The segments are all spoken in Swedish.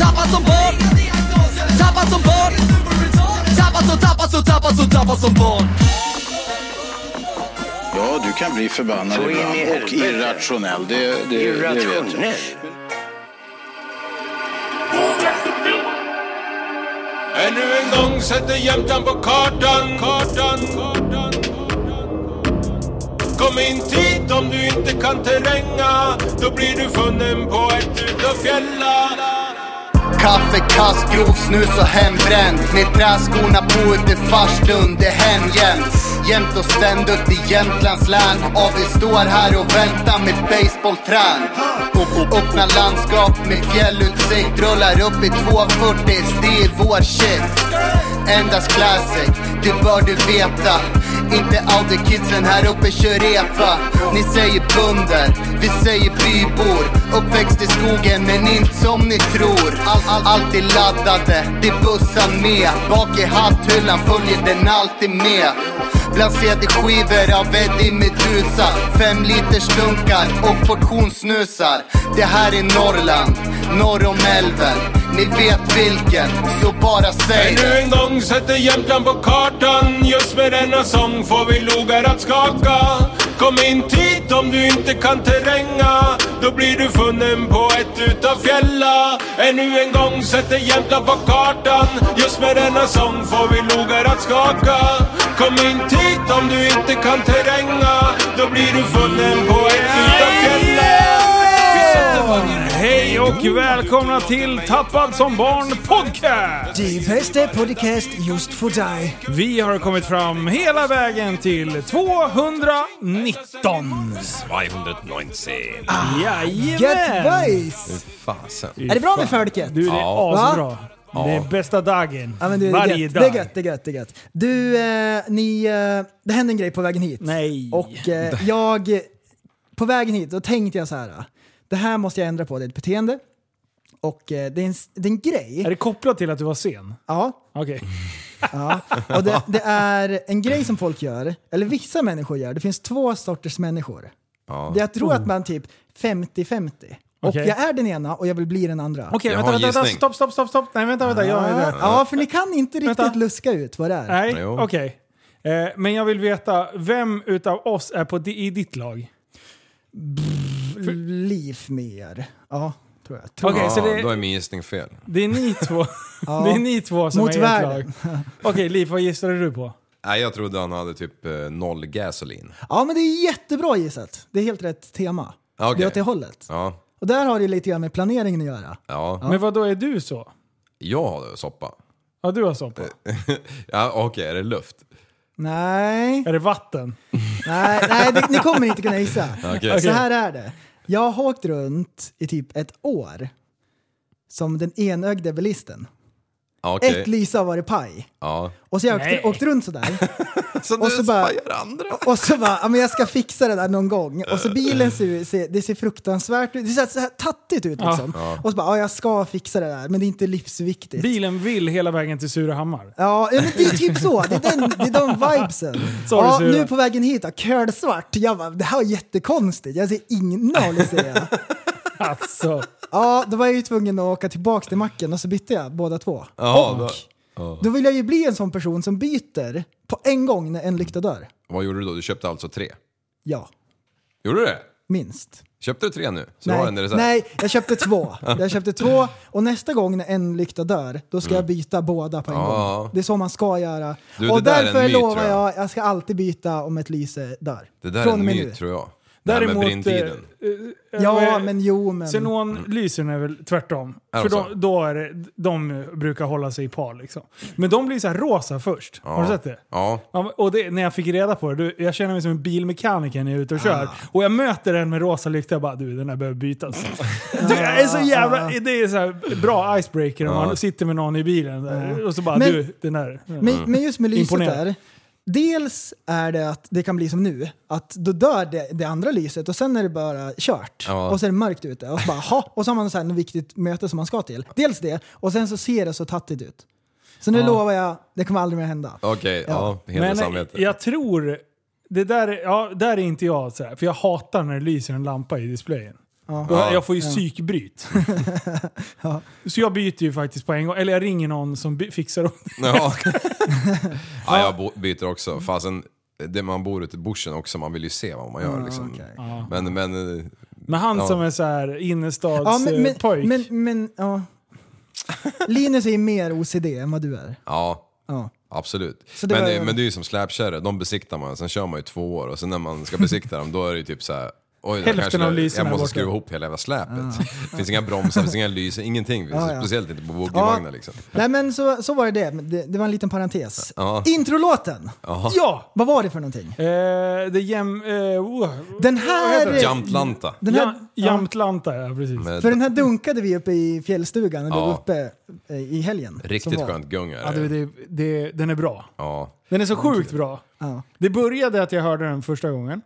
Tappad som barn Tappad som barn Tappad som, tappad som, tappad som, tappad som barn Ja, du kan bli förbannad Så ibland och irrationell. Det, det, det vet jag. Irrationell. Ännu en gång sätter Jämtland på kartan, kartan, kartan. Kom inte hit om du inte kan terränga Då blir du funnen på ett utav fjällar Kaffe, kass, snus och hembränt. Med träskorna på ute farstun, det hän jämt Jämt och ständigt i Jämtlands län. Och vi står här och väntar med baseballträn. Öppna landskap med fjällutsikt Rullar upp i 240, det är vår shit. Endast classic, det bör du veta. Inte Audi-kidsen här uppe kör repa. Ni säger bunder, vi säger bybor. Uppväxt i skogen men inte som ni tror. All, all, Alltid laddade, det bussar med. Bak i hatthyllan följer den alltid med. Bland CD-skivor av Eddie Meduza Fem liters dunkar och portionssnusar. Det här är Norrland, norr om älven. Ni vet vilken, så bara säg Ännu det. en gång sätter Jämtland på kartan. Just med denna sång får vi logar att skaka Kom inte hit om du inte kan terränga. Då blir du funnen på ett utav fjälla. Ännu en gång sätter Jämtland på kartan. Just med denna sång får vi logar att skaka. Kom inte hit om du inte kan terränga. Då blir du funnen på ett utav fjälla. Vi sätter varje Hej och välkomna till Tappad som barn podcast! Det bästa podcast just för dig. Vi har kommit fram hela vägen till 219. 219. Get Jajamän! Fasen. Är det bra med folket? Du, det är Ja. asbra. Det är bästa dagen. Ja, men du, det, är Varje gött. dag. det är gött, det är gött, det är gött. Du, eh, ni, eh, det hände en grej på vägen hit. Nej. Och eh, jag, på vägen hit, då tänkte jag så här. Det här måste jag ändra på, det är ett beteende. Och eh, det, är en, det är en grej. Är det kopplat till att du var sen? Ja, Okej. ja. Och det, det är en grej som folk gör, eller vissa människor gör. Det finns två sorters människor. Ja. Det jag tror att man typ 50-50. Och Okej. jag är den ena och jag vill bli den andra. Okej, Jag vänta, en vänta, vänta, gissning. stopp, stopp, stopp, stopp. Nej, vänta, vänta. Jag Ja, ja, för ni kan inte riktigt Vänta. luska ut vad det är. Nej, Jo. okej. Eh, men jag vill veta, vem utav oss är på di- i ditt lag? Liv mer. Ja, tror jag. Tror Okej, ja, så det- då är min gissning fel. Det är ni två, Ja. det är ni två som Mot är världen. lag. Okej, Liv, vad gissade du på? Nej, jag trodde han hade typ eh, noll gasolin. Ja, men det är jättebra gissat. Det är helt rätt tema. Ja, okej. Det är åt det hållet. Ja, Och där har det lite grann med planeringen att göra. ja. Men vad då är du så? Jag hade soppa. Ja, du har soppa. ja, okej, är det luft? Nej, Är det vatten? nej, nej det, ni kommer inte kunna gissa. Okej. Så här är det. Jag har åkt runt i typ ett år som den enögde bilisten. Ja, Okej. Ett lyse har varit paj. Ja. Och så jag Nej. åkt, åkt runt sådär. Så Och du så bara- andra? Och så bara, ja, men jag ska fixa det där någon gång. Och så bilen ser, ser, det ser fruktansvärt ut. Det ser så här tattigt ut liksom. Och så bara, ja jag ska fixa det där, men det är inte livsviktigt. Bilen vill hela vägen till Surahammar. Ja, ja, men det är typ så. Det är, den, det är de vibesen. Sorry, ja, nu på vägen hit, då, kölsvart. Jag bara, det här var jättekonstigt. Jag ser ingen noll jag. Alltså. Ja, då var jag ju tvungen att åka tillbaka till macken och så bytte jag båda två. Ja, och då- då vill jag ju bli en sån person som byter på en gång när en lykta dör. Vad gjorde du då? Du köpte alltså tre? Ja, Gjorde du det? minst. Köpte du tre nu? Så du har en Nej, reserv? nej, jag köpte två. Jag köpte två och nästa gång när en lykta dör, då ska jag byta båda på en Mm. Ja. gång. Det är så man ska göra. Du, och det där är en därför myt, lovar tror jag. jag, jag ska alltid byta om ett lyse dör. Det där är en och med myt nu. tror jag. Det här med Däremot... brinntiden. eh, eh, Ja, eh, men jo men... Xenonlysen är väl tvärtom. Är För de då, är det, de brukar hålla sig i par liksom. Men de blir så här rosa först. Har du sett det? Ja. Ja, men- och det, när jag fick reda på det, du, jag känner mig som en bilmekaniker när jag är ute och Ah. kör. Och jag möter en med rosa lykta och bara du den här behöver bytas. du, är så jävla, det är så här bra icebreaker om man sitter med någon i bilen där, och så bara Men- du den där. Men, men just med lyset Imponerad. där. Dels är det att det kan bli som nu, att då dör det, det andra lyset och sen är det bara kört. Ja. Och så är det mörkt ute. Och så, bara, ha, och så har man så här något viktigt möte som man ska till. Dels det, och sen så ser det så tattigt ut. Så nu lovar jag, det kommer aldrig mer hända. Okej, ja. Helt Men samvete. jag tror, det där, är- ja, där är inte jag så här, för jag hatar när det lyser en lampa i displayen. Och jag, jag får ju psykbryt. Så jag byter ju faktiskt på en gång, eller jag ringer någon som fixar åt Ja. ja, jag byter också. Fasen, det man bor ute i bushen också, man vill ju se vad man gör liksom. Men, men... eh, Men han Ja. som är så här Ja, innerstadspojk. men, men, men, men ja. Linus är ju mer OCD än vad du är. Ja, Ja. absolut. Det Men, var- det, men det är ju som släpkärror, de besiktar man, sen kör man ju två år och sen när man ska besikta dem då är det ju typ så här. Oj, det Hälften kanske av lysen jag måste borta. skruva ihop hela jävla släpet. Det finns inga bromsar, det finns inga lysen, ingenting. Ja, ja. Speciellt inte på boogievagnar liksom. Nej men så, så var det det. Det. Var en liten parentes. Ja. Introlåten! Ja! Vad var det för någonting? Eh, det är jäm... Eh, oh, Den vad här... heter det? Jamtlanta. Den här Ja, Jamtlanta, ja precis. Med För den här dunkade vi uppe i fjällstugan när Ja. var uppe eh, i helgen. riktigt skönt gung är Ja, det, det. det, det, den är bra. Ja. Den är så sjukt bra. Ja. Det började att jag hörde den första gången.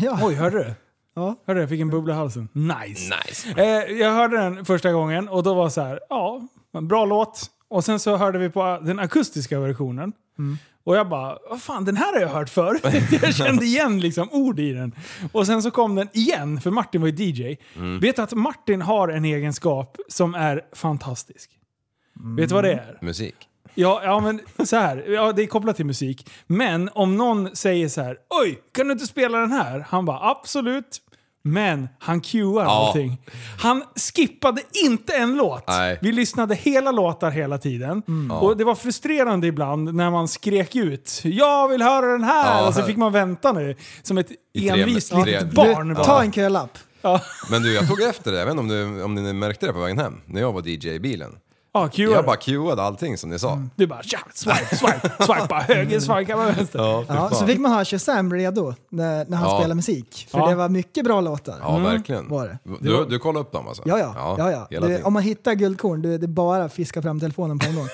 Ja. Oj, hörde du? Ja. Hörde? Jag fick en bubbla i halsen. Nice! Nice. Eh, jag hörde den första gången och då var så här, ja, bra låt. Och sen så hörde vi på den akustiska versionen. Och jag bara, vad fan den här har jag hört förut. jag kände igen liksom ord i den. Och sen så kom den igen, för Martin var ju DJ. Vet du att Martin har en egenskap som är fantastisk? Vet du vad det är? Musik. Ja, ja men så här. Ja, det är kopplat till musik. Men om någon säger så här, oj, kan du inte spela den här? Han bara, absolut. Men han cuear allting. Han skippade inte en låt. Nej. Vi lyssnade hela låtar hela tiden. Och det var frustrerande ibland när man skrek ut “Jag vill höra den här!” Ja. och så fick man vänta nu som ett envist litet barn. Du, ta en kölapp. Men du, jag tog efter det. Jag vet inte om, du, om ni märkte det på vägen hem. När jag var DJ i bilen. Ja, cuear. Jag bara cueade allting som ni sa. Du bara tja, swipe, swipe, swipa höger, swipa vänster. Ja, Ja, så fick man ha Shazam redo när, när han Ja. spelar musik. För Ja. det var mycket bra låtar. Ja, verkligen. var det. Du, du kollade upp dem alltså? Ja, ja. ja, ja. tiden. om man hittar guldkorn, det, det är bara att fiska fram telefonen på en gång.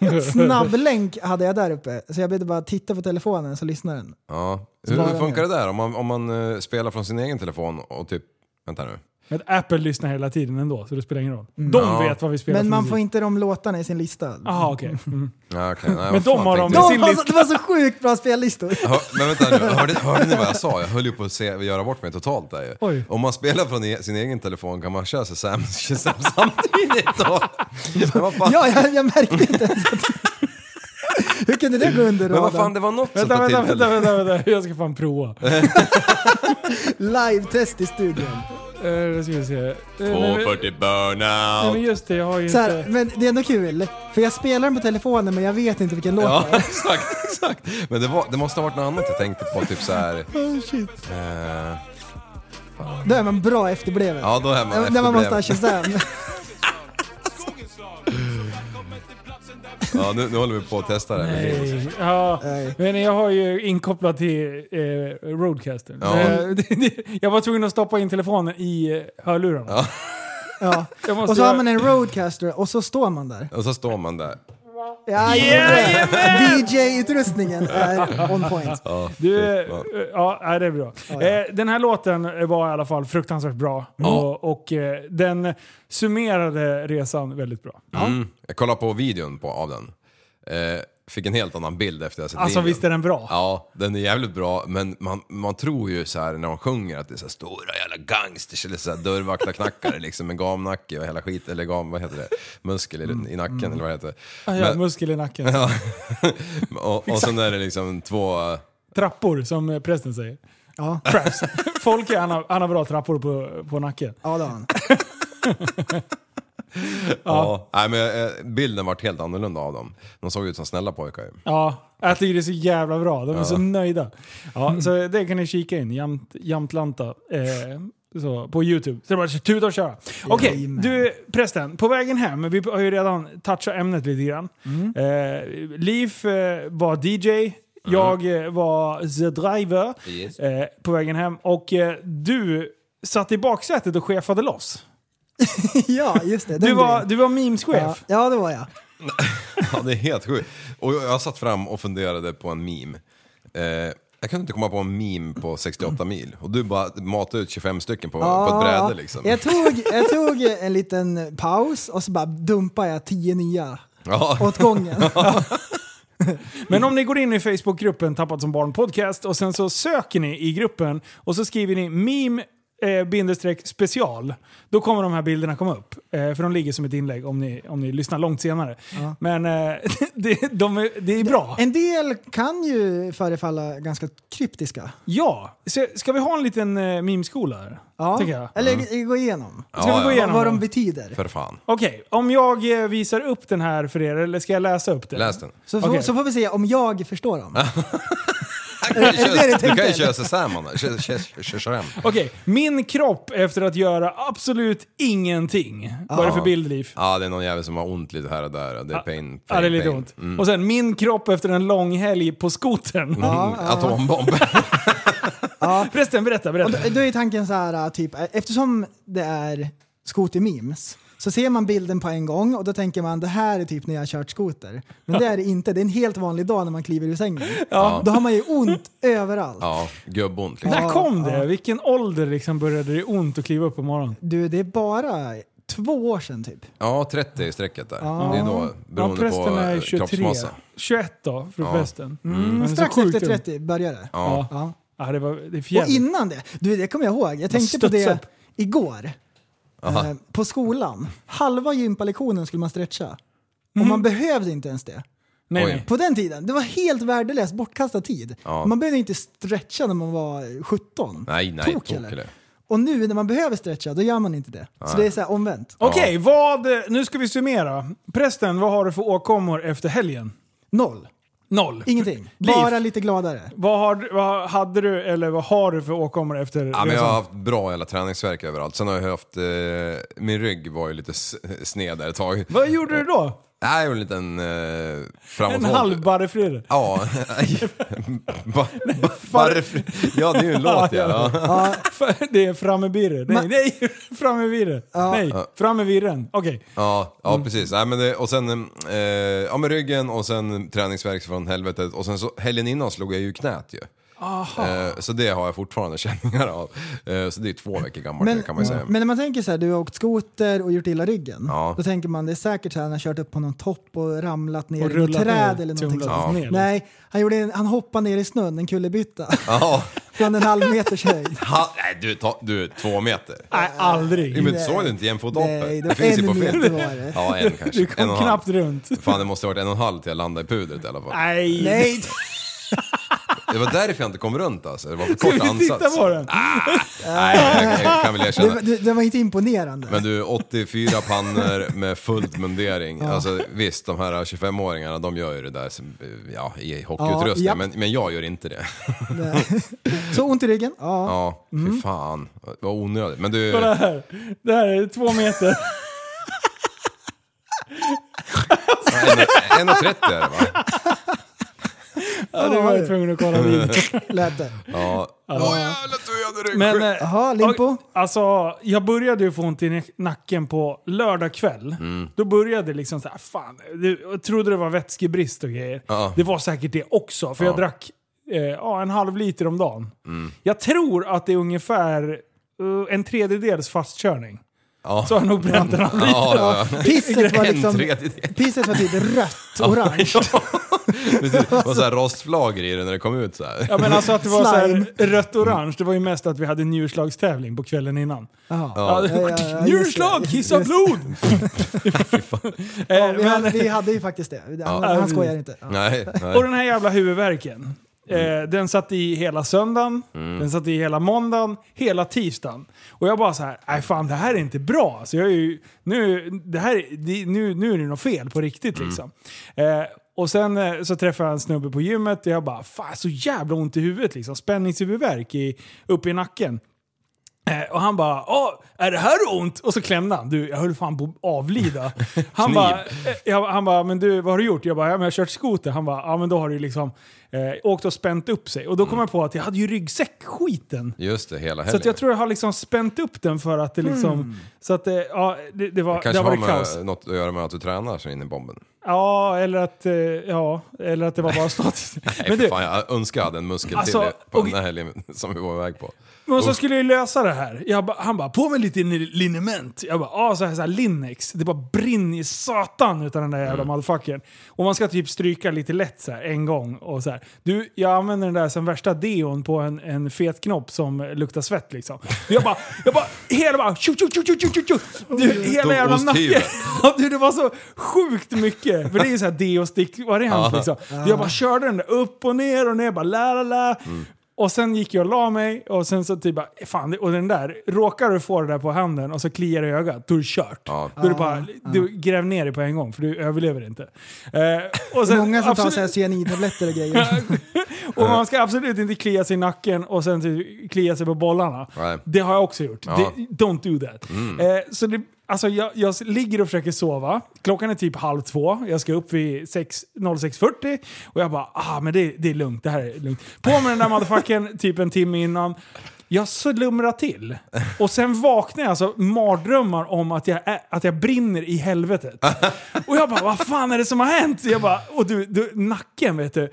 Snabblänk hade jag där uppe, så jag behövde bara titta på telefonen så lyssnar den. Ja. Hur, hur funkar det där? Om man, om man eh, spelar från sin egen telefon och typ... Vänta nu. Men Apple lyssnar hela tiden ändå, så det spelar ingen roll. De Ja. vet vad vi spelar Men för man musik. får inte de låtarna i sin lista. Jaha, okej. Mm. Ja, okej. Nej, Men vad de fan har tänkte de- jag? De sin var så, lista. det var så sjukt bra spellistor! Hör, men vänta nu, hörde, hörde ni vad jag sa? Jag höll ju på att se, göra bort mig totalt där ju. Oj. Om man spelar från e sin egen telefon kan man köra sig Sam, Sam samtidigt då? Men vad fan, Ja, jag, jag märkte inte ens att... Hur kunde det gå under men vad fan radarn? det var något sånt Vänta, där vänta, vänta, tillfälle. vänta, vänta, jag ska fan prova. Live-test i studion. Uh, då ska vi se. Eh, nej, men- 240 Nej men burnout. just det, jag har ju Så här, inte... men det är ändå kul, för jag spelar den på telefonen men jag vet inte vilken låt Ja, det är. exakt, exakt. Men det, var, det måste ha varit något annat jag tänkte på, typ så här. Oh, shit. Eh, Då är man bra efterbliven. ja, då är man När man måste ha efterbliven. Shazam. Ja, nu, nu håller vi på att testa det. här. Nej. Ja, Nej. men jag har ju inkopplat till eh, Roadcaster. Ja. Eh, jag var tvungen att stoppa in telefonen i eh, hörlurarna. Ja. Ja. Jag måste Och så har göra- man en roadcaster och så står man där. Och så står man där. Ja, DJ-utrustningen är on point. Ja, Du, eh, ja, det är bra. Eh, den här låten var i alla fall fruktansvärt bra. Och, och eh, den summerade resan väldigt bra. Mm. Jag kollade på videon på, av den. Eh, fick en helt annan bild efter jag sett Alltså videon. visst är den bra? Ja, den är jävligt bra, men man, man tror ju så här när de sjunger att det är så här stora jävla gangsters eller så här dörrvaktarknackare liksom med gamnacke och hela skit, eller gam, vad heter det? Muskel i, i nacken eller vad det heter. Ah, ja, Men- muskel i nacken. Ja. och, och sen är det liksom två... Trappor som eh, prästen säger. Ja, Traps. Folk är, han, har, han har bra trappor på, på nacken. ja det har han. Ja. Nej, men eh, bilden vart helt annorlunda av dem. De såg ut som snälla pojkar ju. Ja, jag tycker det är så jävla bra. De är så nöjda. Ja, så det kan ni kika in. Jamt, Jamtlanta. Eh, så, på YouTube. Så det är bara att tuta och köra. Okej, du prästen. På vägen hem, vi har ju redan touchat ämnet lite grann. Mm. Eh, Liv eh, var DJ. Jag eh, var the driver Yes. eh, på vägen hem. Och eh, du satt i baksätet och chefade loss. ja, just det. Du var, grejen. du var memeschef. ja, ja, det var jag. Ja, det är helt sjukt. Och jag satt fram och funderade på en meme. Eh, jag kunde inte komma på en meme på 68 mil. Och du bara matade ut 25 stycken på, på ett bräde liksom. Jag tog, jag tog en liten paus och så bara dumpade jag tio nya Ja. åt gången. Men om ni går in i Facebookgruppen Tappat som barn podcast och sen så söker ni i gruppen och så skriver ni meme eh, bindestreck special. Då kommer de här bilderna komma upp. Eh, för de ligger som ett inlägg om ni, om ni lyssnar långt senare. Men eh, det, de är, det är bra. En del kan ju förefalla ganska kryptiska. Ja, så ska vi ha en liten eh, memeskola här? Ja. Eller gå igenom. Ska vi gå ja. igenom Vad de betyder. För fan. Okej, om jag eh, visar upp den här för er, eller ska jag läsa upp den? Läs den. Så, får- Okej. så får vi se om jag förstår dem. Du kan ju köra- Shazam Shazam. Okej, min kropp efter att göra absolut ingenting. Vad är det för Ja. bild, Liv? Ja, det är någon jävel som har ont lite här och där. Det är pain, pain Ja, det är lite pain. ont. Mm. Och sen min kropp efter en lång helg på skotern. Mm. Atombomb. Förresten, berätta, Och berätta. då, då är tanken så här, typ, eftersom det är skotermemes så ser man bilden på en gång och då tänker man det här är typ när jag har kört skoter. Men det är det inte, det är en helt vanlig dag när man kliver ur sängen. Då har man ju ont överallt. Ja, gubbont liksom. När kom det? Vilken ålder liksom började det ont att kliva upp på morgonen? Du, det är bara två år sedan typ. Ja, 30 i strecket där. Det är då, Ja, beroende prästen på är eh, 23. kroppsmassa. 21 då, för Ja. prästen. Mm. Så strax efter ung. 30 började det. Ja. Ja. Ja, det var det är Och innan det, du det kommer jag ihåg, jag tänkte på det upp. igår. Eh, på skolan. Halva gympalektionen skulle man stretcha. Och man behövde inte ens det. Nej. På den tiden, det var helt värdelöst, bortkastad tid. Ja. Man behövde inte stretcha när man var 17. Nej, nej, Tok, tok eller? eller? Och nu när man behöver stretcha, då gör man inte det. Så det är så här omvänt. Okej, vad... Nu ska vi summera. Prästen, vad har du för åkommor efter helgen? Noll. Noll. Ingenting. Liv. Bara lite gladare. Vad, har, du- vad hade du, eller vad har du för åkommor efter Ja, men jag har haft bra jävla träningsverk överallt. Sen har jag haft, eh, min rygg var ju lite sned där ett tag. Vad gjorde du då? Nej, en liten eh, framåt En halv barrefrider? Ja, ba, ba, barf- ja det är ju en låt ja. ja. Det är framme birre. Nej, nej, framme virre. Nej, framme virren. Okej. Ja, ja precis. Nej, men det, och sen eh, ja, med ryggen och sen träningsvärk från helvetet. Och sen så helgen innan slog jag ju knät ju. Eh, så det har jag fortfarande känningar av. Eh, så det är två veckor gammalt Men, kan man ju säga. men när man tänker så här, du har åkt skoter och gjort illa ryggen. Ja. Då tänker man det är säkert så här, han har kört upp på någon topp och ramlat ner Och i något rullat träd ner, eller någonting sånt. ner. Nej, han, gjorde en, han hoppade ner i snön, en kullerbytta. Ja. från en halv meters höjd. Ha, nej, du, ta, du, två meter. Nej, aldrig. Men såg du inte jämfothoppet? Nej, det Det finns ju på meter film. var det. Ja, en kanske. Du en kom och en halv. knappt runt. Fan, det måste ha varit en och en halv till jag landade i pudret i alla fall. Nej. Nej, Det var därför jag inte kom runt alltså. Det var för Ska kort vi ansats. titta på den? Nej, jag, jag kan väl det, erkänna. det, det var inte imponerande. Men du, 84 pannor med fullt mundering. Alltså visst, de här 25-åringarna de gör ju det där som, ja, i hockeyutrustning. Ja, men, men jag gör inte det. Nej. Så ont i ryggen? Ja. Ja, fy fan. Vad onödigt. Men du, Kolla här. Det här är två meter. 1,30 är det va? Ja, det var jag tvungen att kolla videon. Lät det. Ja. Åh jävlar, du hade ryggskydd. Men, eh, Jaha, Limpo? Alltså, jag började ju få ont i nacken på lördag kväll. Mm. Då började det liksom så här, fan, jag trodde det var vätskebrist och grejer. Ja. Det var säkert det också, för jag Ja. drack eh, en halv liter om dagen. Mm. Jag tror att det är ungefär eh, en tredjedels fastkörning. Ja. Så har jag nog bränt en halv liter. Ja, ja, ja. Pisset var liksom... Pisset var typ rött, orange. Det var så här rostflagor i det när det kom ut så här. Ja men alltså att det var så här rött-orange, det var ju mest att vi hade njurslagstävling på kvällen innan. Jaha. Ja, Ja, ja, ja. Njurslag, kissa blod! Eh, Vi hade, vi hade ju faktiskt det. Han, han skojar inte. Ja. Nej, Och nej. den här jävla huvudvärken. Eh, den satt i hela söndagen, den satt i hela måndagen, hela tisdagen. Och jag bara så här, nej fan det här är inte bra. Alltså jag är ju, nu, det här, nu, nu är det något fel på riktigt liksom. Eh, och sen eh, så träffade jag en snubbe på gymmet och jag bara, fan så jävla ont i huvudet liksom. Spänningshuvudvärk i, uppe i nacken. Eh, och han bara Åh, är det här ont? Och så klämde han. Du, jag höll fan på att avlida. Han bara, eh, han bara, men du vad har du gjort? Jag bara, ja men jag har kört skoter. Han bara, ja men då har du liksom eh, åkt och spänt upp sig. Och då kom jag på att jag hade ju ryggsäck-skiten. Just det, hela Så helgen. att jag tror jag har liksom spänt upp den för att det liksom... Så att det, ja, det, det var, det Kanske har har varit kaos. med, något att göra med att du tränar så in i bomben. Ja, eller att, eh, ja, eller att det var bara statiskt. Nej, Men du, fan, jag önskar jag hade en muskel Alltså, till på och- den här helgen som vi var iväg på. Men så skulle jag ju lösa det här. Ba, han bara, på med lite ni- liniment. Jag bara, ah, så här, så här Linnex. Det bara brinner i satan utav den där jävla motherfuckern. Och man ska typ stryka lite lätt så här, en gång. Och så här. Du, jag använder den där som värsta deon på en, en fet knopp som luktar svett liksom. Jag bara, jag bara, hela bara, tju, tju, tju, tju, tju, tju. Du, hela jävla nacken. Du, det var så sjukt mycket. För det är ju så här deo-stick-variant liksom. Jag bara körde den där upp och ner och ner, bara la la la. Och sen gick jag och la mig och sen så typ bara, fan, och den där, råkar du få det där på handen och så kliar det i ögat, då är det kört. Ja. Då är det bara, du gräv ner det på en gång för du överlever inte. Eh, och sen, Många som tar absolut- här cyanidtabletter och grejer. och man ska absolut inte klia sig i nacken och sen typ klia sig på bollarna. Nej. Det har jag också gjort. Ja. Det, don't do that. Eh, så det, alltså jag, jag ligger och försöker sova. Klockan är typ halv två. Jag ska upp vid 6 06.40 och jag bara, ah men det, det är lugnt. Det här är lugnt. På med den där motherfuckern typ en timme innan. Jag slumrar till. Och sen vaknar jag alltså mardrömmar om att jag, är, att jag brinner i helvetet. Och jag bara, vad fan är det som har hänt? Jag bara, och du, du nacken vet du.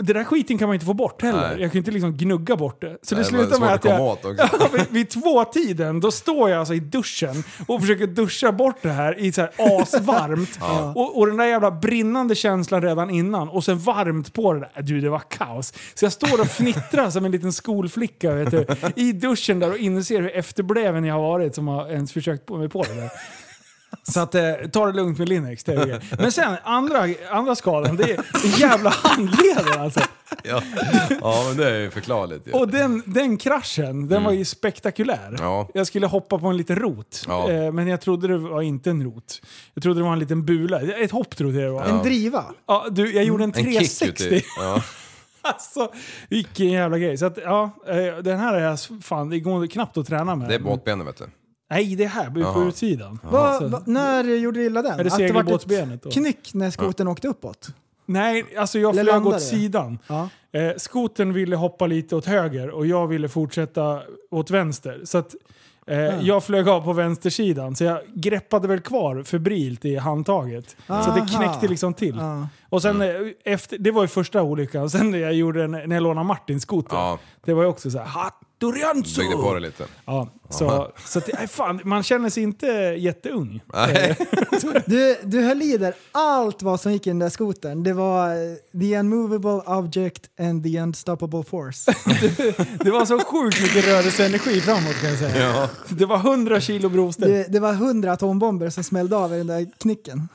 Det där skiten kan man inte få bort heller. Nej. Jag kan inte liksom gnugga bort det. Så Nej, det slutar med att att jag... Ja, vid, vid två tiden då står jag alltså i duschen och försöker duscha bort det här i så här asvarmt. och, och den där jävla brinnande känslan redan innan och sen varmt på det där. Du, det var kaos. Så jag står och fnittrar som en liten skolflicka vet du, i duschen där och inser hur efterbleven jag har varit som har ens försökt på mig på det där. Så att, eh, ta det lugnt med Linux. Det är. Men sen, andra, andra skadan, det är jävla handleden alltså. Ja. ja, men det är ju förklarligt. Och den, den kraschen, den var ju spektakulär. Mm. Ja. Jag skulle hoppa på en liten rot, Ja. eh, men jag trodde det var inte en rot. Jag trodde det var en liten bula. Ett hopp trodde jag det var. Ja. En driva. du, jag gjorde en En kick 360. ut i- Ja. alltså, vilken jävla grej. Så att, ja, eh, den här är jag, fan, det går knappt att träna med. Det är båtbenen vet du. Nej, det är här, på Jaha. utsidan. Va, va, när gjorde du illa den? Är det Att det vart segelbåtsbenet då? ett knyck när skotern åkte uppåt? Nej, alltså jag Eller flög landade åt det? sidan. Ja. Eh, skoten ville hoppa lite åt höger och jag ville fortsätta åt vänster. Så att, eh, Jag flög av på vänstersidan, så jag greppade väl kvar febrilt i handtaget. Så att det Aha. knäckte liksom till. Ja. Och sen, eh, efter, det var ju första olyckan. Sen när jag gjorde en, när jag lånade Martins skoter. Ja. Det var ju också så här, Hattorianzo! Byggde på det lite. Ja, så, så att, nej, fan, man känner sig inte jätteung. Nej. Du, du höll i där allt vad som gick i den där skotern. Det var eh, the unmovable object and the unstoppable force. Det var så sjukt mycket rörelseenergi framåt kan jag säga. Ja. Det var 100 kilo broster. Det, det var hundra atombomber som smällde av i den där knicken.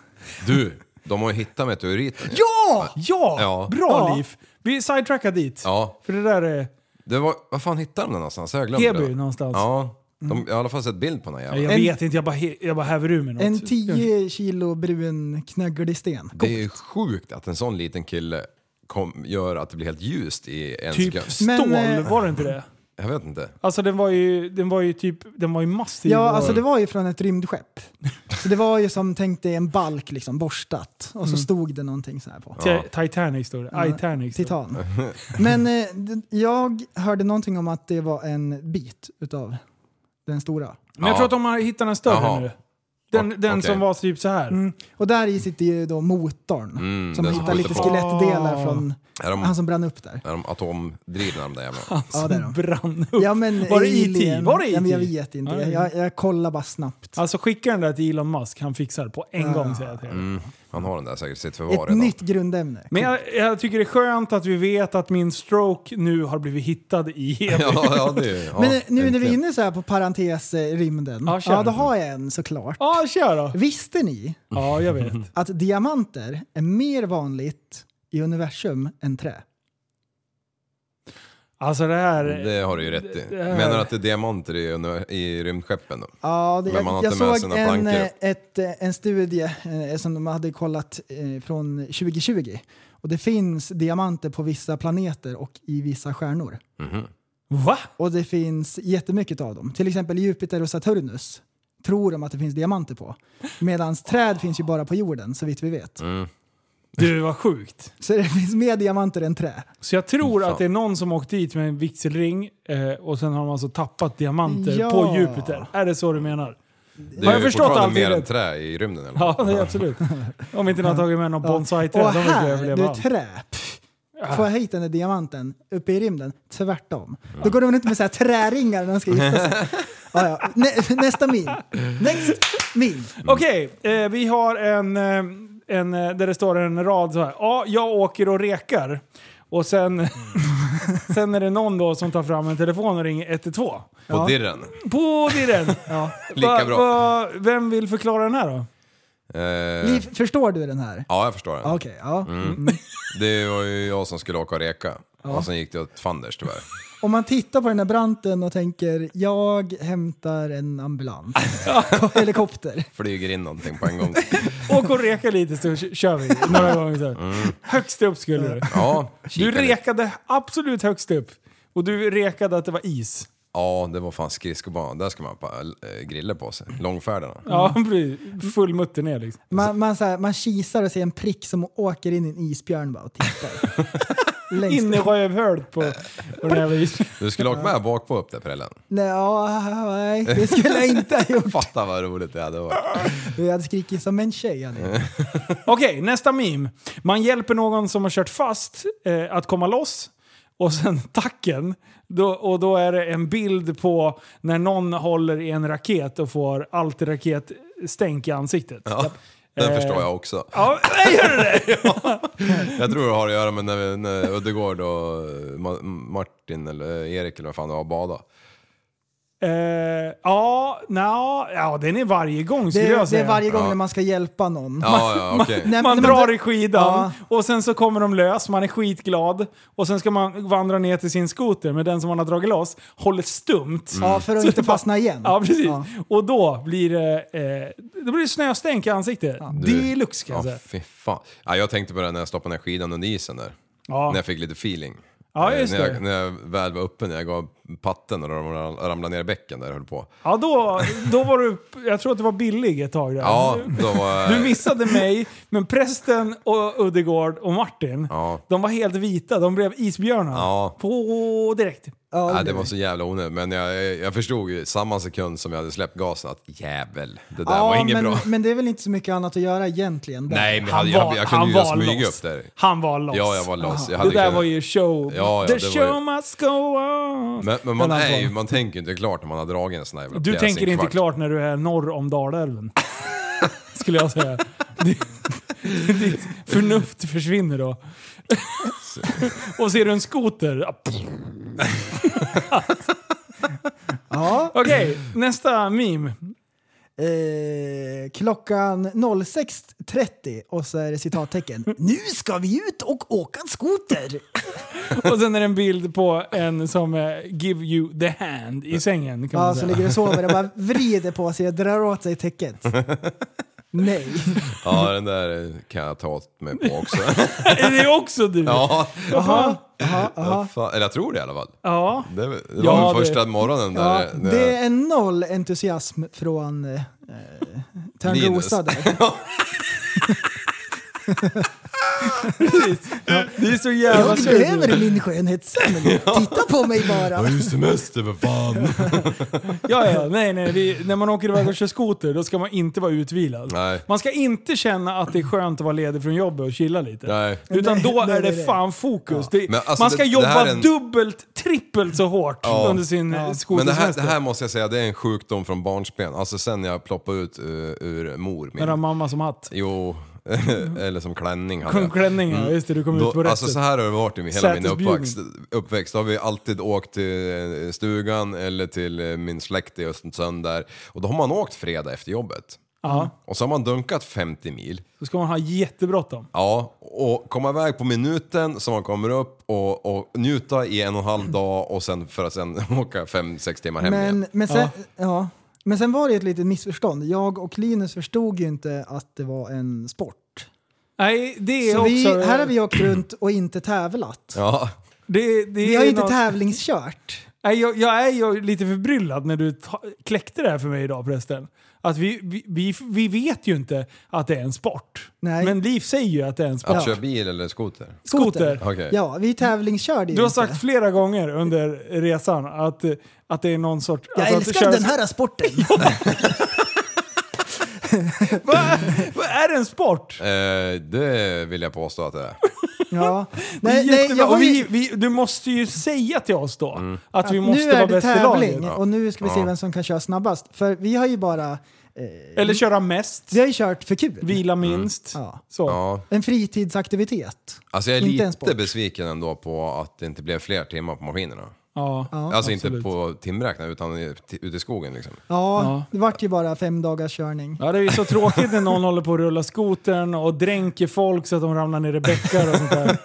Du, de har ju hittat meteoriten ju. Ja! Ja! Ja. Bra Ja. Liv! Vi sidetrackar dit. Ja. För det där är Det var, vad fan hittade de den någonstans? Jag glömde Heby det. någonstans. Ja. De, jag har i alla fall sett bild på den här Jag jäveln. En- vet inte, jag bara, he- jag bara häver ur mig något. En 10 kilo brun knagglig sten. Det är ju sjukt att en sån liten kille kom, gör att det blir helt ljust i en Typ sekund. stål, Men, eh, var det inte det? Jag vet inte. Alltså den var ju, den var ju typ, den var ju massiv. Ja, alltså det var ju från ett rymdskepp. Så det var ju som, tänk dig en balk liksom, borstat. Och så stod det någonting så här på. Ti- Titanic stod det. Titanic. det. Titan. Men eh, d- jag hörde någonting om att det var en bit utav den stora. Men jag Ja. tror att de har hittat en större Jaha. nu. Den, den okej. som var typ så här. Mm. Och där i sitter ju då motorn. Mm, som den som hittar lite på. skelettdelar från Är de, han som brann upp där. är de atomdrivna de där jävlarna? Ja, det är de. brann upp. Ja, men Var det E.T.? alien- Var det Ja, men jag E.T.? vet inte. Ja, ja. Jag, jag kollar bara snabbt. Alltså skicka den där till Elon Musk, han fixar det på en gång säger jag till er. Han har den där säkert i sitt förvar Ett redan. nytt grundämne. Men jag, jag tycker det är skönt att vi vet att min stroke nu har blivit hittad i Heby. Ja, ja, det är, ja, Men eh, nu när vi är äntligen. inne så här på parentes-rymden, Ja, ja, kör. då har jag en såklart. Ja, kör då. Visste ni Ja, jag vet. att diamanter är mer vanligt i universum än trä? Alltså det här... Det har du ju rätt i. Här- Menar du att det är diamanter i, i rymdskeppen då? Ja, det, jag, jag såg en, plankor eh, upp. ett, eh, en studie eh, som de hade kollat från 2020. Och det finns diamanter på vissa planeter och i vissa stjärnor. Va? Och det finns jättemycket av dem. Till exempel Jupiter och Saturnus tror de att det finns diamanter på. Medan träd finns ju bara på jorden, så vitt vi vet. Mm. Du, vad sjukt. Så det finns mer diamanter än trä. Så jag tror Fan. att det är någon som åkt dit med en vigselring eh, och sen har de alltså tappat diamanter Ja. på Jupiter. Är det så du menar? Det Har är jag ju förstått fortfarande allting mer än rätt? trä i rymden eller? Ja, det är absolut. Om inte någon har tagit med någon bonsai-träd. Och De vill här, överleva du allt. trä. Pff, Får jag hit den där diamanten uppe i rymden? Tvärtom. Då går de runt med så här träringar när de ska gifta sig. Ja, ja. Nä, nästa min. Next min. Okej, eh, vi har en, eh, en eh, där det står en rad så här. Ja, jag åker och rekar. Och sen, sen är det någon då som tar fram en telefon och ringer 112. På dirren? På dirren! Ja. Lika Va- bra. va- vem vill förklara den här då? Eh, Liv, förstår du den här? ja, jag förstår den. Ja, Okej, ja. Mm. Det var ju jag som skulle åka och reka. Och sen gick det åt fanders tyvärr. Om man tittar på den här branten och tänker jag hämtar en ambulans på helikopter. Flyger in någonting på en gång. Åk och reka lite så kör vi några gånger. Så. Mm. Högst upp skulle du. Ja, Du rekade absolut högst upp. Och du rekade att det var is. Ja, det var fan skridskobana. Där ska man ha äh, griller på sig. Långfärderna. Ja, han blir full mutter ner liksom. Man, man, så här, man kisar och ser en prick som åker in i en isbjörn bara och tittar. In i rövhålet på, på den jävla is. Du skulle åkt med bakpå upp där prällen. Nej, ja, nej, det skulle jag inte ha gjort. Fatta vad roligt det hade varit. Jag hade skrikit som en tjej. hade jag. Okej, nästa meme. Man hjälper någon som har kört fast eh, att komma loss. Och sen tacken. Då, och då är det en bild på när någon håller i en raket och får allt raketstänk i ansiktet. Ja, den Eh. förstår jag också. Ja, gör du det? Jag tror det har att göra med när, när Uddegård och Ma- Martin eller Erik eller vad fan det var bada. Eh, ja, nja, ja, den är varje gång skulle Det, jag är- det säga. är varje gång Ja. när man ska hjälpa någon. Ja, ja, okej. Nej, Man men drar det- i skidan Ja. och sen så kommer de lös, man är skitglad. Och sen ska man vandra ner till sin skoter med den som man har dragit loss, håller stumt. Ja, för att Så inte fastna igen. Ja, precis. Ja. Och då blir det, eh, det blir snöstänk i ansiktet. Deluxe kan jag Ja, säga. fy fan. Ja, jag tänkte på det när jag stoppade ner skidan under isen där. Ja. När jag fick lite feeling. Ja, Eh, just när, jag, när jag väl var uppe, när jag gav patten och de ramlade ner i bäcken där jag höll på. Ja, då, då var du, jag tror att du var billig ett tag där. Ja, då var Du missade mig, men prästen och Uddegård och Martin, Ja. de var helt vita. De blev isbjörnar. Ja. På direkt. Ja, Ja, det var så jävla onödigt, men jag, jag förstod ju samma sekund som jag hade släppt gasen att jävel, det där var inget men, bra. men det är väl inte så mycket annat att göra egentligen. där. Nej, men jag, Han hade, var, jag, jag han kunde ju var smyga upp där. Han var loss. Ja, jag var loss. Jag det där kunnat- var ju show. Ja, ja, The show ju- must go on. Men, men man, Den är ju, man tänker inte klart när man har dragit en sån här jävla Du pjäs i en tänker inte kvart. klart när du är norr om Dalälven. Skulle jag säga. Ditt, ditt förnuft försvinner då. Och ser du en skoter? pff. Ja, Okej, nästa meme. Eh, klockan 06.30 och så är det citattecken. Nu ska vi ut och åka skoter! Och sen är det en bild på en som eh, give you the hand i sängen. Kan Ja, man så säga. ligger och sover och bara vrider på sig och drar åt sig täcket. Nej. Ja, den där kan jag ta åt mig på också. Är det också du? ja, vad jaha. fan, eller jag tror det i alla fall. Ja. Det, det var Ja, väl det- första morgonen där. Ja, det är noll entusiasm från eh, Törnrosa Där. Det är så jävla Jag behöver min skönhetssömn. Titta på mig bara. Det var ju semester för fan. Ja, ja, nej, nej. Vi, när man åker iväg och kör skoter, då ska man inte vara utvilad. Nej. Man ska inte känna att det är skönt att vara ledig från jobbet och chilla lite. Nej. Utan då nej, är det nej, nej. fan fokus. Det, Men alltså man ska det- det jobba är en- dubbelt, trippelt så hårt Ja. under sin ja. Men det här, skotersemester. det här måste jag säga, det är en sjukdom från barnsben. Alltså sen jag ploppade ut ur, ur mor. När du har mamma som hatt. Jo, eller som klänning hade jag. Klänningar, just det. Du kom ut på rätt alltså så här har det varit i hela min uppväxt. uppväxt. Då har vi alltid åkt till eh, stugan eller till eh, min släkt i Östersund där. Och då har man åkt fredag efter jobbet. Ja. Och så har man dunkat 50 mil. Då ska man ha jättebråttom. Ja, och komma iväg på minuten så man kommer upp och, och njuta i en och en halv dag och sen för att sen åka 5-6 timmar hem igen. Men, men, sen, ja. Men sen var det ett litet missförstånd. Jag och Linus förstod ju inte att det var en sport. Nej, det är Så också... vi, här har vi åkt runt och inte tävlat. Ja, det, det Vi är har ju inte något- tävlingskört. Nej, jag, jag är ju lite förbryllad när du ta, kläckte det här för mig idag förresten. Att vi, vi, vi, vi vet ju inte att det är en sport. Nej. Men Liv säger ju att det är en sport. att köra bil eller skoter. Skoter. Okej. Ja, vi tävlingskörde ju Du har inte. sagt flera gånger under resan att, att det är någon sorts... Jag alltså att älskar kör- den här sporten. Vad vad är det en sport? Eh, det vill jag påstå att det är. ja. Det är Nej, nej, jag har och ju, vi, vi, du måste ju säga till oss då Mm. att vi måste nu vara är det bäst i laget. tävling och nu ska vi se vem som kan köra snabbast. För vi har ju bara, eh, Eller köra mest, vi har ju kört för kul. vila minst. Ja. Så. Ja. En fritidsaktivitet. Alltså jag är Inte en lite besviken ändå på att det inte blev fler timmar på maskinerna. Ja. alltså inte absolut. på timräknare utan ute i skogen liksom. Ja, Ja. det vart ju bara fem dagars körning. Ja, det är ju så tråkigt när någon håller på att rulla skotern och dränker folk så att de ramlar ner i bäckar och sånt där.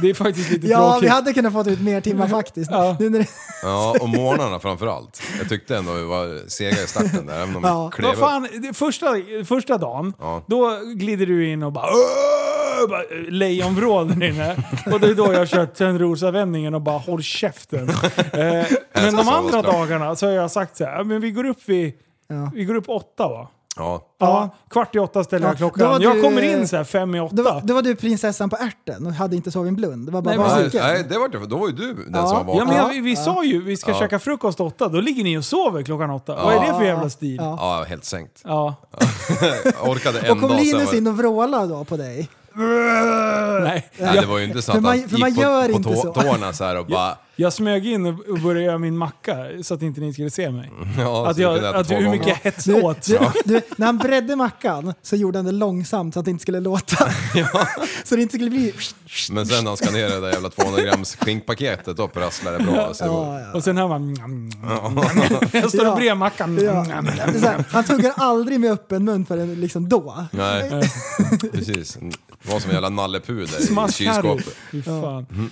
Det är faktiskt lite Ja, tråkigt. vi hade kunnat få ut mer timmar faktiskt. Ja. Nu när det, Ja, och morgnarna framförallt. Jag tyckte ändå vi var sega i starten där, även om Ja. vi klev fan, första, första dagen, Ja. då glider du in och bara, "Åh!" Bara lejonvrål där inne. Och det är då jag kört Törnrosavändningen och bara håll käften. eh, men de andra dagarna så har jag sagt så här, "Ja, men vi går upp vid, Ja. vi går upp åtta va? Ja, Ja, kvart i åtta ställer Ja, jag klockan. var Jag du- kommer in så här fem i åtta. då, var, då var du prinsessan på ärten och hade inte sovit en blund. Det var bara Nej, men- nej, det var, det- då var ju du den Ja. som var Ja, men Ja, jag, vi sa ju vi ska Ja. käka frukost åtta, då ligger ni och sover klockan åtta. Vad är det för jävla stil? Ja. Ja. helt sänkt. ja. Jag orkade en Och kom dag sen Linus var in och vrålade då på dig? Nej. Nej, det var ju inte så För att man- han för man gick gör på, på inte tå, så. tårna så här och bara... Jag smög in och började göra min macka så att inte ni skulle se mig. Ja, Att, jag, att hur mycket jag hetsade åt. du, du, när han bredde mackan så gjorde han det långsamt så att det inte skulle låta. så det inte skulle bli... Men sen när han ska ner det där jävla 200 grams skinkpaketet då prasslar det bra. Så det var, Ja, ja. Och sen hör man... Jag står och Ja. bredvid mackan. Ja. Här, han tuggar aldrig med öppen mun förrän liksom då. nej, precis. Det var som en jävla nallepuder i kylskåpet.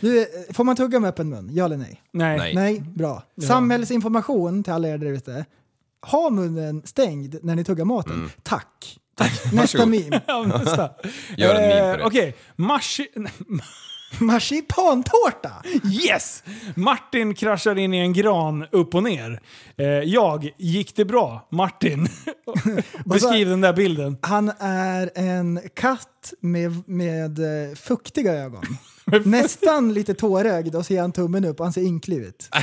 Du, eh, får man tugga med öppen mun? Ja eller nej? Nej. Nej. Nej, bra. Samhällsinformation till alla er där ute. Ha munnen stängd när ni tuggar maten. Mm. Tack. Nästa Varsågod. meme. Ja, nästa. Gör en meme på Eh. Okej, Mars... Marsipantårta! Yes! Martin kraschar in i en gran upp och ner. Eh, jag, gick det bra? Martin. Beskriv den där bilden. Han är en katt med, med eh, fuktiga ögon. Nästan lite tårögd och så ger han tummen upp och han ser ynklig ut.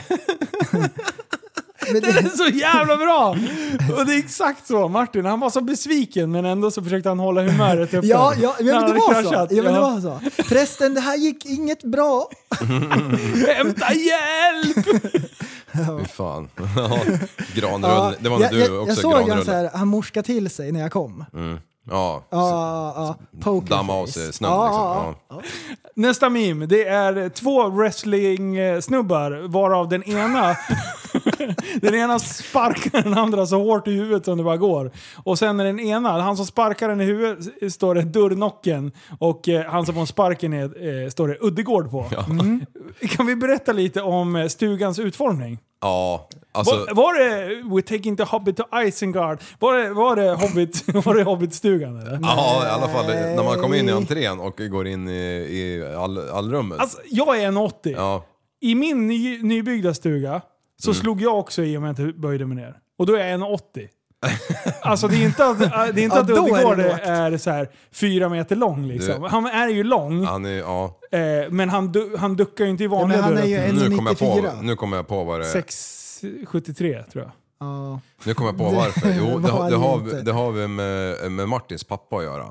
Men Det är så jävla bra! Och det är exakt så. Martin, han var så besviken men ändå så försökte han hålla humöret uppe. ja, ja, men det var så. Ja, men det var så. Förresten, det här gick inget bra. Hämta hjälp! Fy fan. Ja, Granrull. Det var nog jag, du jag, också, jag såg han så här, han morskade till sig när jag kom. Ja, Ja, ja, damma av sig snön Ja, liksom. ja, Ja. Nästa meme, det är två wrestling-snubbar varav den ena den ena sparkar den andra så hårt i huvudet som det bara går. Och sen är den ena, han som sparkar den i huvudet står det dörrnocken och eh, han som får sparken är, eh, står det Uddegård på. Mm. Kan vi berätta lite om eh, stugans utformning? Ja, alltså... var, var det We're taking the Hobbit to Isengard? Var det, var det, Hobbit, var det Hobbit-stugan eller? Ja, i alla fall när man kommer in i entrén och går in i, i all, allrummet. Alltså, jag är en 80. ja, I min ny, nybyggda stuga så Mm. slog jag också i om jag inte böjde mig ner. Och då är jag en 80. Alltså det är inte att, det är inte Ja, att är det Uddegård lågt. är, så här fyra meter lång liksom. Du- Han är ju lång, han är, ja. eh, men han, du, han duckar ju inte i Ja, vanliga men han är ju dörrar. Nu kommer jag på, 1,94. nu kommer jag på vad det är. 673 tror jag. Ja. Nu kommer jag på varför. Jo, det, har- det, var har, det har vi med, med Martins pappa att göra.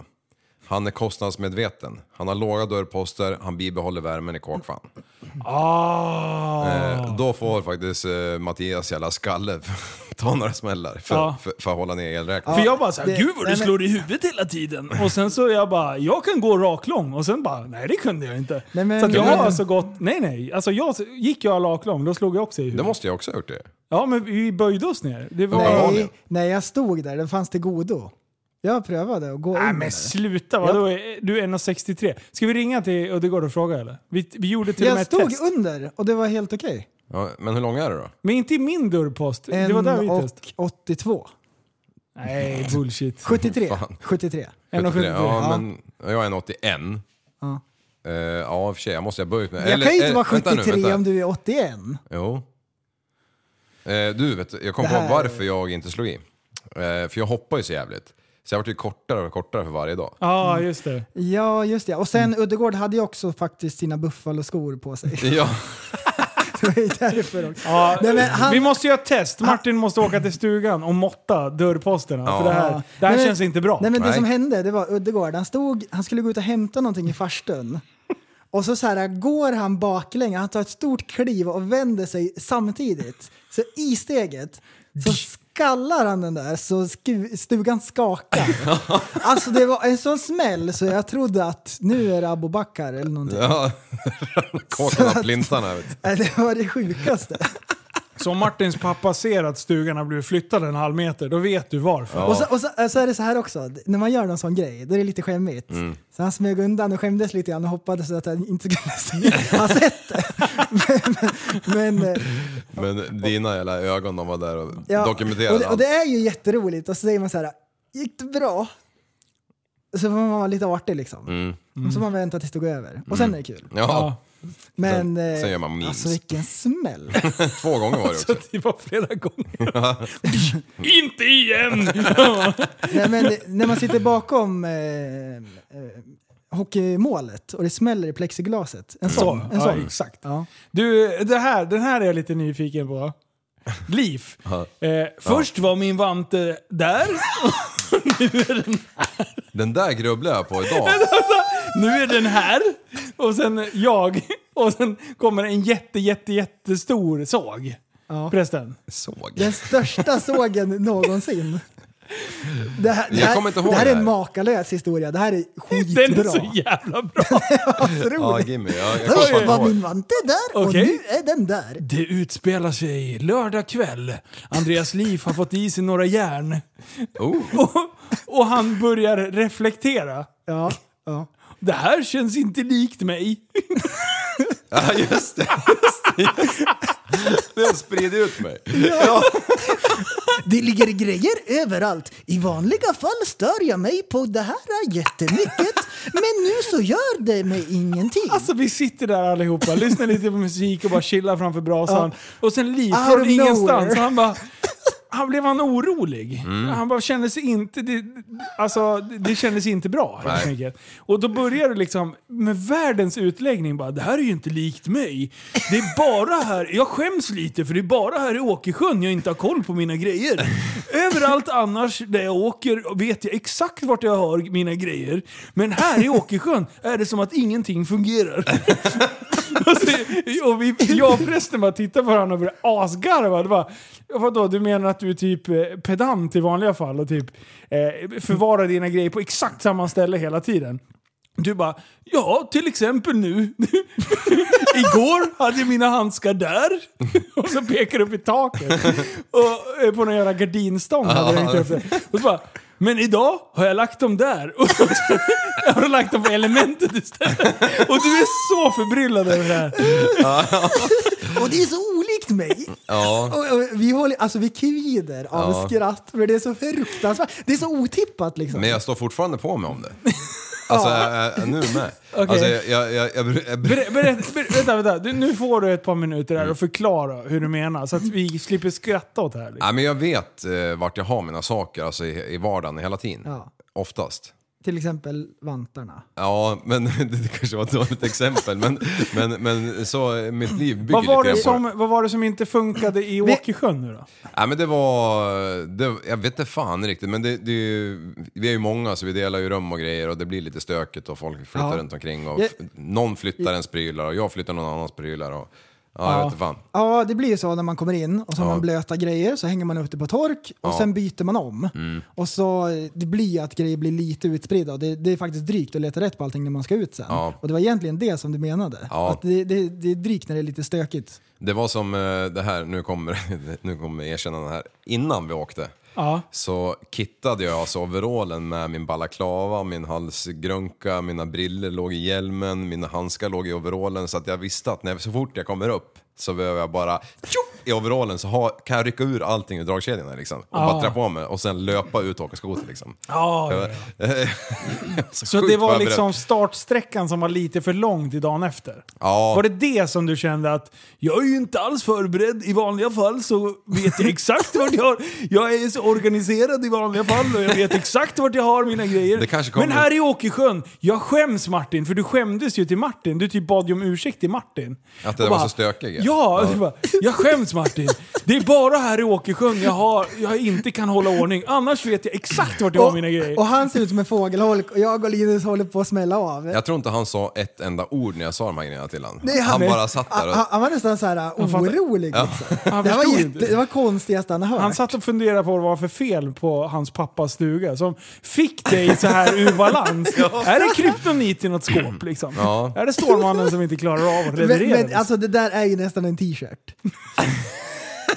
Han är kostnadsmedveten. Han har låga dörrposter, han bibehåller värmen i kåkfan. Ah. Eh, då får faktiskt eh, Mattias jävla skalle ta några smällar för, Ja. för, för att hålla ner elräkningen. För jag bara såhär, det- gud vad du nej, men- slår i huvudet hela tiden. Och sen så jag bara, jag kan gå raklång. Och sen bara, nej det kunde jag inte. Nej, men- så att jag har alltså gått, nej nej. Alltså jag gick jag raklång, då slog jag också i Det huvudet. måste jag också ha gjort det. Ja men vi böjde oss ner. Det var, Nej, nej, jag stod där. Den fanns till godo. Jag prövade att gå Nej under. men sluta, vadå? Du är 1,63. Ska vi ringa till Uddegård och fråga eller? Vi, vi gjorde till och med jag ett stod test. under och det var helt okej. Ja, men hur lång är det då? Men inte i min dörrpost. Det var där vi och testade. 82. Nej, bullshit. 73. Fan. 73. 73? 1,73. Ja, men jag är en 81. Ja. Eh, ja, i och för sig, jag måste ha böjt mig. Jag kan ju inte eh, vara vänta nu, 73 vänta. om du är 81. Jo. Eh, du, vet, du, jag kom Det på här- varför jag inte slog i. Eh, för jag hoppar ju så jävligt. Så jag vart ju kortare och kortare för varje dag. Ja, just det. Ja, just det. Och sen Uddegård hade ju också faktiskt sina Buffalo-skor på sig. Ja, Det var ju därför också. Ja, Nej, men han- Vi måste göra ett test. Martin måste åka till stugan och måtta dörrposterna. Ja. För det här, det här Nej, men- känns inte bra. Nej men det Nej. som hände, det var Uddegård, han stod, han skulle gå ut och hämta någonting i farstun. Och så, så här, går han baklänges, han tar ett stort kliv och vänder sig samtidigt. Så i steget så skallar han den där så stugan skakar. Alltså det var en sån smäll så jag trodde att nu är det Abu Bakar eller någonting. ja. kåken av plintarna. Vet. du. Nej, Det var det sjukaste. Så om Martins pappa ser att stugan har blivit flyttad en halv meter, då vet du varför. Och, så, och så, så är det så här också, när man gör någon sån grej, då är det lite skämmigt. Mm. Så han smög undan och skämdes lite grann och hoppades att han inte skulle se, ha sett det. Men, men, eh, Men dina jävla ögon, de var där och ja, dokumenterade och det, och det är ju jätteroligt och så säger man så här, gick det bra? Så får man vara lite artig liksom. Mm. Och så får man vänta tills det går över. Och sen är det kul. Ja, Men Sen- eh, sen gör man memes. alltså vilken smäll. två gånger var det Så också. det var flera gånger. inte igen! Nej, men när man sitter bakom eh, eh, hockeymålet och det smäller i plexiglaset. En sån. Så, En ja, sån. exakt. Ja. Du, det här, den här är jag lite nyfiken på. Liv. Eh, först var min vante där, Den där grubblar jag på idag. nu är den här. Och sen jag. Och sen kommer en jätte, jätte, jättestor såg. Ja. Förresten. Såg. Den största sågen någonsin. Det här, det Jag här, kommer inte ihåg det här är en makalös historia. Det här är Den är skitbra. så jävla bra. Ja, Roligt. Jimmy. Jag, jag Först var ihåg. min vante där och Okej. nu är den där. Det utspelar sig lördag kväll. Andreas Liv har fått i sig några järn. Oh. Och, och han börjar reflektera. Ja, ja. Det här känns inte likt mig. Ja, just det. Just det. Det har spridit ut mig. Det ligger grejer överallt. I vanliga fall stör jag mig på det här jättemycket. Men nu så gör det mig ingenting. Alltså vi sitter där allihopa, lyssnar lite på musik och bara chillar framför brasan. Och sen Liv från ingenstans, han bara... Han blev han orolig. Han bara kände sig inte... Det, alltså, det- kändes inte bra. Och då börjar det liksom med världens utläggning bara, det här är ju inte likt mig. Det är bara här, jag skäms lite för det är bara här i Åkersjön jag inte har koll på mina grejer. Överallt annars där jag åker vet jag exakt vart jag har mina grejer. Men här i Åkersjön är det som att ingenting fungerar. Och, och vi, jag och prästen bara tittade på varandra och började asgarva. Vadå, du menar att du är typ eh, pedant i vanliga fall och typ eh, förvarar dina grejer på exakt samma ställe hela tiden? Du bara, ja till exempel nu. Igår hade jag mina handskar där. Och så pekar du upp i taket. Och eh, på någon jävla gardinstång hade jag inte. Och så bara, men idag har jag lagt dem där. Och jag har lagt dem på elementet istället. Och du är så förbryllad över det här. Och det är så olikt mig. Ja. Och, och vi, håller, alltså, vi kvider av Ja. skratt för det är så fruktansvärt. Det är så otippat liksom. Men jag står fortfarande på mig om det. Alltså, jag, nu med. Okej. Alltså, jag, jag, jag, jag, jag, Ber, berätt, ber, vänta, vänta. Du, nu får du ett par minuter här och förklara hur du menar. Så att vi slipper skratta åt det här. Liksom. Ja, men jag vet eh, vart jag har mina saker alltså, i, i vardagen hela tiden. Ja. Oftast. Till exempel vantarna. Ja, men det kanske var ett dåligt exempel. Men, men, men så mitt liv bygger Vad var, lite det som, vad var det som inte funkade i Åkersjön nu då? Ja, men det var, det, jag vet inte fan riktigt, men det, det, är ju- vi är ju många så vi delar ju rum och grejer och det blir lite stökigt och folk flyttar Ja. runt omkring och Jag- någon flyttar ens prylar och jag flyttar någon annans prylar och ja, jag Ja. vet fan. Ja, det blir ju så när man kommer in och så har man blöta grejer så hänger man det på tork och. Mm. sen byter man om. Och så det blir att grejer blir lite utspridda. Det, det är faktiskt drygt att leta rätt på allting när man ska ut sen. Och det var egentligen det som du menade. Att det, det, det är drygt när det är lite stökigt. Det var som eh, det här, nu kommer, nu kommer erkännande här, innan vi åkte. Ja. så kittade jag alltså overallen med min balaklava, min halsgrunka, mina briller låg i hjälmen, mina handskar låg i overallen så att jag visste att när, så fort jag kommer upp så behöver jag bara tjoff, i overallen så ha, kan jag rycka ur allting ur dragkedjorna liksom. Och bara trä på mig och sen löpa ut och åka skoter liksom. Ja, ja, ja. så Så det var liksom startsträckan som var lite för lång till dagen efter? Ja. Var det det som du kände att jag är ju inte alls förberedd i vanliga fall så vet jag exakt vart jag har... Jag är så organiserad i vanliga fall och jag vet exakt vart jag har mina grejer. Men här i Åkersjön, jag skäms Martin, för du skämdes ju till Martin. Du typ bad ju om ursäkt till Martin. Att det Och var så stökig, ja. Ja, bara, jag skäms Martin. Det är bara här i Åkersjön jag, har, jag inte kan hålla ordning. Annars vet jag exakt vart jag har mina grejer. och han ser ut som en fågelholk och jag och Linus håller på att smälla av. Jag tror inte han sa ett enda ord när jag sa de här grejerna till honom. Nej, han han- bara satt där Han, och... han var nästan så här orolig. Liksom. Han Det, var jätte, det var konstigaste han har hört. Han satt och funderade på vad det var för fel på hans pappas stuga som fick dig så här ur balans. Är det kryptonit i något skåp liksom? Ja. Är det Stålmannen som inte klarar av att men, leverera? men alltså det där är ju nästan en t-shirt.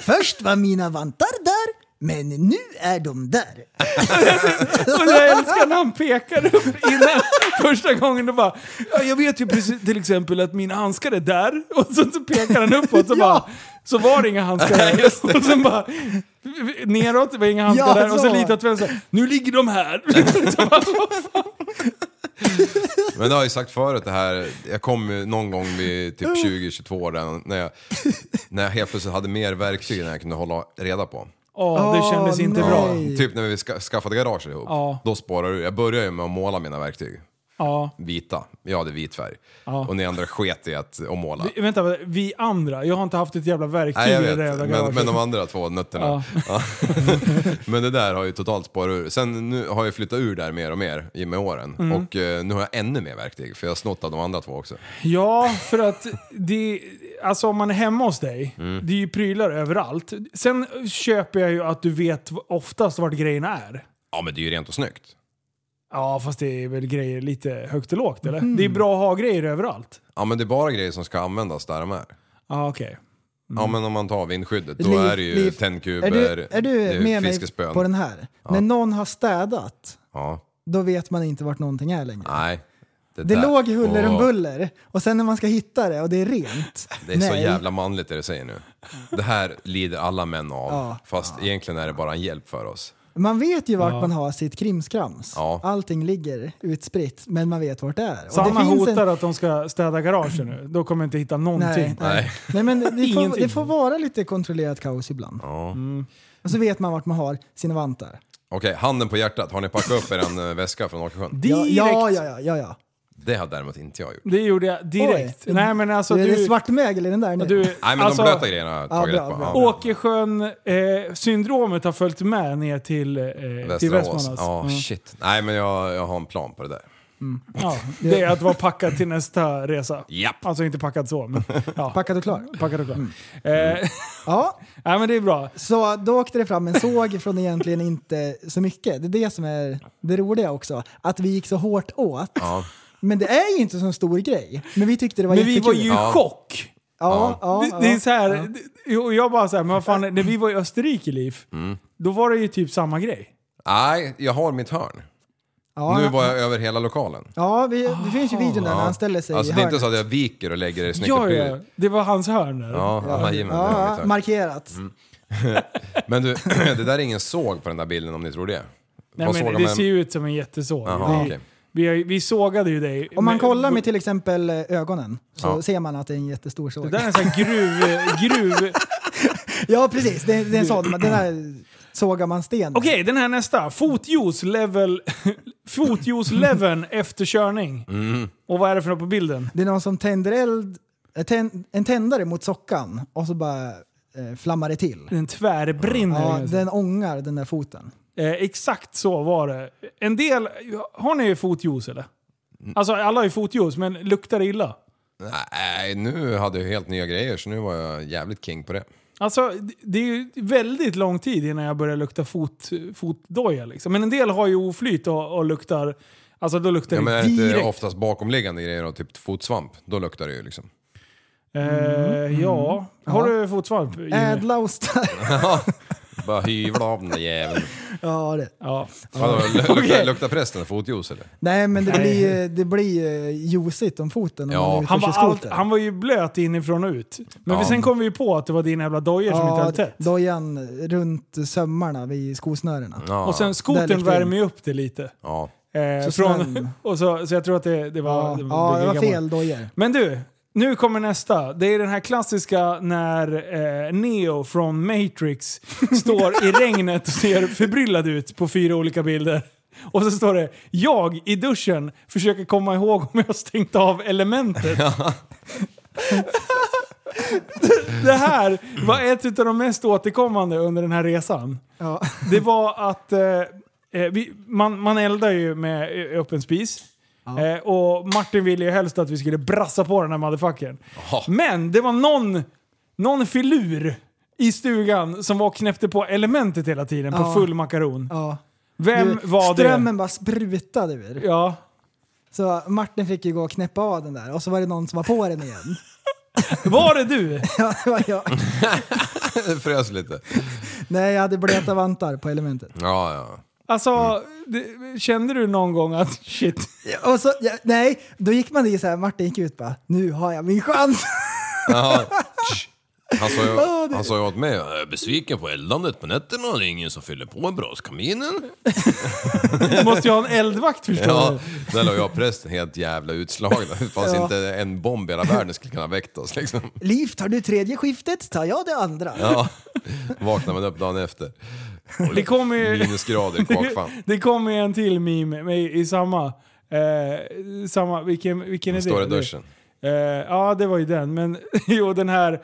Först var mina vantar där, men nu är de där. och jag älskar när han pekar upp innan första gången och bara ja, Jag vet ju precis till exempel att mina handskar är där och så, så pekar han uppåt så bara Så var det inga handskar där. Och sen bara neråt, det var inga handskar Ja, där. Och så. så lite åt vänster. Nu ligger de här. Så bara? Men det har jag ju sagt förut det här, jag kom ju någon gång vid typ 20-22 år där, när jag, när jag helt plötsligt hade mer verktyg än jag kunde hålla reda på. Åh, det kändes inte nej. bra. Typ när vi ska, skaffade garage ihop, Ja. då spårade du. Jag började ju med att måla mina verktyg. Ja. Vita, jag hade vit färg. Ja. Och ni andra sket i att, måla. Vi, vänta, vi andra, jag har inte haft ett jävla verktyg Nej jag i det vet, jävla men, men de andra två nötterna. Ja. men det där har ju totalt spårat ur. Sen nu har jag flyttat ur där mer och mer med åren. Mm. Och eh, nu har jag ännu mer verktyg, för jag har snott av de andra två också. Ja, för att det, alltså om man är hemma hos dig, Mm. det är ju prylar överallt. Sen köper jag ju att du vet oftast vart grejerna är. Ja men det är ju rent och snyggt. Ja, fast det är väl grejer lite högt och lågt eller? Mm. Det är bra att ha grejer överallt. Ja men det är bara grejer som ska användas där de är. Ja, okej. Ja men om man tar vindskyddet, då Liv, är det ju Liv, tändkuber, Är du, är du det med mig fiskespön. på den här? När någon har städat, Ja, då vet man inte vart någonting är längre. nej. Det där- låg huller om Åh, buller och sen när man ska hitta det och det är rent. Det är så nej. jävla manligt det du säger nu. Det här lider alla män av, Ja. fast egentligen är det bara en hjälp för oss. Man vet ju vart man har sitt krimskrams. Ja. Allting ligger utspritt, men man vet vart det är. Och Sanna det finns hotar en... att de ska städa garagen nu. Då kommer jag inte hitta någonting. Nej, nej. Nej. nej, men det får, det får vara lite kontrollerat kaos ibland. Ja. Och så vet man vart man har sina vantar. Okej, handen på hjärtat. Har ni packat upp er en eh, väska från Åkersjön? Direkt! ja, ja, ja, ja, ja. Det har däremot inte jag gjort. Det gjorde jag direkt. Oj. Nej men alltså du, är du... det svartmögel i den där nu? du Nej men alltså, de blöta grejerna har jag tagit rätt på. Ja. Åkersjön-syndromet har följt med ner till, eh, till. Västmanlands. Ja, Mm. shit. Nej men jag, jag har en plan på det där. Ja, det är att vara packad till nästa resa. Japp. Alltså inte packad så, men ja, Packad och klar. packad och klar. Mm. Eh, Ja, nej men det är bra. så då åkte det fram en såg från egentligen inte så mycket. Det är det som är det roliga också. Att vi gick så hårt åt. Ja. Men det är ju inte så stor grej. Men vi tyckte det var Men vi jättekul. var ju i Ja. chock. Ja, ja, det, ja, det är så här, ja. det- och jag bara så här, men vad fan, när vi var i Österrike, Liv, Mm. då var det ju typ samma grej. Nej, jag har mitt hörn. Ja, Nu var jag över hela lokalen. Ja, vi, det finns ju videon där när han ställer sig Alltså i det är inte så att jag viker och lägger det snyggt Ja, ja, det var hans hörn där. Ja, ja, jajamän, det Ja, markerat. Mm. Men du, det där är ingen såg på den där bilden om ni tror det. Nej, Vad men det man- ser ju ut som en jättesåg. Jaha, vi, okej. Vi, vi sågade ju dig. Om man kollar med till exempel eh, ögonen så Ja. ser man att det är en jättestor Det såg. där är en sån här gruv... gruv... Ja, precis. Det, det är en sån. Den där sågar man sten. Okej, den här nästa. Fotjuice level... Fotjuice leveln efter körning. Mm. Och vad är det för något på bilden? Det är någon som tänder eld, eh, tänd, en tändare mot sockan och så bara eh, flammar det till. Den tvärbrinner. Ja, Ja, den ångar den där foten. Eh, exakt så var det. En del... Har ni fotjuice eller? Alltså alla har ju fotjuice, men luktar det illa? Nej, nu hade jag helt nya grejer så nu var jag jävligt king på det. Alltså, det- det är ju väldigt lång tid innan jag börjar lukta fot, fotdoja. Liksom. Men en del har ju oflyt och, och luktar... Alltså då luktar Ja, men det är det inte direkt. oftast bakomliggande grejer och typ fotsvamp, då luktar det ju liksom. Eh, ja. Har du fotsvamp? Ädla ostar. Bara hyvla av den där jäveln. Ja, det. Ja. Vadå, luktar, luktar prästen fotjuice eller? Nej, men det blir, det blir eh, juicigt om foten Ja. om man Han var, allt, han var ju blöt inifrån och ut. Men Ja. sen kom vi ju på att det var dina jävla dojor som inte höll tätt. dojan runt sömmarna vid skosnörena. Ja. Och sen Där skotern läckte in. värmer ju upp det lite. Ja. Eh, Så från, snön- och så, så jag tror att det, det var... Ja, ja, det var fel dojor. Men du, nu kommer nästa. Det är den här klassiska när eh, Neo från Matrix står i regnet och ser förbryllad ut på fyra olika bilder. Och så står det “Jag i duschen försöker komma ihåg om jag stängt av elementet”. det här var ett av de mest återkommande under den här resan. Ja. Det var att eh, eh, vi, man, man eldar ju med öppen spis. Eh, och Martin ville ju helst att vi skulle brassa på den här motherfuckern. Jaha. Men det var någon, någon filur i stugan som var och knäppte på elementet hela tiden på Ja. full makaron. Ja. Vem Du, var Strömmen bara sprutade ur. det? Ja. Så Martin fick ju gå och knäppa av den där och så var det någon som var på den igen. Var det du? Ja, det var jag. Det frös lite. Nej, jag hade blöta vantar på elementet. Ja, ja. Alltså, det, kände du någon gång att shit, Och så, ja, nej, då gick man i så här, Martin gick ut bara, nu har jag min chans. Jaha. Han sa, ju, han sa ju åt mig, jag är besviken på eldandet på nätterna, det är ingen som fyller på braskaminen. du måste ju ha en eldvakt förstår Ja, du. där låg jag prästen helt jävla utslagna. Det fanns Ja. inte en bomb i hela världen skulle kunna väckt oss liksom. Liv, tar du tredje skiftet tar jag det andra. Ja, vaknar man upp dagen efter. Det kommer ju... Minusgrader, kvarkfan. Det kommer ju en till meme med, i samma... Eh, samma vilken, vilken är det? Står i duschen. Eh, ja, det var ju den. Men jo, den här...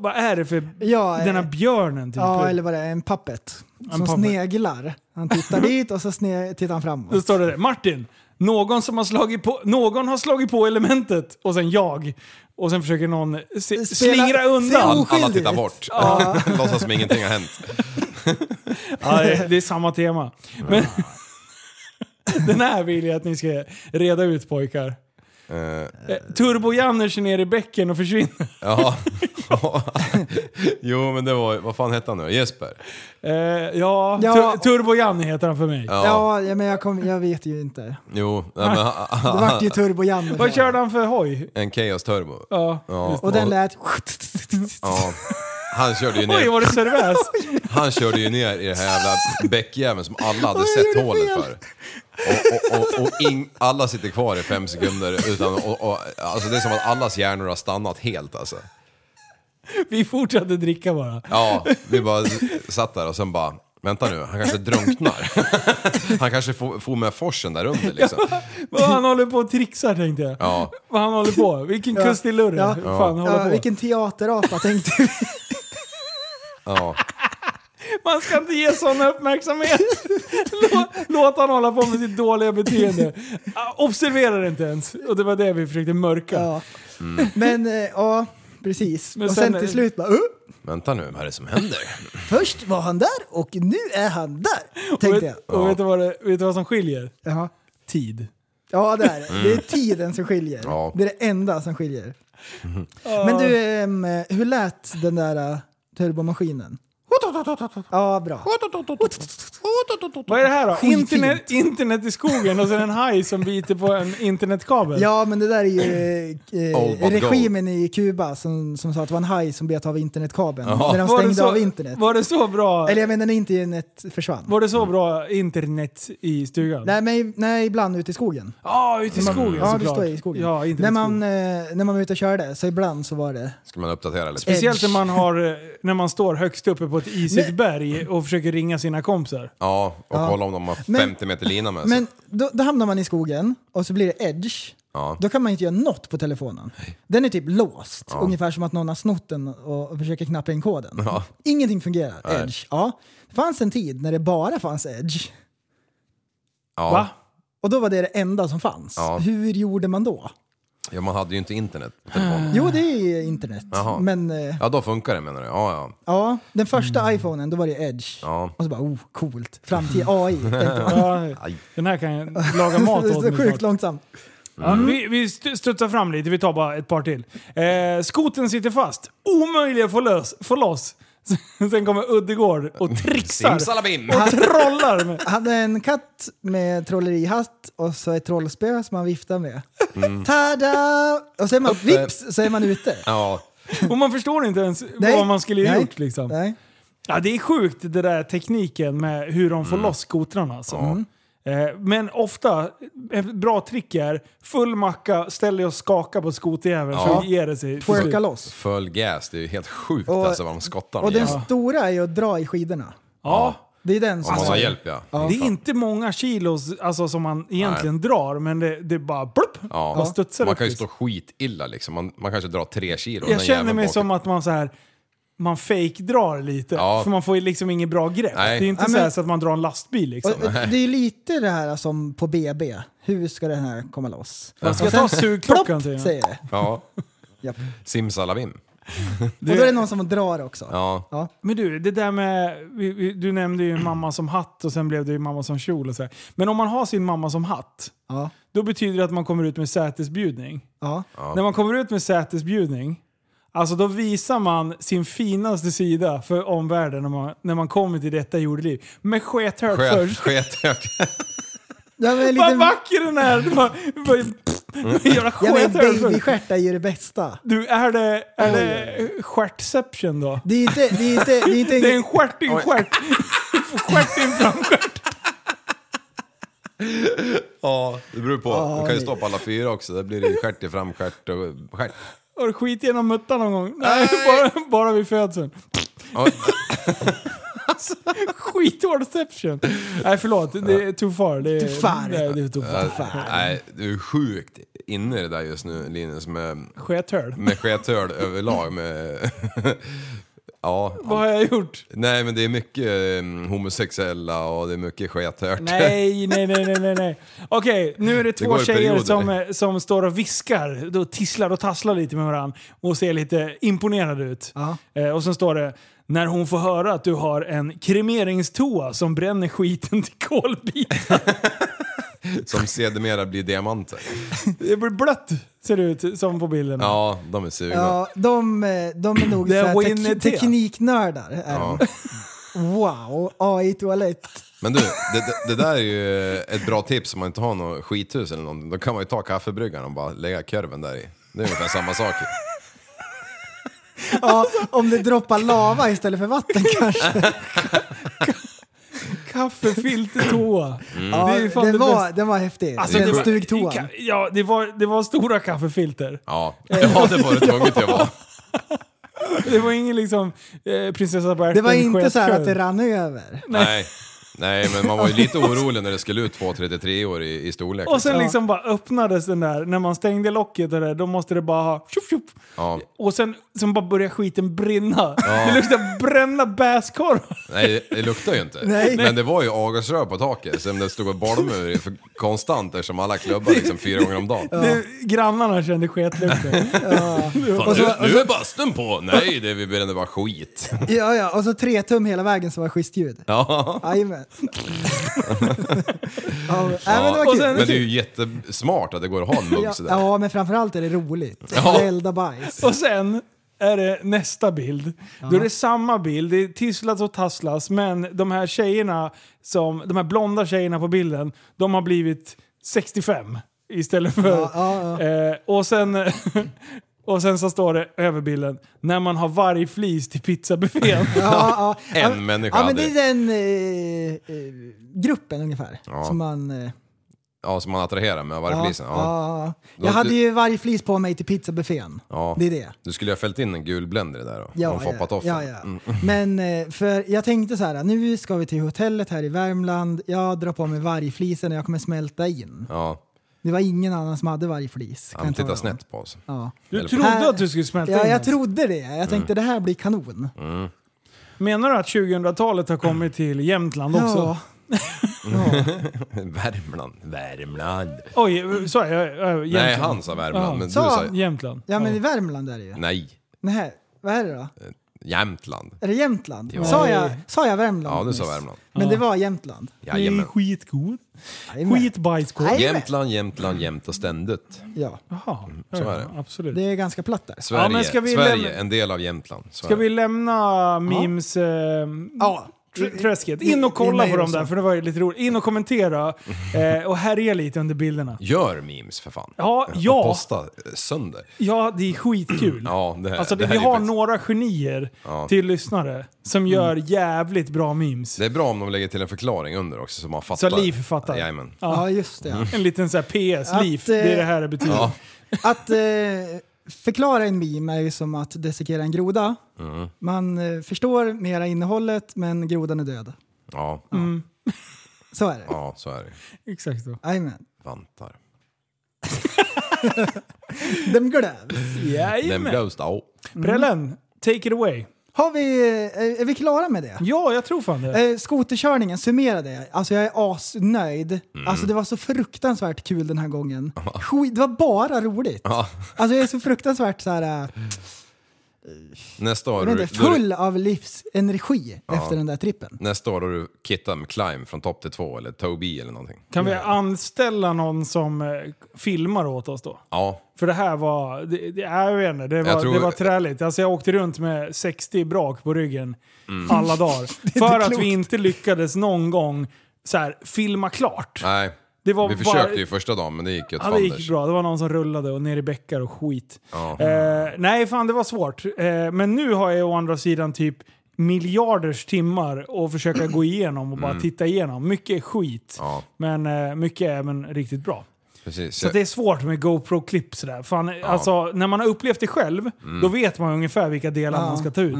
Vad är det för... Ja, den här eh, björnen typ. Ja, eller vad det är, en puppet. Som puppet. sneglar. Han tittar dit och så sne, tittar han Då framåt. står det där, Martin, någon, som har slagit på, någon har slagit på elementet och sen jag. Och sen försöker någon se, Spela- slingra se undan. Alla tittar bort. Låtsas som ingenting har hänt. Ja, det, det är samma tema. Men den här vill jag att ni ska reda ut pojkar. Eh, Eh, Turbo-Janne kör ner i bäcken och försvinner. ja. jo men det var, vad fan hette han nu Jesper? Eh, ja, Ja. Tur- Turbo-Janne heter han för mig. Ja. Ja, men jag, kom, jag vet ju inte. Jo, nej, men, Det vart ju Turbo-Janne. Vad körde han för hoj? en Chaos Turbo. Ja. Ja. Och den lät... Ja. Han körde ju Oj, ner, var det servös? han körde ju ner i det här jävla bäckjäveln som alla hade Oj, sett hålet fel. för. Och, och, och, och ing, alla sitter kvar i fem sekunder utan, och, och, alltså det är som att allas hjärnor har stannat helt alltså. Vi fortsatte dricka bara. Ja, vi bara satt där och sen bara, vänta nu, han kanske drunknar. Han kanske får, får med forsen där under liksom. Vad han håller på och trixar tänkte jag. Ja, Vad han håller på. Vilken Ja. kustilurre. Ja. Fan håller Ja, på. vilken teaterapa tänkte vi. ja. Man ska inte ge sån uppmärksamhet. Lå- Låt han hålla på med sitt dåliga beteende. Ah, Observera det inte ens. Och det var det vi försökte mörka. Ja. Men eh, ja, precis. Men och sen, sen- till slut bara... Uh, Vänta nu, vad är det som händer? först var han där och nu är han där. Och, Tänkte jag. vet, och vet, du vad det, vet du vad som skiljer? Jaha. Tid. Ja, det är det. Det är tiden som skiljer. Ja. Det är det enda som skiljer. Men du, hur lät den där uh, turbomaskinen? Ja, bra. Vad är det här då? Skitfint. Internet, internet i skogen och sen en haj som biter på en internetkabel. Ja, men det där är ju eh, but regimen i Kuba som, som sa att det var en haj som bet av internetkabeln när de var, det stängde så, av internet. var det så bra? Eller jag menar när internet försvann. Var det så bra internet i stugan? Nej, men, nej, ibland ute i skogen. Ja, ute i skogen Ja, du såklart. står i skogen. Ja, internet när, i man, skogen. eh, när man var ute och körde, så ibland så var det... Ska man uppdatera lite? Speciellt när man, har, eh, när man står högst uppe på ett isigt berg och försöker ringa sina kompisar. Ja, och Ja. kolla om de har Men- 50 meter lina med sig. Men då, då hamnar man i skogen och så blir det edge. Ja. Då kan man inte göra något på telefonen. Den är typ låst, Ja. ungefär som att någon har snott den och, och försöker knappa in koden. Ja. Ingenting fungerar. Nej. Edge. Ja. Det fanns en tid när det bara fanns edge. Ja. Va? Och då var det det enda som fanns. Ja. Hur gjorde man då? Ja, man hade ju inte internet på telefonen. Jo, det är internet. Jaha. Men eh, Ja, då funkar det menar du? Ja, ja. ja, den första iPhonen, då var det edge. Ja. Och så bara, oh, coolt. Framtid, AI. tänkte man. Ja, Aj. den här kan jag laga mat det åt är mig så sjukt snart. långsamt. Ja, vi, vi st- studsar fram lite, vi tar bara ett par till. Eh, skoten sitter fast. Omöjlig att få, lös, få loss. Sen kommer Uddegård och trixar Simsalabim! och trollar. Med. hade en katt med trollerihatt och så ett trollspö som man viftar med. Mm. Tada! Och så är man, vips, så är man ute. Ja, Och man förstår inte ens Nej. vad man skulle ha Nej. gjort. Liksom. Nej. Ja, det är sjukt det där tekniken med hur de får loss skotrarna. Alltså. Eh, Men ofta, ett bra trick är full macka, ställ dig och skaka på skoterjäveln Ja. så ger det sig. Twerka loss. full gas. Det är ju helt sjukt Och- alltså vad de skottar Och den Ja. stora är ju att dra i skidorna. Ja. Det är den Om som... man har hjälp ja. Det är inte många kilos alltså, som man egentligen drar, men det, det är bara blupp, Ja. bara studsar Man kan ju stå skitilla liksom. Man, man kanske drar tre kilo. Jag känner mig bak- som att man så här man fake-drar lite. Ja. För man får ju liksom inget bra grepp. Nej. Det är inte Ja, så, men- så att man drar en lastbil liksom. Och, det är lite det här som på BB. Hur ska den här komma loss? Man ska ta sugklockan Plopp, säger det. Ja, Japp. simsalabim. Och då är det någon som drar också. Ja. Ja. Men du, det där med... Du nämnde ju mamma som hatt och sen blev det ju mamma som kjol och så här. Men om man har sin mamma som hatt, Ja. då betyder det att man kommer ut med sätesbjudning. Ja. När man kommer ut med sätesbjudning, alltså då visar man sin finaste sida för omvärlden när man, när man kommer till detta jordeliv. Med skethög Sket, först. skethög. En Vad liten, vacker den är! Det var, det var, jävla ja, men skethög först. babystjärt är ju det bästa. Du, är det, är det stjärtception då? Det är inte... Det är inte, det är inte Det är en stjärt i en stjärt. Stjärt i en framstjärt. Ja, det beror på. Man kan ju på alla fyra också. Det blir det stjärt i framstjärt och stjärt. Har du skit genom muttan någon gång? Nej, bara, bara vid födseln. Ja, Skithårdception. Nej förlåt, det är too far. Det är, Too far. Nej, det är too far. Nej, du är sjukt inne i det där just nu Linus med, Skethöl. med skethörd överlag. Med, ja, Vad har jag gjort? nej men det är mycket eh, homosexuella och det är mycket skethört. Nej, nej, nej, nej, nej, nej. Okej, nu är det två går i tjejer perioder. som, eh, som står och viskar, då tisslar och tasslar lite med varandra och ser lite imponerade ut. Ja. Eh, och sen står det, när hon får höra att du har en kremeringstoa som bränner skiten till kolbitar. Som sedermera blir diamanter. Det blir blött, ser det ut som på bilden. Ja, de är sugna. Ja, de, eh, de är nog Det är såhär Winnie tek tekniknördar. Är Ja. de. Wow, AI-toalett. Men du, det, det, det där är ju ett bra tips om man inte har något skithus eller någonting. Då kan man ju ta kaffebryggaren och bara lägga kurven där i. Det är ungefär samma sak. Ja, om det droppar lava istället för vatten kanske. Kaffefiltertoa. Ja, Det är fan den, det var, bästa. den var häftig. Alltså, den det var- stugtoan. Ka- Ja, det var, det var stora kaffefilter. Ja, ja det var det tvunget att vara. Det var ingen liksom eh, prinsessa på Det var inte så här att det rann över. Nej. Nej, men man var ju lite orolig när det skulle ut två 33 år i, i storlek. Och sen Ja. liksom bara öppnades den där, när man stängde locket och det, då måste det bara ha tjup, tjup. Ja. Och sen, sen bara började skiten brinna. Det luktade bränna bäskorv. Nej, det luktar ju inte. Nej. Men det var ju avgasrör på taket som det stod och bolmade för konstant eftersom alla klubbar liksom fyra gånger om dagen. Det, grannarna kände sketlukten. Fan, Och så- nu, nu är bastun på! Nej, det vi brände bara skit. Ja, ja, och så tre tum hela vägen så var schysst ljud. Ja. Jajamän. ja, nej, men det var kul. Men det är ju jättesmart att det går att ha en mugg Ja, sådär. ja, men framförallt är det roligt. Ja. Elda bajs. Och sen är det nästa bild. Då är det samma bild, det tisslas och tasslas, men de här tjejerna, som, de här blonda tjejerna på bilden, de har blivit 65 istället för... Ja, ja, ja. Eh, och, sen, och sen så står det över bilden, när man har vargflis till pizzabuffén. Ja, ja. En människa Ja, men det är den eh, eh, gruppen ungefär. Ja. Som man... Eh, Ja, som man attraherar med vargflisen. Ja. ja. Då- Jag hade ju vargflis på mig till pizzabuffén. Ja. Det är det. Du skulle ju ha fällt in en gul blender där då. Ja, och foppat off ja, den. ja. Mm. Men eh, för jag tänkte så här, nu ska vi till hotellet här i Värmland. Jag drar på mig vargflisen och jag kommer smälta in. Ja, Det var ingen annan som hade vargflis. kan han jag tala tittar om. snett på oss. Ja. Du Eller- trodde att du skulle smälta ja, in jag alltså. trodde det. Jag tänkte det här blir kanon. Menar du att 2000-talet har kommit till Jämtland också? Ja. Ja. Värmland, Värmland. Oj, sa jag? äh, Jämtland? Nej, han sa Värmland, Jaha. men du Sa sa... han? Jämtland. ja, men i Värmland är det ju. Nej. Nej, vad är det då? Jämtland. Är det Jämtland? Ja. Sa, jag, sa jag Värmland? Ja, du sa nyss? Värmland. Men det var Jämtland. Det är Jajamän. skitgod. Jajamän. Skitbajskorv. Nej. Jämtland, Jämtland, jämt och ständigt. Ja, Jaha, så ja, är det. absolut. det är ganska platt där. Sverige, men ska vi Sverige lämna- en del av Jämtland. Så Ska är vi det. lämna memes... Eh, Ja. Tr- Träsket. In och kolla på dem där, för det var ju lite roligt. In och kommentera eh, och härja lite under bilderna. Gör memes för fan. Ja, Och ja, Posta eh, sönder. ja, det är skitkul. Ja, det, Alltså det, det vi är har faktiskt- några genier Ja. till lyssnare som gör jävligt bra memes. Det är bra om de lägger till en förklaring under också så man fattar. Så Liv fattar. Jajamän. Ja, just det. Ja. En liten så här PS, liv, det är eh, det här det betyder. Ja. Att eh, förklara en meme är ju som att dissekera en groda. Mm. Man eh, förstår mera innehållet, men grodan är död. Ja. Så är det. ja, så är det. Exakt så. Jajamän. Vantar. Dem glöms. Den Jajamän. blows då. Brällen, take it away. Har vi, eh, är vi klara med det? Ja, jag tror fan det. Eh, skoterkörningen, summera det. Alltså jag är asnöjd. Mm. Alltså det var så fruktansvärt kul den här gången. Skit, det var bara roligt. Ja. Alltså jag är så fruktansvärt så här, äh, Nästa år, inte, då du, full av livsenergi efter den där trippen. nästa år då du kittar med climb från topp till två eller Tobii eller någonting. Kan vi anställa någon som eh, filmar åt oss då? Ja, För det här var, det, det, jag vet inte, det var, tror- det var träligt. Alltså jag åkte runt med 60 brak på ryggen Mm. alla dagar. För att vi inte lyckades någon gång så här, filma klart. nej. Det var Vi bara- försökte ju första dagen men det gick ju åt Ja, det gick fanders. bra. Det var någon som rullade och ner i bäckar och skit. Ja. Eh, nej, fan det var svårt. Eh, men nu har jag å andra sidan typ miljarders timmar att försöka gå igenom och bara titta igenom. Mycket är skit, Mm. Ja, men eh, mycket är även riktigt bra. precis. Så det är svårt med GoPro-klipp sådär. Fan, alltså, när man har upplevt det själv, då vet man ungefär vilka delar Ja, man ska ta ut.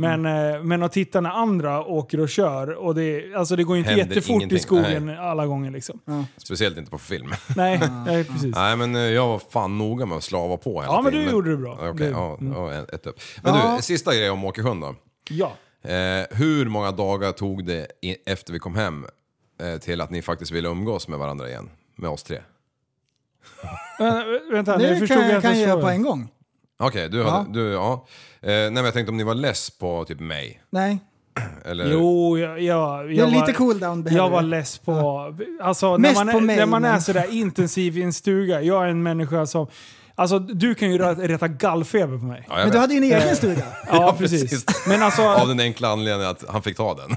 Ja. Men, eh, men att titta när andra åker och kör, och det, alltså det går ju inte Händer jättefort i ingenting. skogen alla gånger. Liksom. Speciellt inte på film. Nej, nej, precis. Nej men eh, jag var fan noga med att slava på hela Ja, men du gjorde det bra. Okej, Det- ja, ja, ett upp. Men Ja. du, sista grejen om Åkersjön då. Ja. Eh, hur många dagar tog det i, efter vi kom hem eh, till att ni faktiskt ville umgås med varandra igen? Med oss tre? Vä- vänta, nu Det förstod kan jag jag kan jag göra på en gång. Okej, du, Ja. hade, du, ja. Eh, nej men jag tänkte om ni var less på typ mig? Nej, Eller? Jo, jag, jag, det är jag lite var, cooldown behöver Jag var du. less på... Alltså, när man, är, på mig, när man är sådär intensiv i en stuga. Jag är en människa som... Alltså, du kan ju reta gallfeber på mig. Ja, jag Men du hade ju en egen stuga. Ja, precis. Men alltså, Av den enkla anledningen att han fick ta den.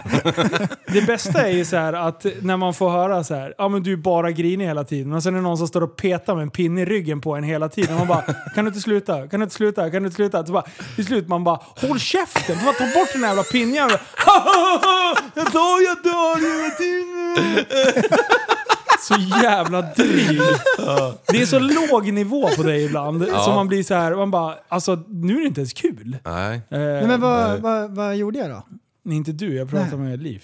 det bästa är ju så här att när man får höra så här, ja men du är bara grinig hela tiden. Och sen är det någon som står och petar med en pinne i ryggen på en hela tiden. Man bara, kan du inte sluta? Kan du inte sluta? Kan du inte sluta? Så bara, till slut man bara, håll käften! Bara ta bort den här jävla pinnjäveln. Jag dör, jag dör hela tiden! Så jävla dryg. Det är så låg nivå på dig ibland. Så man blir så här, man bara, alltså nu är det inte ens kul. Nej. Eh, Nej, men vad, vad, vad gjorde jag då? Nej, inte du, jag pratar med Liv.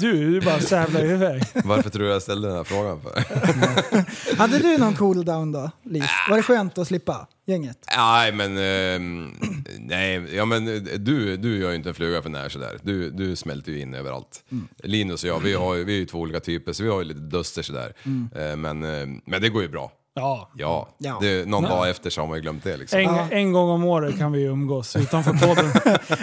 Du, du bara sävlar iväg. Varför tror du jag ställde den här frågan för? Hade du någon cooldown då, Liv? Var det skönt att slippa gänget? Nej men, ehm, nej, ja men eh, du, du gör ju inte en fluga för när sådär. Du, du smälter ju in överallt. Linus och jag, vi, har, ju- vi är ju två olika typer så vi har ju lite duster sådär. Eh, men, eh, men det går ju bra. Ja. Ja, Ja. Det, någon dag efter så har man ju glömt det liksom. En, en gång om året kan vi ju umgås utanför podden.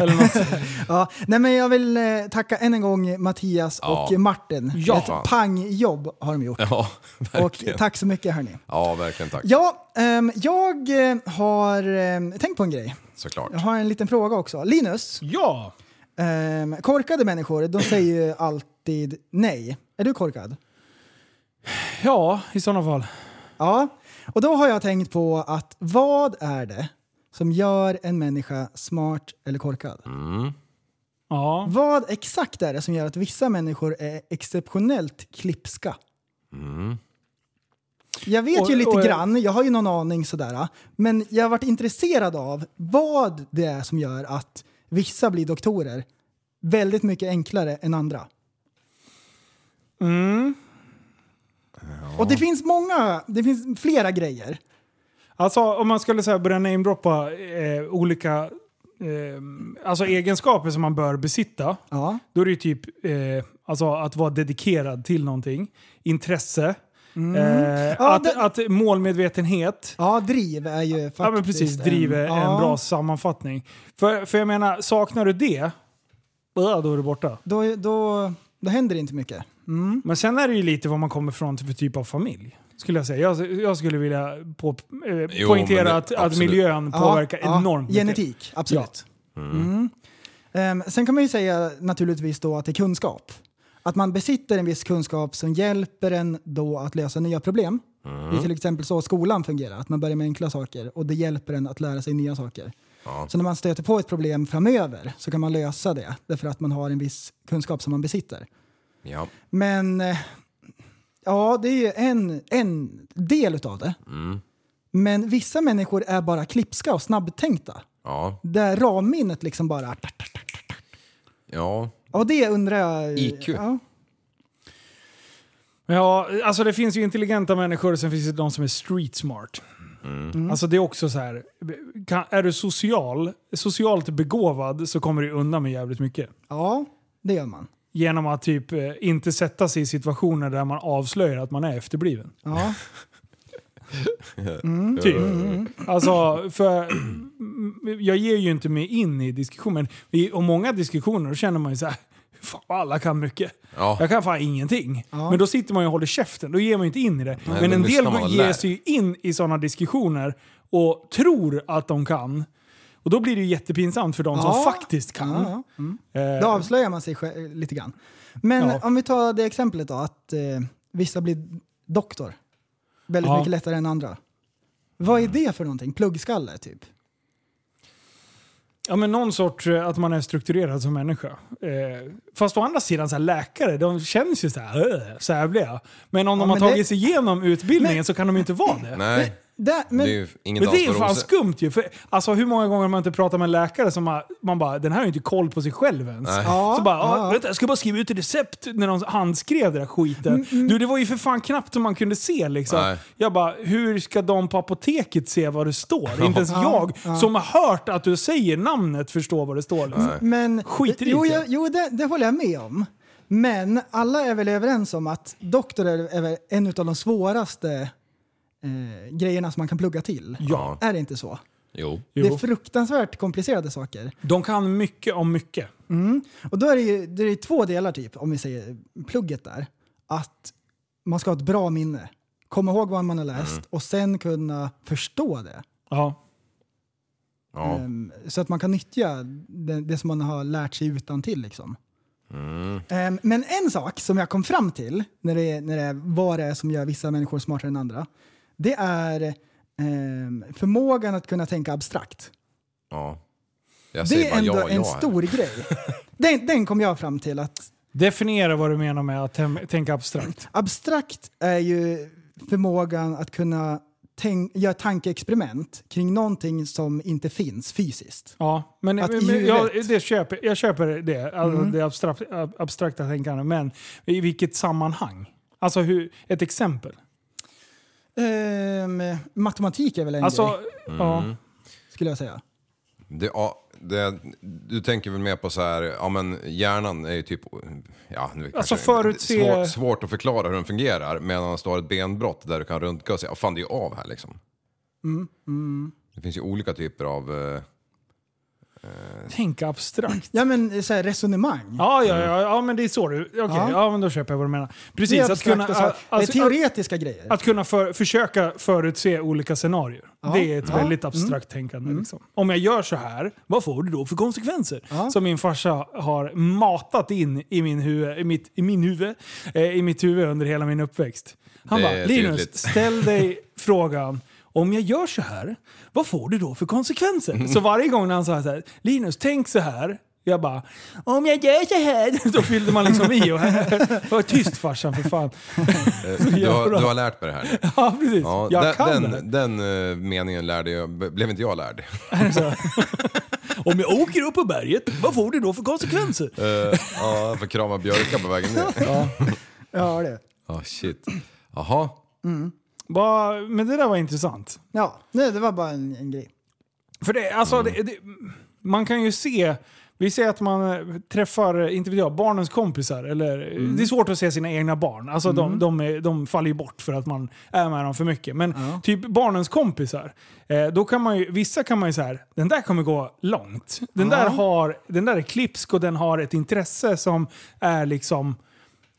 Eller något. Ja, nej men jag vill eh, tacka än en gång Mattias Ja. och Martin. Ja. Ett pangjobb har de gjort. Ja, och verkligen. tack så mycket hörni. Ja, verkligen tack. Ja, ehm, jag eh, har ehm, tänkt på en grej. Såklart. Jag har en liten fråga också. Linus, Ja! ehm, korkade människor de säger ju alltid nej. Är du korkad? Ja, i sådana fall. Ja, och då har jag tänkt på att vad är det som gör en människa smart eller korkad? Ja. Vad exakt är det som gör att vissa människor är exceptionellt klipska? Jag vet ju Och- lite och- grann, jag har ju någon aning sådär. Men jag har varit intresserad av vad det är som gör att vissa blir doktorer väldigt mycket enklare än andra. Mm. Och det finns många, det finns flera grejer. Alltså om man skulle säga börja namedroppa eh, olika eh, alltså egenskaper som man bör besitta. Ja. Då är det ju typ eh, alltså att vara dedikerad till någonting. Intresse. Eh, Ja, att, det- att målmedvetenhet, Ja, driv är ju faktiskt ja men precis, driver en, en ja, bra sammanfattning. För, för jag menar, saknar du det, då är du borta. Då, då, då händer det inte mycket. Mm. Men sen är det ju lite vad man kommer från till för typ av familj. Skulle jag säga. Jag, jag skulle vilja på, eh, Jo, poängtera det- att, att miljön Ja, påverkar ja, enormt mycket. Genetik, absolut. Mm. Ehm, sen kan man ju säga naturligtvis då att det är kunskap. Att man besitter en viss kunskap som hjälper en då att lösa nya problem. Det är till exempel så skolan fungerar, att man börjar med enkla saker och det hjälper en att lära sig nya saker. Ja. Så när man stöter på ett problem framöver så kan man lösa det därför att man har en viss kunskap som man besitter. Ja. Men eh, ja, det är ju en, en del utav det. Men vissa människor är bara klipska och snabbtänkta. Ja. Där ramminnet liksom bara... Ja. Och det undrar jag... IQ. Ja. Ja, alltså det finns ju intelligenta människor, sen finns det de som är street smart. Mm. Alltså det är också så här. Kan, är du social, socialt begåvad så kommer du undan med jävligt mycket. ja, det gör man. Genom att typ eh, inte sätta sig i situationer där man avslöjar att man är efterbliven. Ja. Typ. Alltså, för mm, jag ger ju inte mig in i diskussionen. I, och många diskussioner då känner man ju så här. Fan, alla kan mycket. Ja. Jag kan fan ingenting. Ja. Men då sitter man ju och håller käften. Då ger man ju inte in i det. Nej, Men en del ger sig ju in i sådana diskussioner och tror att de kan. Och då blir det ju jättepinsamt för de som Ja. faktiskt kan. Ja, ja. Mm. Eh, Då avslöjar man sig själv, lite grann. Men Ja. om vi tar det exemplet då, att eh, vissa blir doktor. Väldigt Ja. mycket lättare än andra. Vad är det för någonting? Pluggskalle, typ? Ja men någon sorts eh, att man är strukturerad som människa. Eh, fast å andra sidan, så här, läkare, de känns ju så här äh, sävliga. Men om de Ja, har men tagit det- sig igenom utbildningen Men- så kan de inte vara det. Nej. Där, men, det är ju ingen Men det är fan skumt ju. För, alltså hur många gånger har man inte pratat med en läkare som har, man bara, den här har ju inte koll på sig själv ens. Ja, så bara, ja. vänta, jag ska bara skriva ut ett recept när de handskrev det där skiten. Du det var ju för fan knappt som man kunde se liksom. Nej. Jag bara, hur ska de på apoteket se vad det står? Inte ens Ja, jag som har hört att du säger namnet förstår vad det står. Liksom. Men, Skit i det, jo, jag, jo det, det håller jag med om. Men alla är väl överens om att doktor är, en av de svåraste eh, grejerna som man kan plugga till. Ja. Är det inte så? Jo. Det är fruktansvärt komplicerade saker. De kan mycket om mycket. Och då är det ju det är två delar typ, om vi säger plugget där. Att man ska ha ett bra minne. Komma ihåg vad man har läst och sen kunna förstå det. Ja. Ja. Ehm, så att man kan nyttja det, det som man har lärt sig utan till liksom. Ehm, men en sak som jag kom fram till när det, när det är vad det är som gör vissa människor smartare än andra. Det är ehm, förmågan att kunna tänka abstrakt. ja. Jag Det är bara ändå ja, en ja. här. stor grej. Den, den kom jag fram till att Definiera vad du menar med att tänka abstrakt. abstrakt är ju förmågan att kunna tänk, göra tankeexperiment kring någonting som inte finns fysiskt. Ja, men, Att i men jag, Mm. det köper, jag köper det, alltså det abstrakt, ab- abstrakta tänkandet. Men i vilket sammanhang? Alltså hur, ett exempel. Ehm, matematik är väl en Alltså, grej, ja. skulle jag säga. Det, ja, det, du tänker väl mer på så här, ja men hjärnan är ju typ, ja nu Alltså kanske- förutse- svår, svårt att förklara hur den fungerar medan du har ett benbrott där du kan röntga och säga, ja fan det är ju av här liksom. Mm, Det finns ju olika typer av, eh, tänka abstrakt. Ja men så här, resonemang. Ja, ja, ja, ja, men det är så du... Okej, Ja. ja. men då köper jag vad du menar. Precis, att kunna, saker. alltså, det är teoretiska grejer. att, att kunna för, försöka förutse olika scenarier. Det är ett Ja. Mm. väldigt abstrakt tänkande. Liksom. Om jag gör så här, vad får det då för konsekvenser? Ja. Som min farsa har matat in i, min huvud, i, mitt, i, min huvud, eh, i mitt huvud under hela min uppväxt. Han bara, Linus, tydligt." ställ dig frågan, om jag gör så här, vad får det då för konsekvenser? Så varje gång när han sa så här, Linus tänk så här. Jag bara, om jag gör så här. Då fyllde man liksom i och var tyst farsan för fan. eh, du, har, du har lärt mig det här nu. Ja precis, Ja, jag den, kan den, den eh, meningen lärde jag, blev inte jag lärd. det. Om jag åker upp på berget, vad får det då för konsekvenser? Eh, ja, jag får krama björkar på vägen ner. Ja, Ja, det. shit. Jaha. Bara, men det där var intressant. Ja, nej, det var bara en, en grej. För det, alltså, det, det, man kan ju se Vi säger att man eh, träffar, inte vet jag, barnens kompisar. Eller, Mm. Det är svårt att se sina egna barn. Alltså de, de, är, de faller ju bort för att man är med dem för mycket. Men typ barnens kompisar. Eh, då kan man ju, vissa kan man ju säga, den där kommer gå långt. Den, där har, den där är klipsk och den har ett intresse som är liksom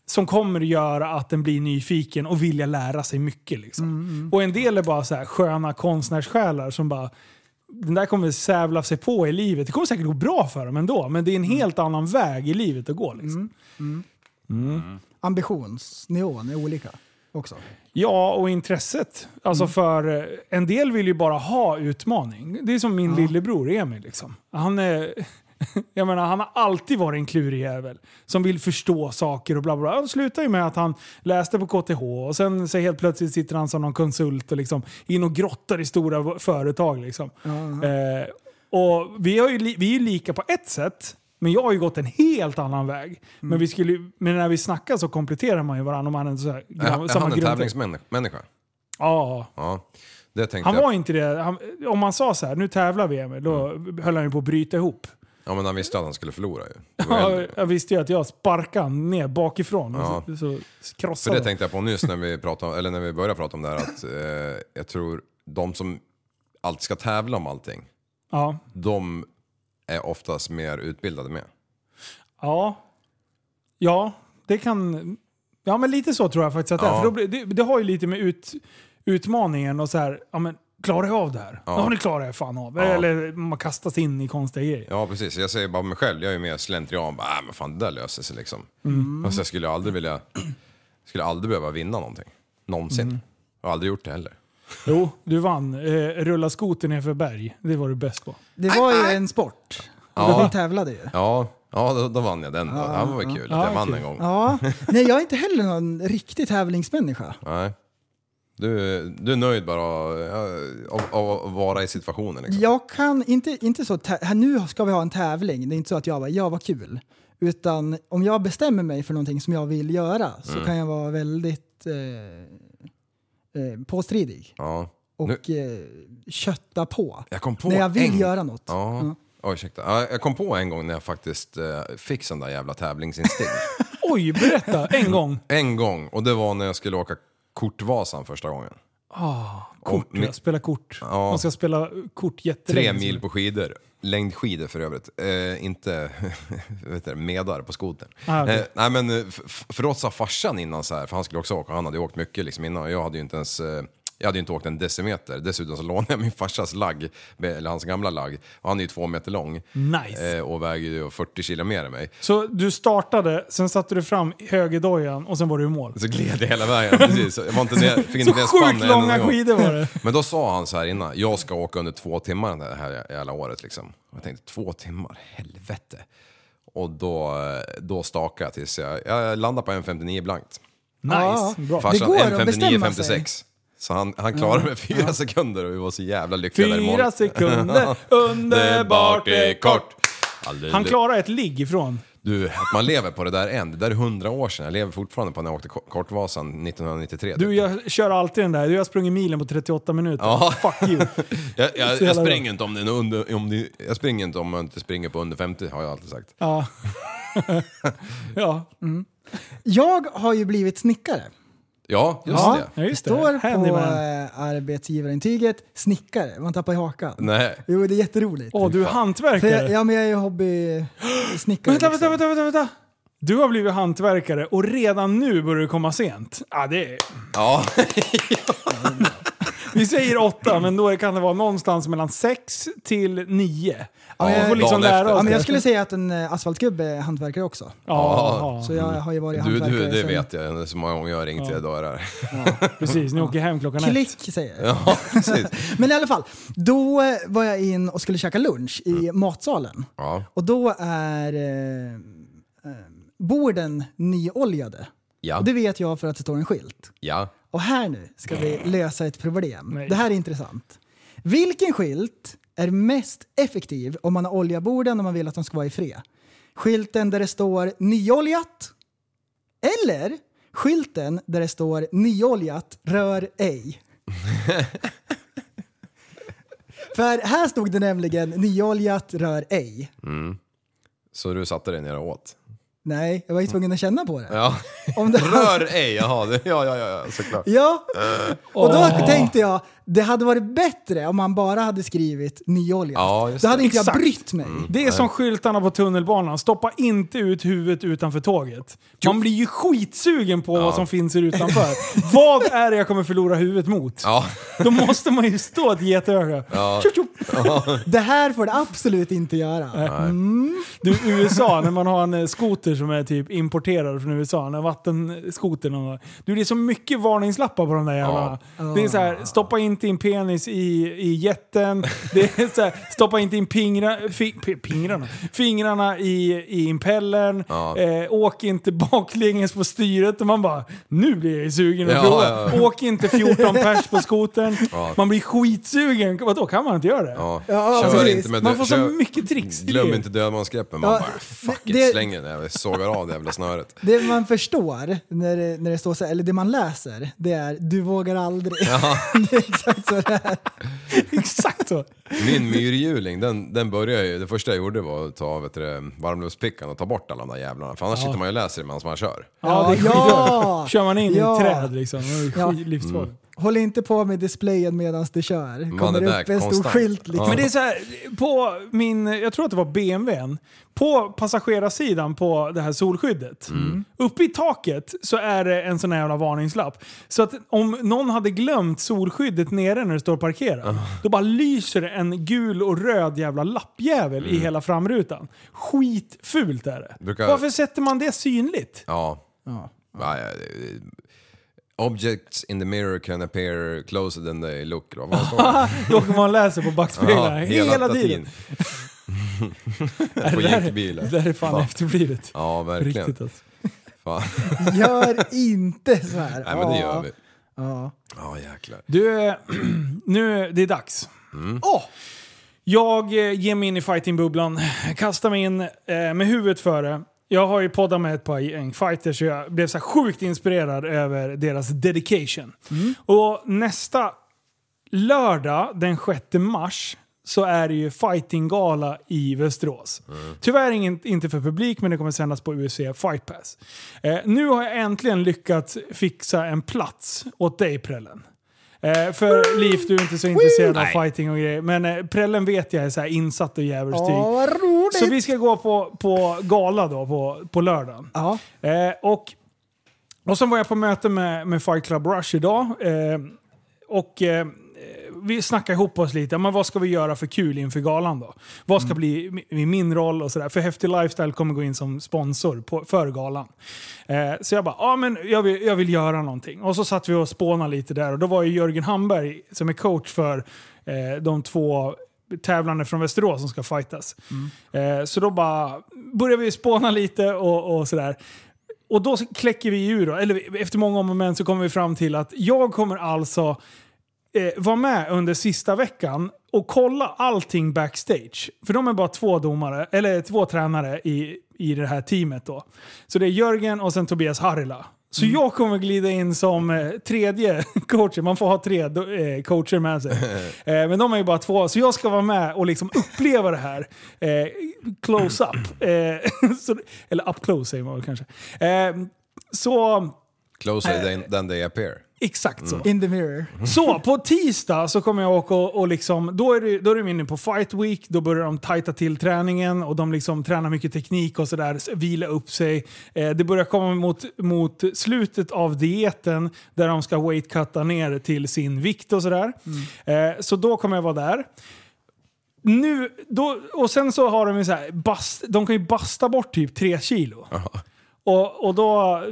som kommer göra att den blir nyfiken och vilja lära sig mycket. Liksom. Och en del är bara så här sköna konstnärssjälar som bara den där kommer sävla sig på i livet. Det kommer säkert gå bra för dem ändå, men det är en helt annan väg i livet att gå. Liksom. Ambitionsnivån är olika också. Ja, och intresset. Alltså för eh, en del vill ju bara ha utmaning. Det är som min lillebror Emil. Liksom. Han, är, jag menar, han har alltid varit en klurig jävel som vill förstå saker och bla bla. Han slutar ju med att han läste på KTH och sen så helt plötsligt sitter han som någon konsult och liksom in och grottar i stora företag. Liksom. Eh, och vi, har ju, vi är ju lika på ett sätt, men jag har ju gått en helt annan väg. Men, vi skulle, men när vi snackar så kompletterar man ju varandra. Man är så här, Är, han- samma han en tävlingsmänniska? Ja. Ja, det Han jag. var inte det. Han, om man sa så här, nu tävlar vi Emil, då höll han ju på att bryta ihop. Ja, men han visste att han skulle förlora ju. Ja, jag visste ju att jag sparkade ner bakifrån. Ja. Så, så För krossade det tänkte jag på nyss när vi, pratade, eller när vi började prata om det här att eh, jag tror de som alltid ska tävla om allting, Ja. de är oftast mer utbildade med. Ja. Ja, det kan... Ja, men lite så tror jag faktiskt att det är. Ja. För då det, det har ju lite med ut, utmaningen och så här, ja men klarar jag av det här? Ja, det klarar jag fan av. Eller man kastas in i konstiga grejer. Ja precis, jag säger bara mig själv, jag är ju mer slentrian, bara, äh, men fan det där löser sig liksom. Mm. Alltså, jag skulle aldrig vilja, skulle aldrig behöva vinna någonting. Någonsin. Mm. Jag har aldrig gjort det heller. Jo, du vann. Eh, rulla skoter nerför berg. Det var du bäst på. Det var ju en sport. Ja. Vi tävlade ju. Ja, ja då, då vann jag den. då. det var väl kul att Ja, jag vann kul. en gång. Ja. Nej, jag är inte heller någon riktig tävlingsmänniska. Nej. Du, du är nöjd bara av, av att vara i situationen liksom. Jag kan inte, inte så, här, nu ska vi ha en tävling, det är inte så att jag bara, ja vad kul. Utan om jag bestämmer mig för någonting som jag vill göra så Mm. kan jag vara väldigt eh, eh, påstridig. Ja. Och Nu, eh, kötta på. jag kom på När jag vill en... göra något. Ja. Oj, ursäkta. Ja, jag kom på en gång när jag faktiskt eh, fick sån där jävla tävlingsinstinkt. Oj, berätta! En gång. en gång, och det var när jag skulle åka Kortvasan första gången. Kort, Och ja, spela kort. Ja. Man ska spela kort jättelänge. Tre mil på skidor. Längdskidor för övrigt. Eh, inte vet du, medar på skotern. Ah, eh, nej men eh, för oss sa farsan innan så här, för han skulle också åka, han hade åkt mycket liksom innan och jag hade ju inte ens eh, jag hade ju inte åkt en decimeter. Dessutom så lånade jag min farsas lagg, eller hans gamla lagg. Och han är ju två meter lång. Nice. Eh, och väger ju 40 kilo mer än mig. Så du startade, sen satte du fram högerdojan och sen var du i mål. Så gled jag hela vägen, precis. Jag var inte ner, fick inte Så sjukt långa skidor var det. Men då sa han så här innan, jag ska åka under två timmar det här jävla året liksom. Och jag tänkte, två timmar? Helvete. Och då, då stakade jag tills jag, jag landade på 1,59 blankt. Nice. Ja. Bra. Farsan går att bestämma sig. 1,59,56. Så han, han klarade med fyra sekunder och vi var så jävla lyckliga där Fyra imorgon. sekunder, underbart är kort. Aldrig- Han klarar ett ligg ifrån. Du, att man lever på det där än. Det där är hundra år sedan. Jag lever fortfarande på när jag åkte Ko- Kortvasan 1993. Du, jag kör alltid den där. Du har sprungit milen på 38 minuter. Ja. Fuck you. jag, jag, jag springer inte om det under, om det, jag springer inte om jag inte springer på under 50 har jag alltid sagt. Ja. ja. Jag har ju blivit snickare. Ja, just Ja. det. ja, just det. Står på eh, arbetsgivarintyget snickare. Man tappar i hakan. Nej. Jo, det är jätteroligt. Åh, du är hantverkare. jag, ja, men jag är ju hobbysnickare. Vänta, liksom. vänta, vänta, vänta. Du har blivit hantverkare och redan nu börjar du komma sent. Ja, det är... Ja, Vi säger åtta, men då kan det vara någonstans mellan sex till nio. Ja, Vi jag- får liksom dagen lära efter. oss Ja, men jag det. skulle säga att en eh, asfaltgubbe är hantverkare också. Ja, Så jag har ju varit du, hantverkare du, det sen- vet jag. Det är så många gånger jag har ringt till dörrar. precis. Ni åker hem klockan ett. Klick säger jag. Ja, precis. Men i alla fall, då eh, var jag in och skulle käka lunch i matsalen. Ja. Och då är eh, eh, borden nyoljade. Ja. Och det vet jag för att det står en skylt. Ja. Och här nu ska vi lösa ett problem. Nej. Det här är intressant. Vilken skylt är mest effektiv om man har olja borden och man vill att de ska vara i fred? Skylten där det står nyoljat eller skylten där det står nyoljat rör ej? För här stod det nämligen nyoljat rör ej. Så du satte dig ner och åt? Nej, jag var ju tvungen att känna på det. Ja. Om det Rör ej, jaha. Det, ja, ja, ja, ja, såklart. Ja, och då tänkte jag, det hade varit bättre om man bara hade skrivit nyolja. Ja, just då hade det. inte jag Exakt. brytt mig. Det är som skyltarna på tunnelbanan. Stoppa inte ut huvudet utanför tåget. Man blir ju skitsugen på vad som finns här utanför. vad är det jag kommer förlora huvudet mot? Ja. Då måste man ju stå ett getöga. Tjup, tjup. Det här får det absolut inte göra. Du, USA, när man har en eh, skoter som är typ importerad från USA, en vattenskoter. Du, det är så mycket varningslappar på de där jävlarna. Det är så här, stoppa inte in penis i, i jätten. Det är så här, stoppa inte in pingra, fi, pingrarna, fingrarna i, i impellern. Ja. Eh, åk inte baklänges på styret. Och man bara, nu blir jag sugen att Ja, prova. ja, ja. Åk inte 14 pers på skotern. Man blir skitsugen. Vadå, kan man inte göra det? Ja. Ja, Kör inte med Man får så mycket tricks. Glöm det. inte dödmansgreppen. Man Ja, bara fuck det- it, slänger den där. Sågar av det jävla snöret. Det man förstår när det, när det står så här, eller det man läser, det är du vågar aldrig. exakt så det är. Exakt så. Min myrhjuling, den, den började ju, det första jag gjorde var att ta du, varmluftspickan och ta bort alla de där jävlarna. För annars sitter man ju och läser det medan man kör. Ja, det är Ja. skitbra. Kör man in i Ja. ett träd liksom. Det är Ja. skit- livsfarligt. Håll inte på med displayen medan du kör. Kommer det upp en stor skylt liksom. Men det är så här, på min, jag tror att det var BMWn, på passagerarsidan på det här solskyddet, uppe i taket så är det en sån här jävla varningslapp. Så att om någon hade glömt solskyddet nere när det står parkerat, då bara lyser en gul och röd jävla lappjävel i hela framrutan. Skitfult är det. Brukar- Varför sätter man det synligt? Ja. ja. ja, det- Objects in the mirror can appear closer than they look. det? Då kan man läsa på backspeglarna hela, latin. tiden. På Det jigbilar. Det där är fan efterblivet. Ja, verkligen. Riktigt alltså. Fan. Gör inte så här. Nej men det gör vi. Ja. Ja jäklar. Du, nu det är dags. Åh! Jag eh, ger mig in i fightingbubblan, kastar mig in eh, med huvudet före. Jag har ju poddat med ett par gäng fighters så jag blev så sjukt inspirerad över deras dedication. Och nästa lördag den 6 mars så är det ju fightinggala i Västerås. Tyvärr ingen, inte för publik, men det kommer sändas på UFC Fight Pass. Eh, nu har jag äntligen lyckats fixa en plats åt dig Prellen. Eh, för Liv, du är inte så intresserad av fighting och grejer. Men eh, Prellen vet jag är så insatt och djävulstyg. Åh, Så vi ska gå på, på gala då på, på lördagen. Ja. Eh, och, och sen var jag på möte med, med Fight Club Rush idag. Eh, och eh, vi snackade ihop oss lite. Men vad ska vi göra för kul inför galan då? Vad ska bli mi- min roll och sådär? För Häftig Lifestyle kommer gå in som sponsor på, för galan. Eh, så jag bara, ja men jag vill, jag vill göra någonting. Och så satt vi och spånade lite där. Och då var ju Jörgen Hamberg som är coach för eh, de två tävlande från Västerås som ska fightas. Eh, så då bara började vi spåna lite och, och sådär. Och då kläcker vi ur, då, eller efter många om och men så kommer vi fram till att jag kommer alltså eh, vara med under sista veckan och kolla allting backstage. För de är bara två domare, eller två tränare i, i det här teamet då. Så det är Jörgen och sen Tobias Harila. Så jag kommer glida in som eh, tredje coach. Man får ha tre eh, coacher med sig. Eh, men de är ju bara två. Så jag ska vara med och liksom uppleva det här. Close up. Eller up close säger man kanske. Så Closer than they appear. Exakt så. In the mirror. Så på tisdag så kommer jag åka och, och liksom, då är, det, då är de inne på fight week, då börjar de tajta till träningen och de liksom tränar mycket teknik och sådär, vila upp sig. Eh, det börjar komma mot, mot slutet av dieten där de ska weightcutta ner till sin vikt och sådär. Eh, så då kommer jag vara där. Nu, då, och sen så har de ju så här, bast, de kan ju basta bort typ tre kilo. Och, och då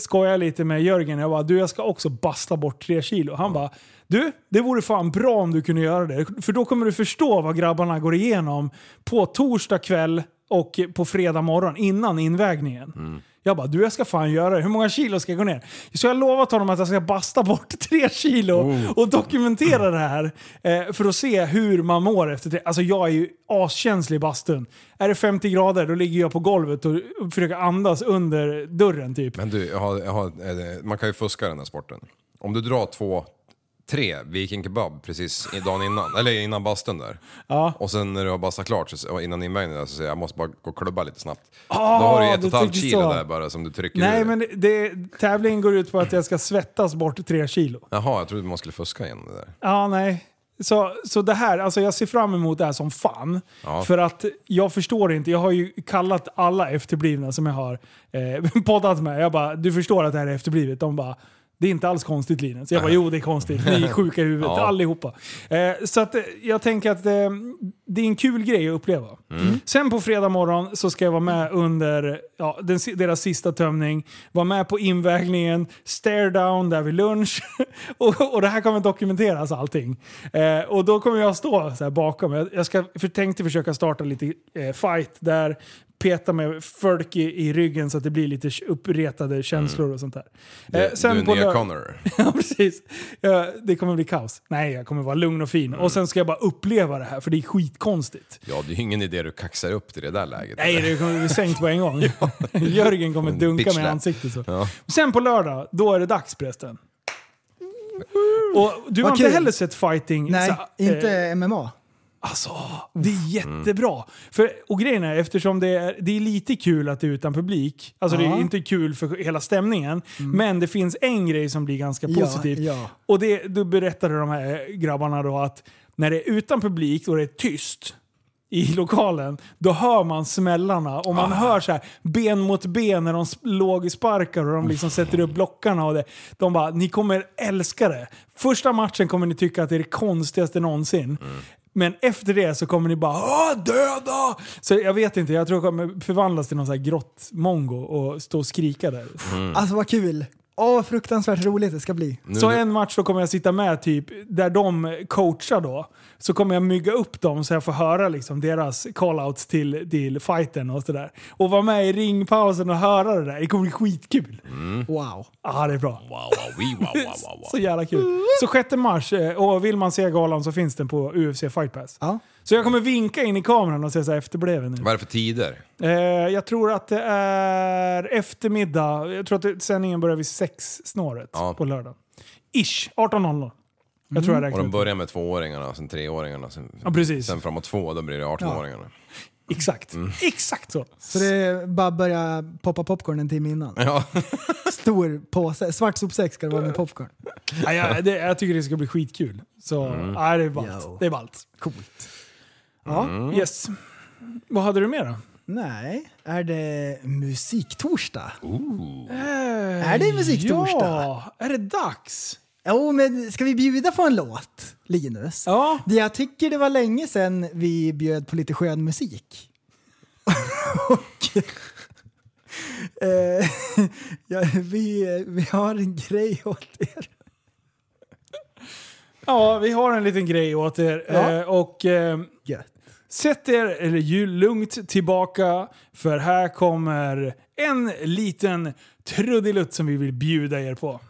skojar jag lite med Jörgen. Jag bara, du jag ska också basta bort tre kilo. Han bara, du det vore fan bra om du kunde göra det. För då kommer du förstå vad grabbarna går igenom på torsdag kväll och på fredag morgon innan invägningen. Jag bara, du jag ska fan göra det. Hur många kilo ska jag gå ner? Så jag har lovat honom att jag ska basta bort tre kilo och dokumentera det här. Eh, för att se hur man mår efter det. Alltså jag är ju askänslig i bastun. Är det 50 grader då ligger jag på golvet och försöker andas under dörren typ. Men du, jag har, jag har, eh, man kan ju fuska den här sporten. Om du drar två tre Viking Kebab precis i- dagen innan, eller innan bastun där. Ja. Och sen när du har bastat klart, så, och innan invägningen, där, så säger jag jag måste bara gå och klubba lite snabbt. Ah, Då har du ett och du ett halvt tycker kilo så. där bara som du trycker Nej, ur. men det, tävlingen går ut på att jag ska svettas bort tre kilo. Jaha, jag trodde man skulle fuska igen det där. Ja, nej. Så, så det här, alltså jag ser fram emot det här som fan. Ja. För att jag förstår inte, jag har ju kallat alla efterblivna som jag har eh, poddat med. Jag bara, du förstår att det här är efterblivet? De bara, det är inte alls konstigt Linus. Jag bara, jo det är konstigt. Ni är sjuka i huvudet Ja. allihopa. Eh, så att eh, jag tänker att eh, det är en kul grej att uppleva. Mm. Sen på fredag morgon så ska jag vara med under ja, den, deras sista tömning. Vara med på invägningen, stare down där vid lunch. och, och det här kommer dokumenteras allting. Eh, och då kommer jag stå så här bakom. Jag, jag ska, för, tänkte försöka starta lite eh, fight där. Peta med folk i, i ryggen så att det blir lite uppretade känslor och sånt där. Det, Eh, sen du är på nya Connor. Ja, precis. Ja, det kommer bli kaos. Nej, jag kommer vara lugn och fin. Och sen ska jag bara uppleva det här, för det är skitkonstigt. Ja, det är ju ingen idé du kaxar upp till det där läget. Nej, det kommer bli sänkt på en gång. Jörgen kommer dunka mig i ansiktet så. Ja. Sen på lördag, då är det dags förresten. Och du har inte heller sett fighting? Nej, så, eh, inte MMA. Alltså, det är jättebra. För, och grejen är, eftersom det är, det är lite kul att det är utan publik, alltså det Ja. är inte kul för hela stämningen, men det finns en grej som blir ganska Ja, positiv. ja. Och det, då berättade de här grabbarna då att när det är utan publik och det är tyst i lokalen, då hör man smällarna och man hör så här ben mot ben när de sp- lågsparkar och de liksom sätter upp blockarna. Och det. De bara, ni kommer älska det. Första matchen kommer ni tycka att det är det konstigaste någonsin. Men efter det så kommer ni bara "Åh, döda! Så jag vet inte, jag tror jag kommer förvandlas till någon sån här grottmongo och stå och skrika där. Alltså vad kul. Åh, vad fruktansvärt roligt det ska bli. Nu- Så en match då kommer jag sitta med typ, där de coachar då. Så kommer jag mygga upp dem så jag får höra liksom deras callouts till, till fighten och sådär. Och vara med i ringpausen och höra det där. Det kommer bli skitkul. Wow. Ja, det är bra. Wow, wow, wow, wow, wow. Så jävla kul. Så 6 mars, eh, och vill man se galan så finns den på UFC Fight Pass. Ja. Så jag kommer vinka in i kameran och säga så här efterbleven nu. Vad är det för tider? Eh, jag tror att det är eftermiddag. Jag tror att det, sändningen börjar vid sex snåret Ja. på lördag. Ish, 18.00. Jag tror jag Och räknar de ut. börjar med tvååringarna, sen treåringarna, sen, Ja, precis. sen framåt två, då blir det 18-åringarna. Exakt. Exakt så. Så det är bara att börja poppa popcorn en timme innan. Ja. Stor påse, svart sopsäck ska det vara med popcorn. Ja, jag, det, jag tycker det ska bli skitkul. Så ja, det är ballt. Det är ballt. Coolt. Ja. Yes. Vad hade du mer då? Nej, är det musiktorsdag? Är Är det musiktorsdag? Ja, är det dags? Jo, men ska vi bjuda på en låt, Linus? Ja. Jag tycker det var länge sedan vi bjöd på lite skön musik. Och, eh, ja, vi, vi har en grej åt er. Ja, vi har en liten grej åt er. Ja. Eh, och eh, Gött. sätt er eller ju lugnt tillbaka för här kommer en liten trudelutt som vi vill bjuda er på.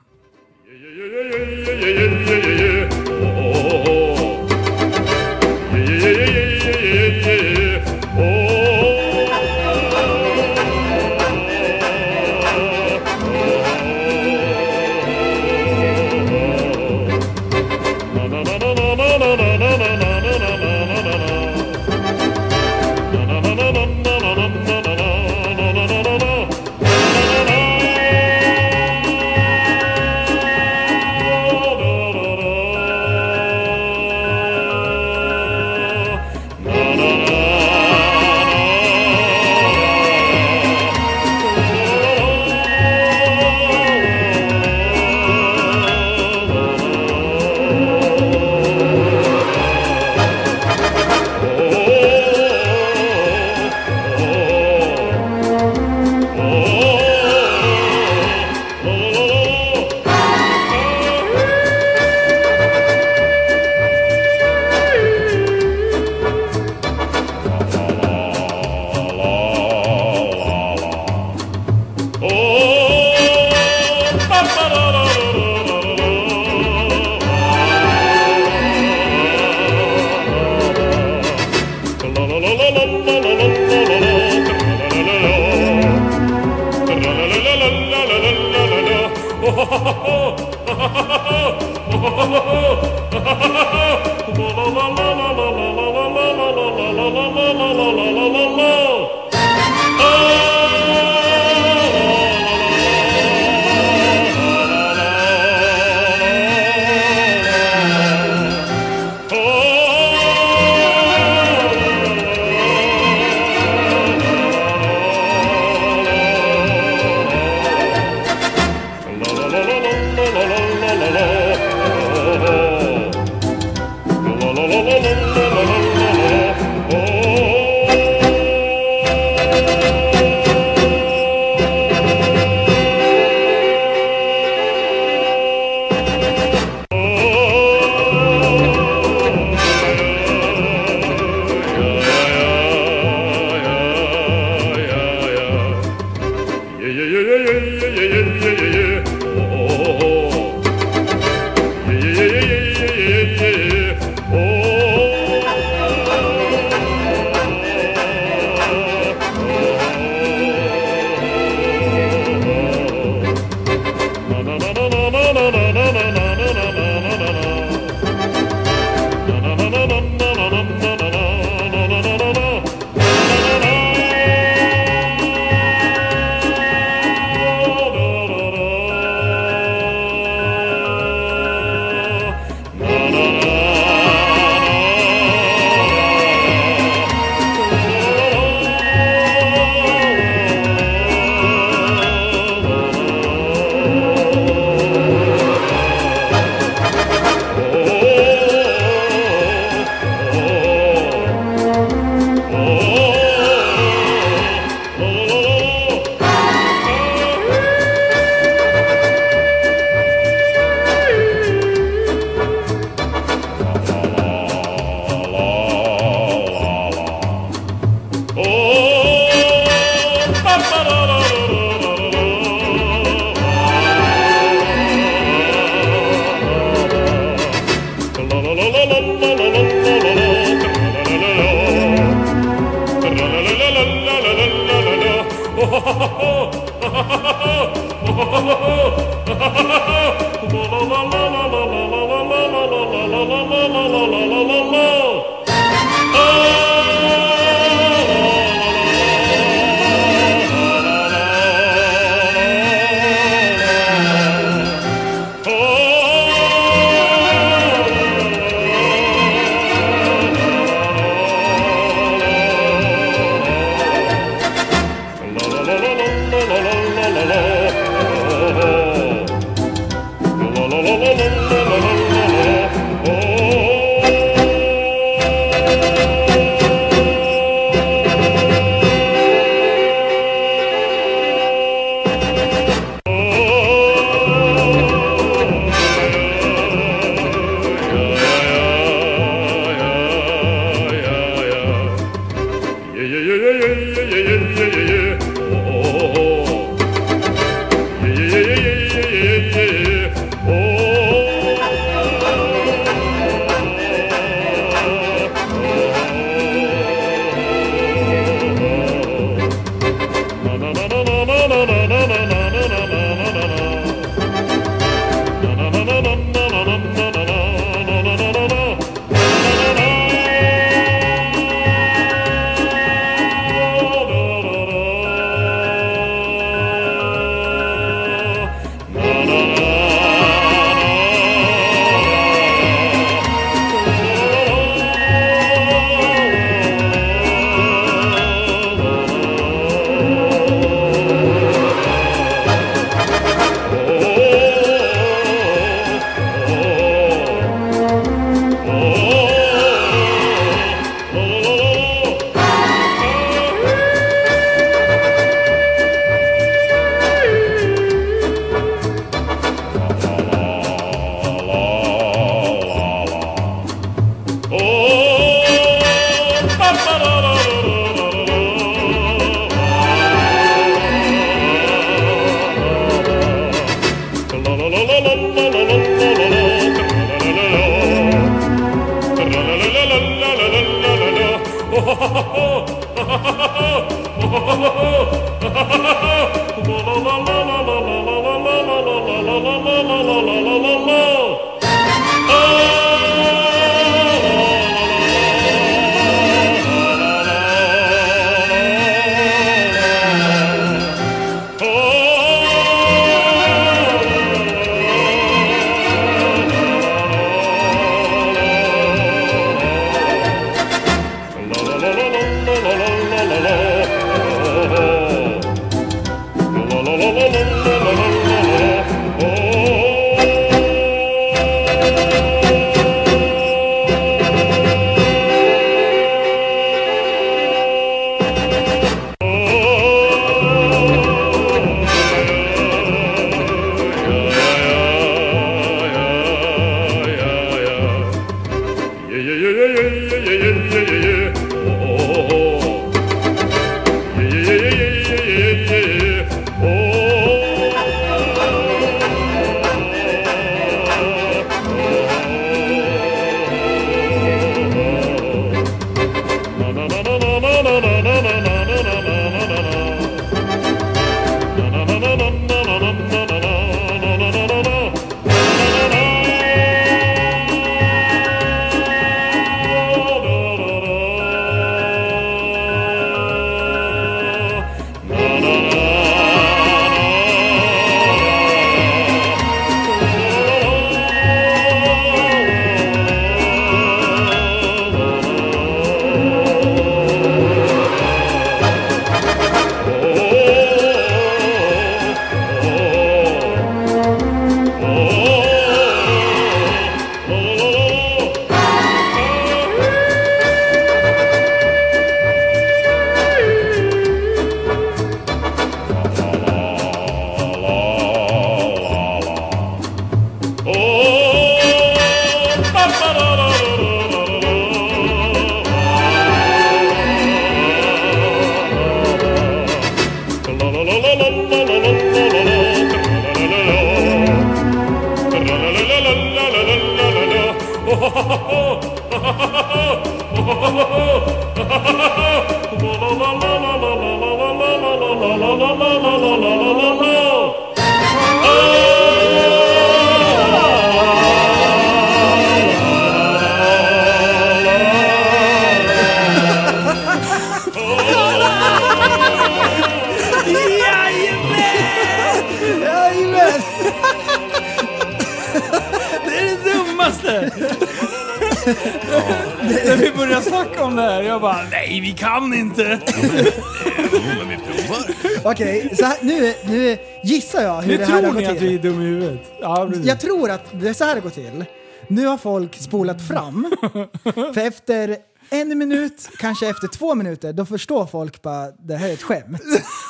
Så här det går till. Nu har folk spolat fram. För efter en minut, kanske efter två minuter, då förstår folk bara det här är ett skämt.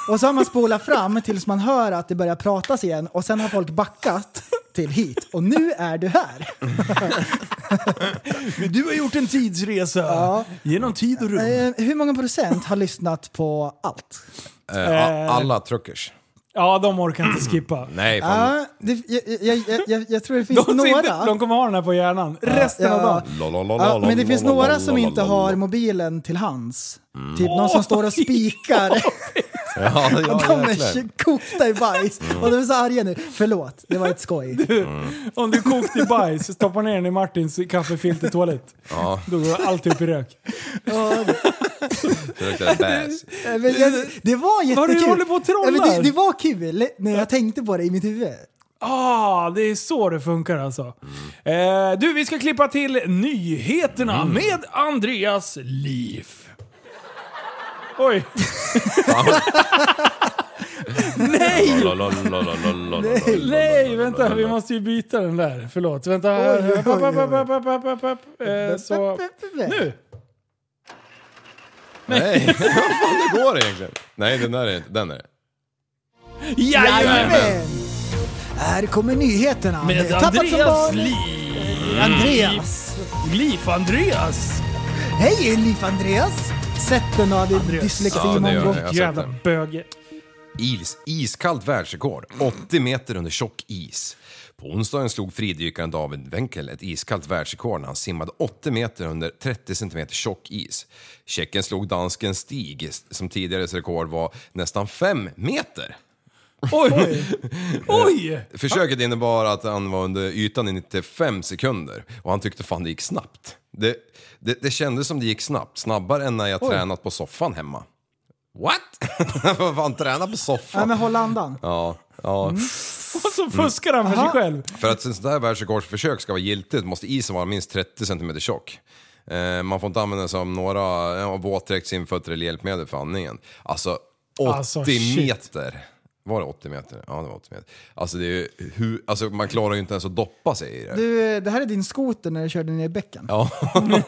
Och så har man spolat fram tills man hör att det börjar pratas igen och sen har folk backat till hit. Och nu är du här. Men du har gjort en tidsresa Ja. genom tid och rum. Eh, hur många procent har lyssnat på allt? Eh, alla truckers. Ja, de orkar inte skippa. Nej, fan. Ja, det, jag, jag, jag, jag, jag tror det finns De, några. sitter, de kommer ha den här på hjärnan resten av Ja. dagen. Ja, men det finns några som inte har mobilen till hands. Typ någon som står och spikar. Ja, ja, De är kokta i bajs. Och de är så arga nu. Förlåt, det var ett skoj. Om du kokt i bajs, stoppa ner den i Martins kaffefiltertoalett. Ja, Då går allt upp i rök. det bäs. Eh, Men jag, det var jättekul. Vad du håller på och trollar? Ja, men det, det var kul när jag tänkte på det i mitt huvud. Ah, det är så det funkar alltså. Eh, du, vi ska klippa till nyheterna med Andreas liv. Oj. Nej! Nej, vänta, vi måste ju byta den där. Förlåt, vänta. Så, nu! Nej, vad fan det går egentligen? Nej, den där är inte, den är det. Jajamän! Här kommer nyheterna Med Andreas liv. Andreas. Liv Andreas. Hej Liv Andreas! Sätt den av din dyslexi Ja, har sett Jävla böge. Is, iskallt världsrekord, 80 meter under tjock is. På onsdagen slog fridykaren David Wenkel ett iskallt världsrekord när han simmade 80 meter under 30 cm tjock is. Tjecken slog dansken Stig, som tidigares rekord var nästan 5 meter. Oj! Oj! Försöket innebar att han var under ytan i 95 sekunder och han tyckte fan det gick snabbt. Det, det, det kändes som det gick snabbt, snabbare än när jag tränat på soffan hemma. What? Vad fan, träna på soffan? men håll andan. Ja, ja. Och så fuskar han för sig själv. För att ett sånt där världsrekordsförsök ska vara giltigt måste isen vara minst 30 cm tjock. Eh, man får inte använda sig av några våtdräkt, simfötter eller hjälpmedel för andningen. Alltså 80 Alltså, meter. Var det 80 meter? Ja, det var 80 meter. Alltså, det är ju hur, alltså man klarar ju inte ens att doppa sig i det. Du, det här är din skoter när du körde ner i bäcken. Ja,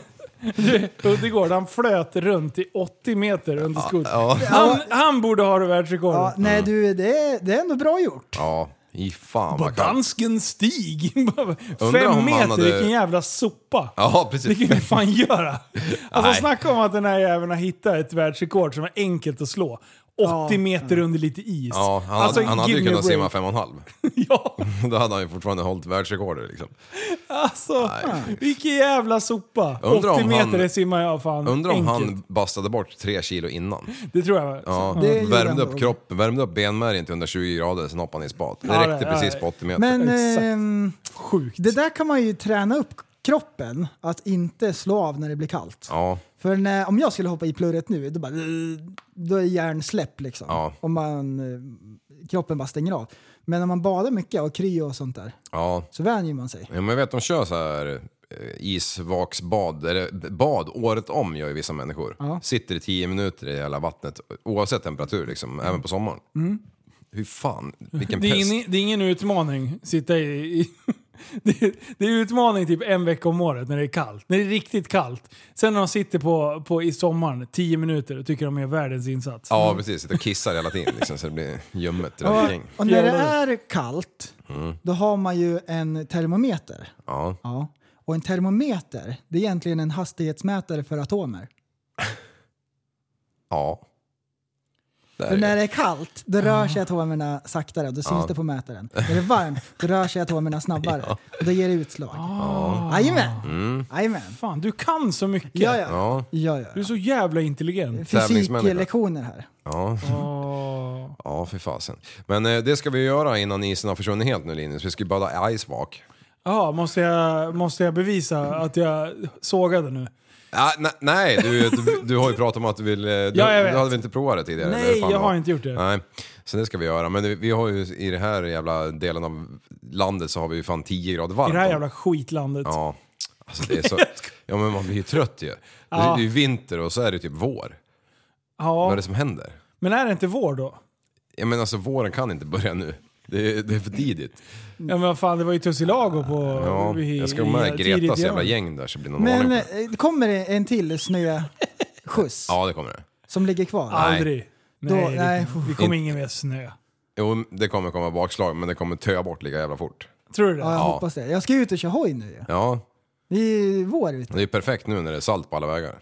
Uddegård, han flöt runt i 80 meter under skotern. ja, Han, han borde ha det världsrekordet. Ja, nej du, det är, det är ändå bra gjort. ja. I fan vad kallt. dansken Stig. Undrar Fem om han meter, hade- vilken jävla sopa. Ja, Det precis. kan vi fan göra. Alltså Nej. snacka om att den här jäveln har hittat ett världsrekord som är enkelt att slå. 80 meter under lite is. Ja, han, Alltså, hade, han hade ju kunnat simma break. 5,5. Ja, Då hade han ju fortfarande hållit världsrekordet liksom. alltså. Vilken jävla sopa. Undrar 80 om meter han- det simmar jag fan Undrar om enkelt. han bastade bort tre kilo innan. Det tror jag. Ja, Det gjorde han värmde upp kroppen, värmde upp benmärgen till 120 grader, sen hoppade han i spat. Det Ja, räckte det- precis ja, på 80 meter. Men Exakt. ehm, Sjukt. det där kan man ju träna upp kroppen att inte slå av när det blir kallt. Ja, För när, om jag skulle hoppa i plurret nu, då, bara, då är hjärnsläpp liksom. Ja. Om man, eh, kroppen bara stänger av. Men när man badar mycket och kryo och sånt där, ja. så vänjer man sig. ja men jag vet de kör så här eh, isvaksbad, eller bad året om gör ju vissa människor. Ja. Sitter i 10 minuter i hela vattnet, oavsett temperatur liksom, även på sommaren. Hur fan, vilken Det är, pest. ingen, det är ingen utmaning. Sitta i... i det, är, det är utmaning typ en vecka om året när det är kallt. När det är riktigt kallt. Sen när de sitter på, på i sommaren 10 minuter och tycker de gör världens insats. Ja precis, sitter och kissar hela tiden liksom, så det blir ljummet runt Och, när det är kallt, då har man ju en termometer. Ja, Ja. Och en termometer, det är egentligen en hastighetsmätare för atomer. ja. För är när det. är kallt, då rör sig atomerna saktare och då syns det på mätaren. När det är varmt, då rör sig atomerna snabbare och då ger det utslag. Jajamän! Jajamän! Fan, du kan så mycket. Ja, ja. Ja, ja, ja. Du är så jävla intelligent. Fysiklektioner här. ja. Ja, för fasen. Men eh, det ska vi göra innan isen har försvunnit helt nu Linus. Vi ska ju bada icewalk. Ja, måste jag, måste jag bevisa att jag sågade nu? Ja, ne- nej, du, du, du har ju pratat om att du vill... eh, Du, Ja, jag vet. du hade väl inte provat det tidigare? Nej, jag har inte gjort det. Nej, så det ska vi göra. Men vi har ju i den här jävla delen av landet så har vi ju fan 10 grader varmt. I det här jävla skitlandet. Ja, alltså det är så... Ja men man blir ju trött ju. Det, Ja. det är ju vinter och så är det typ vår. Ja. Vad är det som händer? Men är det inte vår då? Ja men alltså våren kan inte börja nu. Det är, det är för tidigt. Ja men vad fan, det var ju Tussilago på... Ja, i- jag ska i- med tidigt Gretas i jävla år. gäng där så blir det någon Men ordning på det. eh, kommer det en till snöskjuts Ja det kommer det. som ligger kvar? Aldrig. Då- Nej, nej. Det, det kommer ingen mer snö. Jo det kommer komma bakslag men det kommer töa bort lika jävla fort. Tror du det? Ja, jag hoppas det. Jag ska ut och köra hoj nu ju. Ja, Det är ju vår ute. det är perfekt nu när det är salt på alla vägar.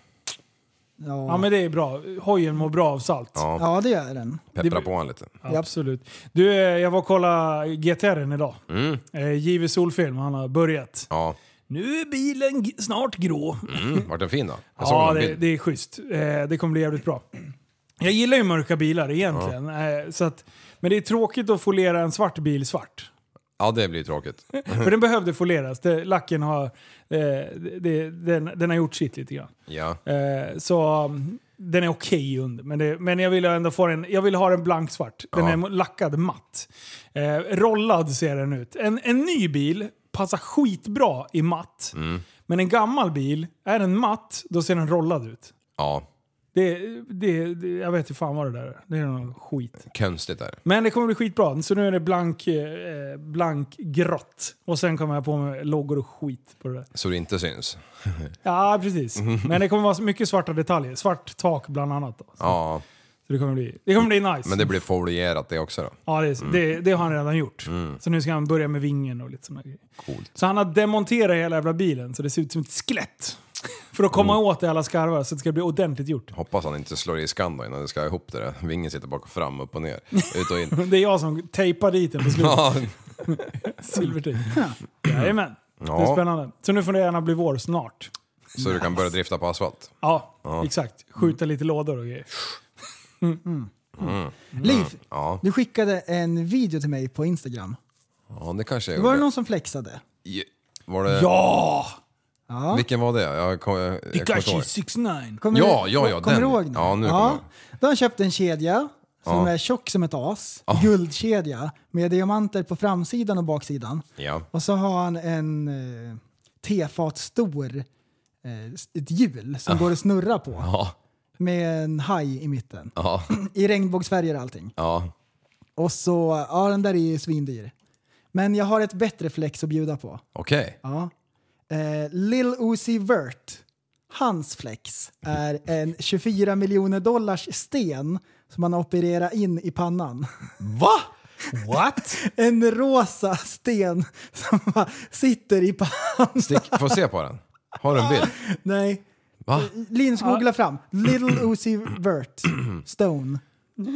Ja. Ja men det är bra. Hojen mår bra av salt. Ja, ja, det gör den. peppra på en lite. Absolut. Du, eh, jag var och kollade GTR'n idag. Mm. Eh, JW Solfilm, han har börjat. Ja, Nu är bilen g- snart grå. mm. vart den fin då? Jag såg Ja, någon det, bild. det är schysst. Eh, det kommer bli jävligt bra. Jag gillar ju mörka bilar egentligen. Eh, så att, men det är tråkigt att folera en svart bil svart. Ja det blir tråkigt. För den behövde foleras. Det, lacken har, det, den, den har gjort sitt lite grann. Ja, Eh, så um, den är okej under. Men, det, men jag vill ändå få den, jag vill ha den blanksvart. Den Ja. är lackad matt. Eh, rollad ser den ut. En, en ny bil passar skitbra i matt. Mm. Men en gammal bil, är den matt, då ser den rollad ut. ja. Det, det, det, jag vet inte fan vad det där är. Det är någon skit. Konstigt där. Men det kommer bli skitbra. Så nu är det blank, eh, blank grått. Och sen kommer jag på med loggor och skit på det där. Så det inte syns. Ja, precis. Men det kommer vara mycket svarta detaljer. Svart tak bland annat. Då. Så, Ja, så det kommer bli, det kommer bli nice. men det blir folierat det också då. Ja, det, det, det har han redan gjort. Så nu ska han börja med vingen och lite sådana grejer. Coolt. Så han har demonterat hela jävla bilen så det ser ut som ett skelett. För att komma åt i alla skarvar så det ska bli ordentligt gjort. Hoppas han inte slår i skan då innan det ska ihop det där. Vingen sitter bak och fram, upp och ner, ut och in. Det är jag som tejpar dit den på slutet. Ja, Silvertejp. Jajamän. Det är Ja. spännande. Så nu får det gärna bli vår snart. så du kan börja drifta på asfalt. Ja, exakt. Skjuta lite lådor och grejer. Liv, Ja, du skickade en video till mig på Instagram. ja det kanske jag Var det någon som flexade? Ja, Var det... Ja! Ja. Vilken var det? Jag, kom, jag, jag ihåg. 69. Kommer Ja, du, ja, ja, Kommer den. du ihåg nu? Ja, nu kommer jag ihåg. Då har han köpt en kedja som Ja. är tjock som ett as. Guldkedja med diamanter på framsidan och baksidan. Ja. Och så har han en eh, tefat stor eh, ett hjul som går att snurra på. Ja, Med en haj i mitten. ja, I regnbågsfärger och allting. ja. Och så, ja den där är ju svindyr. Men jag har ett bättre flex att bjuda på. Okej. Ja. Eh, Lil Uzi Vert, hans flex är en 24 miljoner dollars sten som man opererar in i pannan. Va? What? En rosa sten som sitter i pannan. Stick, får se på den? Har du en bild? Nej, Va? Linus googla fram. Little Uzi Vert, Stone.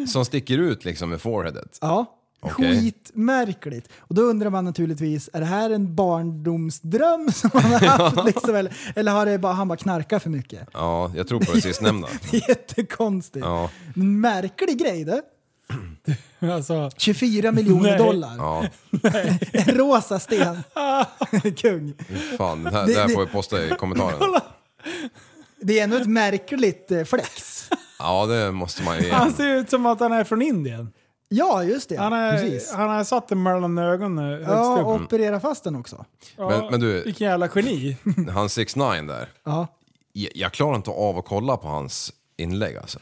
Som sticker ut liksom med foreheadet? Ja. Skitmärkligt. Och då undrar man naturligtvis, är det här en barndomsdröm som han har haft? liksom, eller, eller har det bara, han bara knarkat för mycket? Ja, jag tror på det sistnämnda. Jättekonstigt. Ja, Märklig grej det. Alltså, 24 miljoner Nej. dollar. ja. En rosa sten. Kung. Fan, det här, Det- det här det- får vi posta i kommentaren. Det är ändå ett märkligt eh, flex. Ja, det måste man ju han ge. ser ut som att han är från Indien. Ja, just det. Han, är, Precis. han har satt den mellan ögonen högst Ja, och operera fast den också. Ja, Men- men du- Vilken jävla geni. Han 6 9 där. Ja. Jag, jag klarar inte av att kolla på hans inlägg alltså.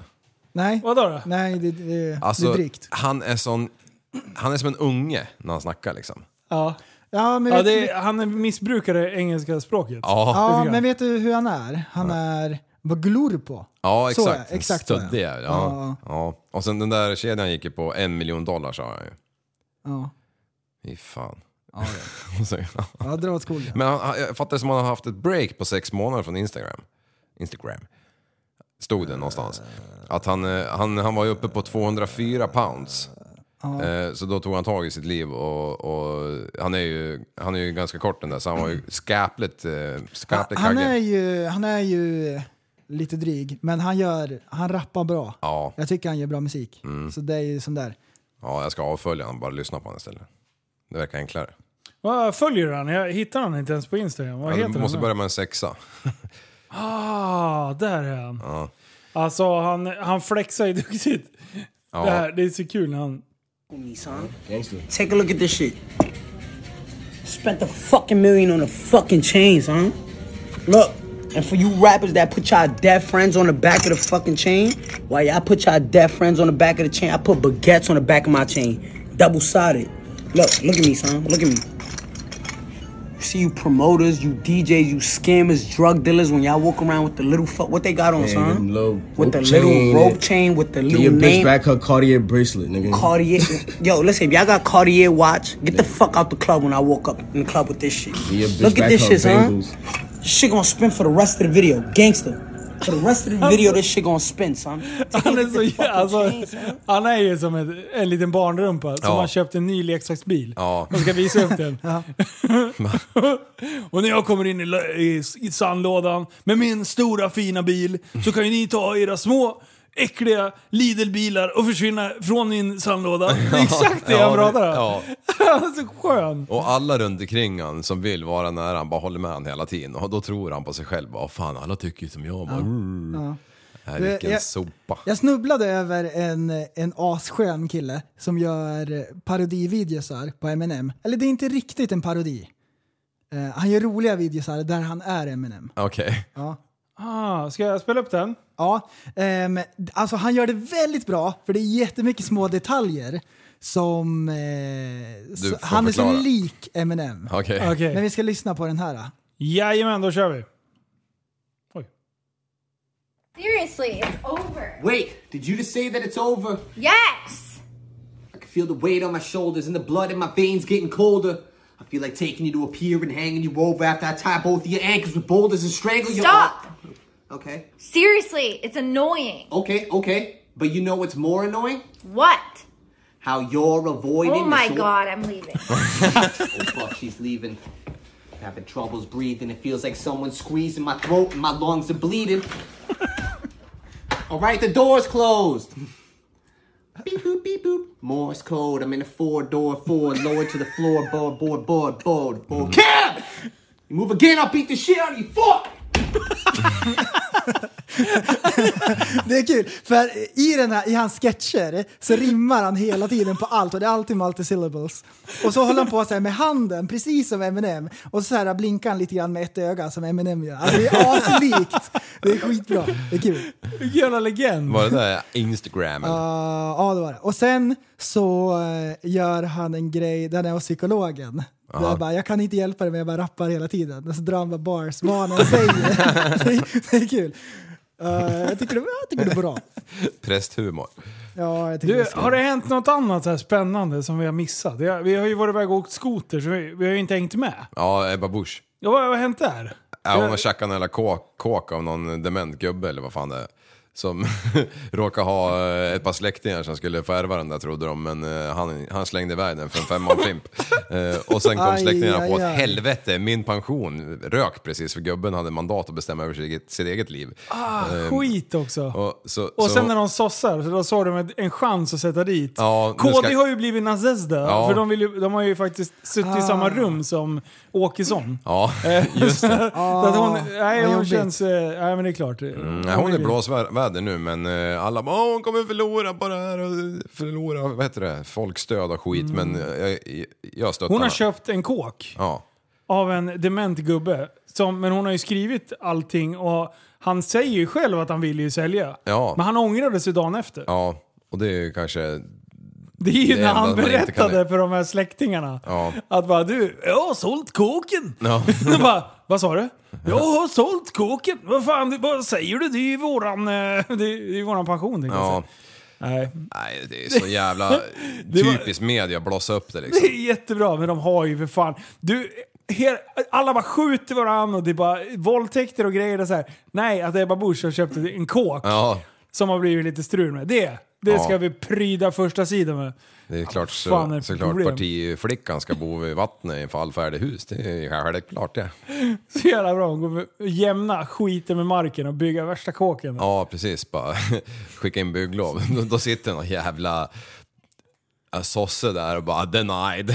Nej, Vadå då? Nej det, det, det Alltså, är drygt. han är sån... Han är som en unge när han snackar liksom. Ja. Ja, men, Ja, det är, han missbrukar det engelska språket. Ja, ja, men vet du hur han är? Han är vad glor på. ja Så, exakt. exakt så, ja. Ja. Ja. ja. Och sen den där kedjan gick ju på en miljon dollar sa han ju. Ja, Fy fan. ja, så- ja. ja dra åt skogen. Men han, han- jag fattar det som att han har haft ett break på sex månader från Instagram. Instagram. Stod det någonstans. Att han, eh, han, han var ju uppe på 204 pounds. Eh, Så då tog han tag i sitt liv och, och han, är ju, han är ju ganska kort den där så han var ju skäpligt, eh, skäpligt Han är, kaggig. ju, han är ju lite dryg, men han, gör, han rappar bra. Ja, Mm. Jag tycker han gör bra musik. Så det är ju sån där. ja, jag ska avfölja honom bara lyssna på honom istället. Det verkar enklare. Vad följer du han? Jag hittar han inte ens på Instagram. Vad Ja, heter du måste han? börja med en sexa. Ah, där är han. Ja. Alltså han, han flexar ju duktigt. Ja. Det, här, det är så kul när han... son. Take a look at this shit. Spent a fucking million on a fucking chain, son. Look, and for you rappers that put y'all dead friends on the back of the fucking chain, why y'all put y'all dead friends on the back of the chain? I put baguettes on the back of my chain, double sided. Look, look at me, son. Look at me. See you promoters, you DJs, you scammers, drug dealers. When y'all walk around with the little fuck, what they got on, Man, son? little with the little chain rope chain with the little your bitch back her Cartier bracelet, nigga. Cartier. Yo, listen, if y'all got Cartier watch, get the fuck out the club when I walk up in the club with this shit. Get your bitch Look at this shit, son. Shit gonna spin for the rest of the video. Gangster. For the rest of the video, this shit gonna spin, son. Han är, så, alltså, han är ju som ett, en liten barnrumpa som Ja. har köpt en ny leksaksbil Ja. och ska visa upp den. och när jag kommer in i, i, i sandlådan med min stora fina bil så kan ju ni ta era små äckliga Lidl-bilar och försvinna från min sandlåda. Det är exakt det Ja, han pratar om. ja. Han är så skön. Och alla runt omkring han som vill vara nära han bara håller med han hela tiden. Och då tror han på sig själv. Vad fan, alla tycker ju som jag. Bara, mm. Ja. Nej, vilken jag- sopa. Jag snubblade över en, en asskön kille som gör parodivideosar på Eminem. Eller det är inte riktigt en parodi. Eh, han gör roliga videosar där han är Eminem. Okej. Ja. Ah, ska jag spela upp den? Ja, ehm, alltså han gör det väldigt bra för det är jättemycket små detaljer som... Eh, så, han är så förklara. lik Eminem. Okej. Okej. Men vi ska lyssna på den här. då. Jajamän, då kör vi. Oj. Seriously, it's over. Wait, did you just say that it's over? Yes! I can feel the weight on my shoulders and the blood in my veins getting colder. I feel like taking you to a pier and hanging you over after I tie both of your ankles with boulders and strangle you. Stop! Okay, Seriously, it's annoying. okay, okay. But you know what's more annoying? What? How you're avoiding. Oh my short- god, I'm leaving. Oh fuck, she's leaving. Having troubles breathing. It feels like someone's squeezing my throat and my lungs are bleeding. All right, the door's closed. Beep boop beep boop. Morse code. I'm in a four door Ford, lowered to the floor. Board board board board board. Cab. You move again, I'll beat the shit out of you. Fuck. Det är kul, för i, den här, i hans sketcher så rimmar han hela tiden på allt och det är alltid multisyllables. Och så håller han på så här med handen, precis som Eminem. Och så här blinkar han lite grann med ett öga som Eminem gör. Alltså det är aslikt. Det är skitbra. Det är kul. Vilken jävla legend. Var det där Instagram? eller? Uh, ja, det var det. Och sen så eh, gör han en grej, den är hos psykologen. Aha. jag, bara, jag kan inte hjälpa dig men jag bara rappar hela tiden. Och så drar han bara bars, vad han säger. det, är, det är kul. Uh, jag, tycker det, jag tycker det är bra. Prästhumor. Ja, det Du, har det hänt något annat så här spännande som vi har missat? Vi har, vi har ju varit iväg och åkt skoter så vi, vi har ju inte hängt med. Ja, Ebba Busch. Ja, vad har hänt där? Ja, hon har tjackat en jävla kåk, kåk av någon dement gubbe eller vad fan det är. Som råkade ha eh, ett par släktingar som skulle få ärva den där trodde de, men eh, han, han slängde iväg den för en femman fimp. Eh, och sen kom Aj, släktingarna på aj, att aj. helvete, min pension rök precis för gubben hade mandat att bestämma över sitt eget, sitt eget liv. Ah, Eh, skit också. Och, så, Och så, sen när de sossar, så då såg de en- en chans att sätta dit. Ja, KD ska- har ju blivit nazista, Ja. för de, vill ju, de har ju faktiskt suttit i samma rum som Åkesson. Ja, Eh, just det. så att hon, nej, vad hon jobbigt. känns... eh, Nej men det är klart. Mm, nej, hon är blåsväder nu men eh, alla bara "Åh, hon kommer förlora på det här och förlora vad heter det, folkstöd och skit men eh, jag, jag stöttar Mm. Hon har henne. köpt en kåk Ja. av en dement gubbe. Som, men hon har ju skrivit allting och han säger ju själv att han vill ju sälja. Ja. Men han ångrade sig dagen efter. ja, och det är ju kanske... Det är ju Det när han berättade kan- för de här släktingarna. Ja. Att bara du, jag har sålt kåken. Ja. De bara, vad sa du? Jag har sålt kåken. Vad fan, vad säger du? Det är ju våran, eh, det är ju våran pension Ja. Nej. Nej, det är så jävla Det var- typiskt media att blossa upp det Det liksom. är jättebra, men de har ju för fan... Du, her, alla bara skjuter varandra och det är bara våldtäkter och grejer och så här. Nej, att Ebba Busch har köpt en kåk Ja, som har blivit lite strul med. Det, det Ja. ska vi pryda första sidan med. det är klart fan är det så, såklart problem? partiflickan ska bo vid vattnet i fallfärdig hus. Det är självklart det. Så jävla bra. Hon går jämna skiten med marken och bygga värsta kåken. Ja, precis. Bara skicka in bygglov. Då, då sitter någon jävla sosse där och bara denied.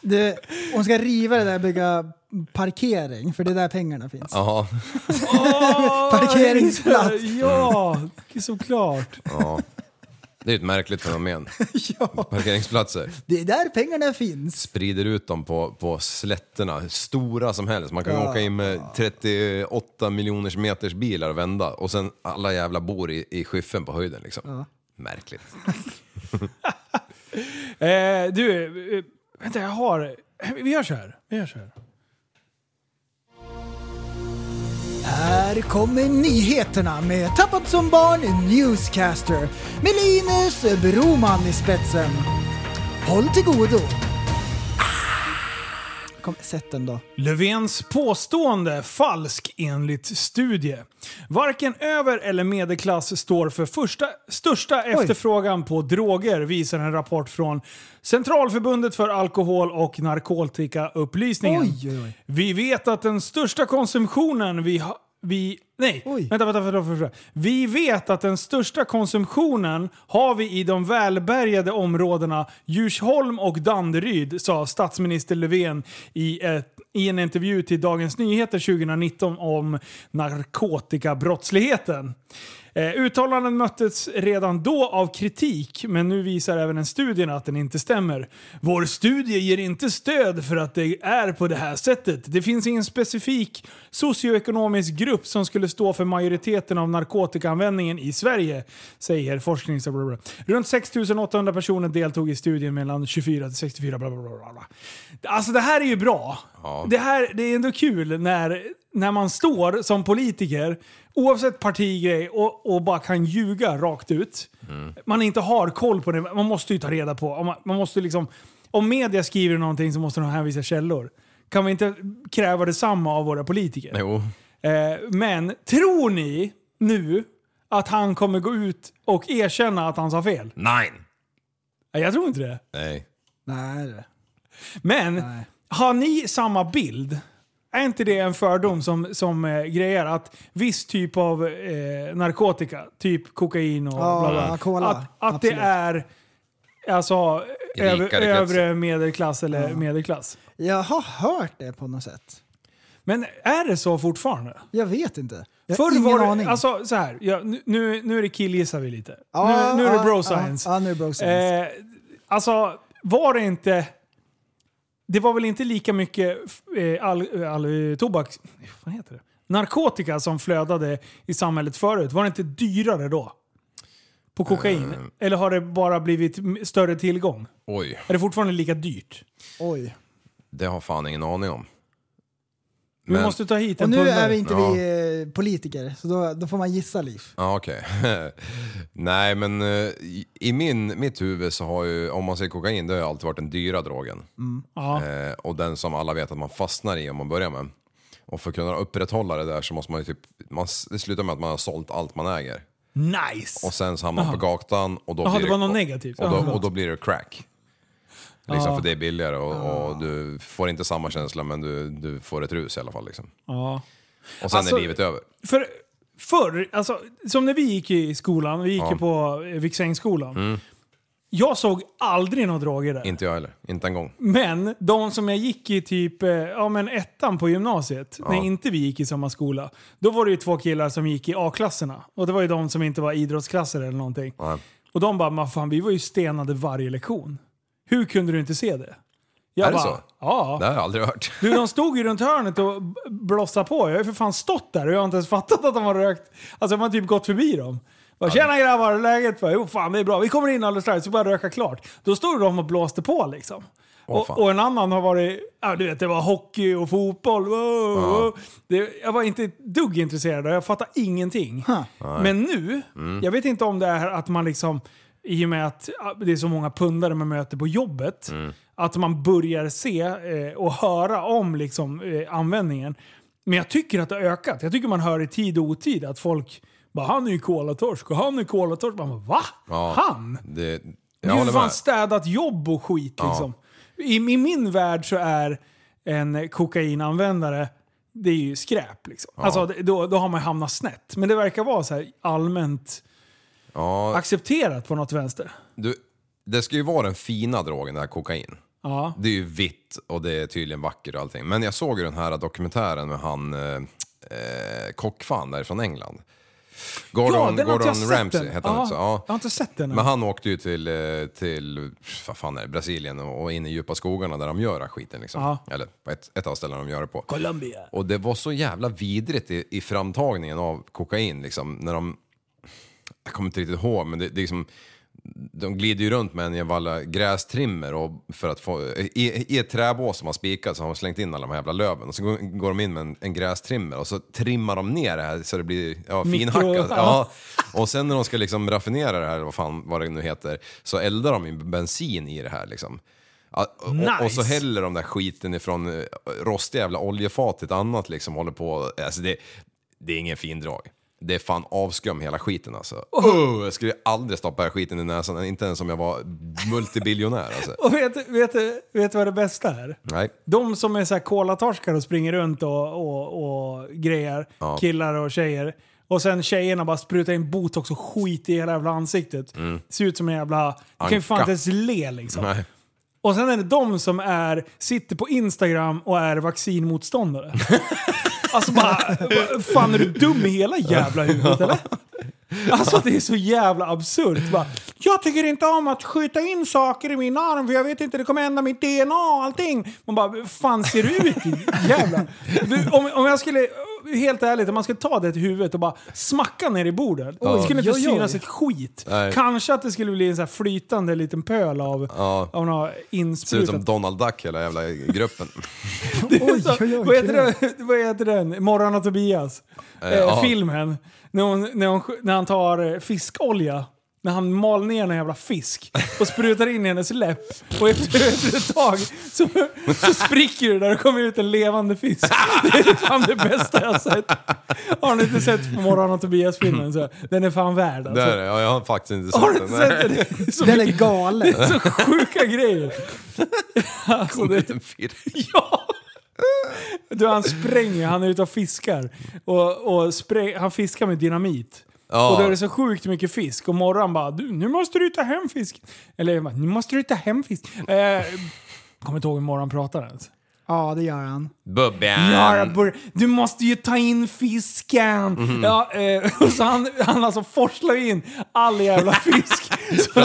Det, hon ska riva det där bygga parkering, för det är där pengarna finns. Jaha. Parkeringsplats. Ja, såklart. Ja. Det är ett märkligt fenomen. Parkeringsplatser. Det är där pengarna finns. Sprider ut dem på, på slätterna, stora som helst. Man kan Ja. åka in med 38 miljoners meters bilar och vända. Och sen alla jävla bor i, i skyffen på höjden liksom. Ja. Märkligt. Eh, du, eh, vänta jag har... Vi gör så här. Vi gör så här. Här kommer nyheterna med Tappat som barn Newscaster med Linus Broman i spetsen. Håll till godo. Kom, sätt den då. Löfvens påstående falsk enligt studie. Varken över eller medelklass står för första, största efterfrågan på droger visar en rapport från Centralförbundet för alkohol och narkotikaupplysningen. Oj, oj, oj. Vi vet att den största konsumtionen vi har vi, nej, vänta, vänta, vänta, vänta, vänta. Vi vet att den största konsumtionen har vi i de välbärgade områdena Djursholm och Danderyd, sa statsminister Löfven i, ett, i en intervju till Dagens Nyheter 2019 om narkotikabrottsligheten. Eh, uttalanden möttes redan då av kritik, men nu visar även en studie att den inte stämmer. Vår studie ger inte stöd för att det är på det här sättet. Det finns ingen specifik socioekonomisk grupp som skulle stå för majoriteten av narkotikaanvändningen i Sverige, säger forsknings... Runt 6 800 personer deltog i studien mellan 24 till 64. Bla, bla, bla, bla, bla. Alltså det här är ju bra. Det, här, det är ändå kul när, när man står som politiker, oavsett partigrej, och, och bara kan ljuga rakt ut. Man inte har koll på det. Man måste ju ta reda på. Om, man, man måste liksom, om media skriver någonting så måste de hänvisa källor. Kan vi inte kräva detsamma av våra politiker? Jo. Eh, men tror ni nu att han kommer gå ut och erkänna att han sa fel? Nej. Nej, Jag tror inte det. Nej. Nej. Men har ni samma bild? Är inte det en fördom som, som eh, grejer att viss typ av eh, narkotika, typ kokain och Ja, bla bla, cola, att, att det absolut. är alltså, över, kretsar. övre medelklass eller medelklass? Jag har hört det på något sätt. Men är det så fortfarande? Jag vet inte. Jag har Förr ingen var det, aning. alltså så här, ja, nu- nu, nu är det killgissar vi lite. Ja, nu, nu är det ja, bro ja, science. ja, nu är det bro science. Eh, alltså, var det inte... Det var väl inte lika mycket eh, all, all, eh, tobak... Vad heter det? Narkotika som flödade i samhället förut. Var det inte dyrare då? På kokain? Eh. Eller har det bara blivit större tillgång? Oj. Är det fortfarande lika dyrt? Oj. Det har fan ingen aning om. Vi måste ta hit Och en nu pundare. är vi inte Ja. vi eh, politiker, så då, då får man gissa liv. Ja, okej. Nej, men eh, i, i min, mitt huvud så har ju, om man säger kokain, det har ju alltid varit den dyra drogen. Ja. Eh, och den som alla vet att man fastnar i om man börjar med. Och för att kunna upprätthålla det där så måste man ju typ, man, det slutar med att man har sålt allt man äger. Nice! Och sen så hamnar man på gatan och då Jaha, blir det var något negativt. Och Ja, då, och då blir det crack. Liksom Ja. för det är billigare och, och du får inte samma känsla men du, du får ett rus i alla fall. Liksom. Ja. Och sen Alltså- är livet över. För förr, alltså, som när vi gick i skolan, vi gick Ja. ju på eh, Viksängsskolan. Mm. Jag såg aldrig några droger där. Inte jag heller, inte en gång. Men de som jag gick i typ eh, ja, men ettan på gymnasiet, Ja. när inte vi gick i samma skola. Då var det ju två killar som gick i A-klasserna. Och det var ju de som inte var idrottsklasser eller någonting. Nej. Och de bara, "Men fan vi var ju stenade varje lektion. Hur kunde du inte se det? Jag är det bara, så? Ja. Det har jag aldrig hört. Du, de stod ju runt hörnet och blossade på. Jag har ju för fan stått där och jag har inte ens fattat att de har rökt. Alltså man har typ gått förbi dem. Bara, Tjena grabbar, läget? Bara, Jo fan det är bra, vi kommer in alldeles strax, så bara röka klart. Då stod de och blåste på liksom. Åh, fan. och, och en annan har varit, ja du vet det var hockey och fotboll. Wow, wow. Det, jag var inte ett dugg intresserad och jag fattade ingenting. Nej. Men nu, Mm. jag vet inte om det är att man liksom, i och med att det är så många pundare man möter på jobbet, Mm. att man börjar se eh, och höra om liksom, eh, användningen. Men jag tycker att det har ökat. Jag tycker man hör i tid och otid att folk bara “han är ju kolatorsk” och “han är kolatorsk”. Man bara “va? Ja, Han?” Det, är ju fan med. städat jobb och skit Ja. liksom. I, I min värld så är en kokainanvändare det är ju skräp. Liksom. Ja. Alltså, då, då har man hamnat snett. Men det verkar vara så här allmänt Ja, accepterat på något vänster. du, det ska ju vara den fina drogen, det här kokain. Ja. Det är ju vitt och det är tydligen vackert och allting. Men jag såg ju den här dokumentären med han eh, eh, kockfan därifrån England. Gordon, den har inte Gordon sett Ramsay än. heter han Ja, också. Ja. Jag har inte sett den än. Men han åkte ju till, eh, till vad fan är det, Brasilien och och in i djupa skogarna där de gör den här skiten. Liksom. Ja. Eller på ett, ett av ställena de gör det på. Colombia. Och det var så jävla vidrigt i, i framtagningen av kokain. Liksom, när de, jag kommer inte riktigt ihåg, men det, det är liksom, de glider ju runt med en jävla grästrimmer och för att få, i, i ett träbås som har spikat så har de slängt in alla de här jävla löven och så går, går de in med en, en grästrimmer och så trimmar de ner det här så det blir ja, finhackat. ja. Och sen när de ska liksom raffinera det här, vad fan vad det nu heter, så eldar de ju bensin i det här liksom. Och, och, och så Nice. häller de där skiten ifrån eh, rostiga jävla oljefat till ett annat liksom, håller på. Alltså det, det är ingen fin drag. Det är fan avskum hela skiten alltså. Oh, jag skulle aldrig stoppa här skiten i näsan, inte ens om jag var multibiljonär alltså. Och vet, vet, vet du vad det bästa är? Nej. De som är så här kolatorskar och springer runt och, och, och grejer, Ja. killar och tjejer. Och sen tjejerna bara sprutar in botox och skit i hela jävla ansiktet. Ser ut som en jävla... Du kan ju fan Mm. Inte ens le liksom. Nej. Och sen är det de som är, sitter på Instagram och är vaccinmotståndare. alltså bara, fan är du dum i hela jävla huvudet eller? Alltså det är så jävla absurt. Bara, jag tycker inte om att skjuta in saker i min arm för jag vet inte, det kommer ändra mitt DNA och allting. Man bara, hur fan ser du ut jävla... Du, Om, om jag skulle, helt ärligt, om man skulle ta det till huvudet och bara smacka ner i bordet. Det skulle inte oj. synas ett skit. Nej. Kanske att det skulle bli en så här flytande liten pöl av, Ja. av något Ser ut insprutat som Donald Duck hela jävla gruppen. Oj, oj, oj, vad, heter det, vad heter den? Morran och Tobias. Eh, ja. Filmen. När, hon, när, hon, när han tar eh, fiskolja. När han mal ner en jävla fisk och sprutar in i hennes läpp. Och efter, efter ett tag så, så spricker det där och kommer ut en levande fisk. Det är fan det bästa jag har sett. Har ni inte sett Morran och Tobias-filmen så den är fan värd alltså. Där, ja, jag har faktiskt inte Har sett inte den. sett Nej. den? Det är så, Den är galen. så sjuka grejer. Alltså, Kom det, ut en firr. Ja! Du, han spränger, han är ute och fiskar. Och, och spräng, han fiskar med dynamit. Ja. Och då är det så sjukt mycket fisk. Och morran bara du, nu måste du ta hem fisk. Eller jag bara, nu måste du ta hem fisk. Eh, kommer inte ihåg hur morran pratar ens. Ja, det gör han. Bubben! Du måste ju ta in fisken! Mhm. Ja, eh, och så han, han alltså forslar in all jävla fisk. Så-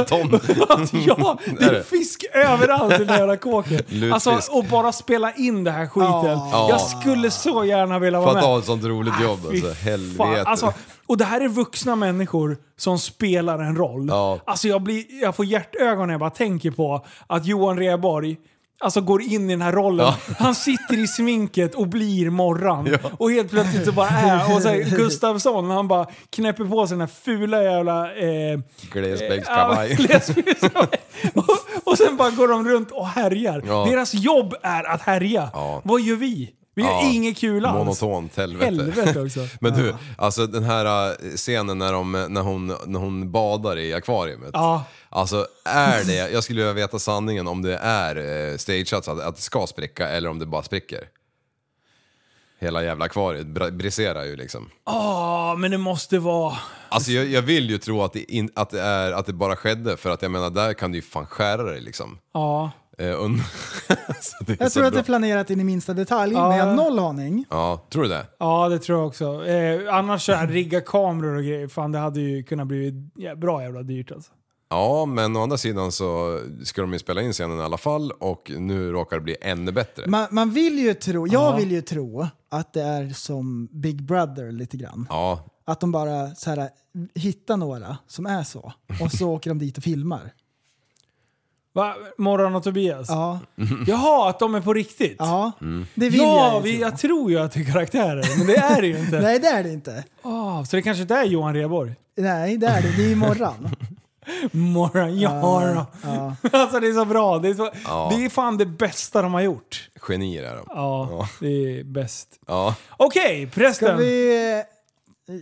ja, det Är fisk överallt i den jävla kåken. Alltså, och bara spela in det här skiten. Ja. Jag skulle så gärna vilja För vara att med. ha ett sånt roligt jobb Fy alltså. fan. Helvete. Alltså, och det här är vuxna människor som spelar en roll. Ja. Alltså jag, blir, jag får hjärtögon när jag bara tänker på att Johan Rheborg Alltså går in i den här rollen. Ja. Han sitter i sminket och blir Morran. Ja. Och helt plötsligt så bara är... Och så här, Gustafsson, han bara knäpper på sig den här fula jävla... Eh, Glesbygdskavaj. Glesbygdskavaj. och, och sen bara går de runt och härjar. Ja. Deras jobb är att härja. Ja. Vad gör vi? Vi gör Ja. inget kul alls. Monotont helvete. Helvete också. Men du, alltså den här äh, scenen när, de, när, hon, när hon badar i akvariet. Ja. Alltså är det, jag skulle vilja veta sanningen om det är eh, stageat så att, att det ska spricka eller om det bara spricker. Hela jävla akvariet briserar ju liksom. Ja, men det måste vara... Alltså jag, jag vill ju tro att det, in, att, det är, att det bara skedde för att jag menar där kan du ju fan skära dig liksom. Ja. Eh, Jag tror att det är planerat in i minsta detalj, Ja. men jag har noll aning. Ja, tror du det? Ja, det tror jag också. Eh, annars så här, rigga kameror och grejer, fan det hade ju kunnat bli ja, bra jävla dyrt alltså. Ja, men å andra sidan så ska de ju spela in scenen i alla fall och nu råkar det bli ännu bättre. Man, man vill ju tro, jag Ja. vill ju tro att det är som Big Brother lite grann. Ja, Att de bara så här, hittar några som är så och så åker de dit och filmar. Va? Morran och Tobias? Ja, Jaha, att de är på riktigt? ja det vill ja, jag ju vi, tro. jag tror ju att det är karaktärer, men det är det ju inte. Nej, det är det inte. Ah, så det kanske inte är Johan Rheborg? Nej, det är det. Det är imorgon. Morran, ja då. Ja. Alltså det är så bra. Det är, så, Ja. det är fan det bästa de har gjort. genier är de. Ja, Ja. det är bäst. Ja, Okej, prästen. Ska vi eh,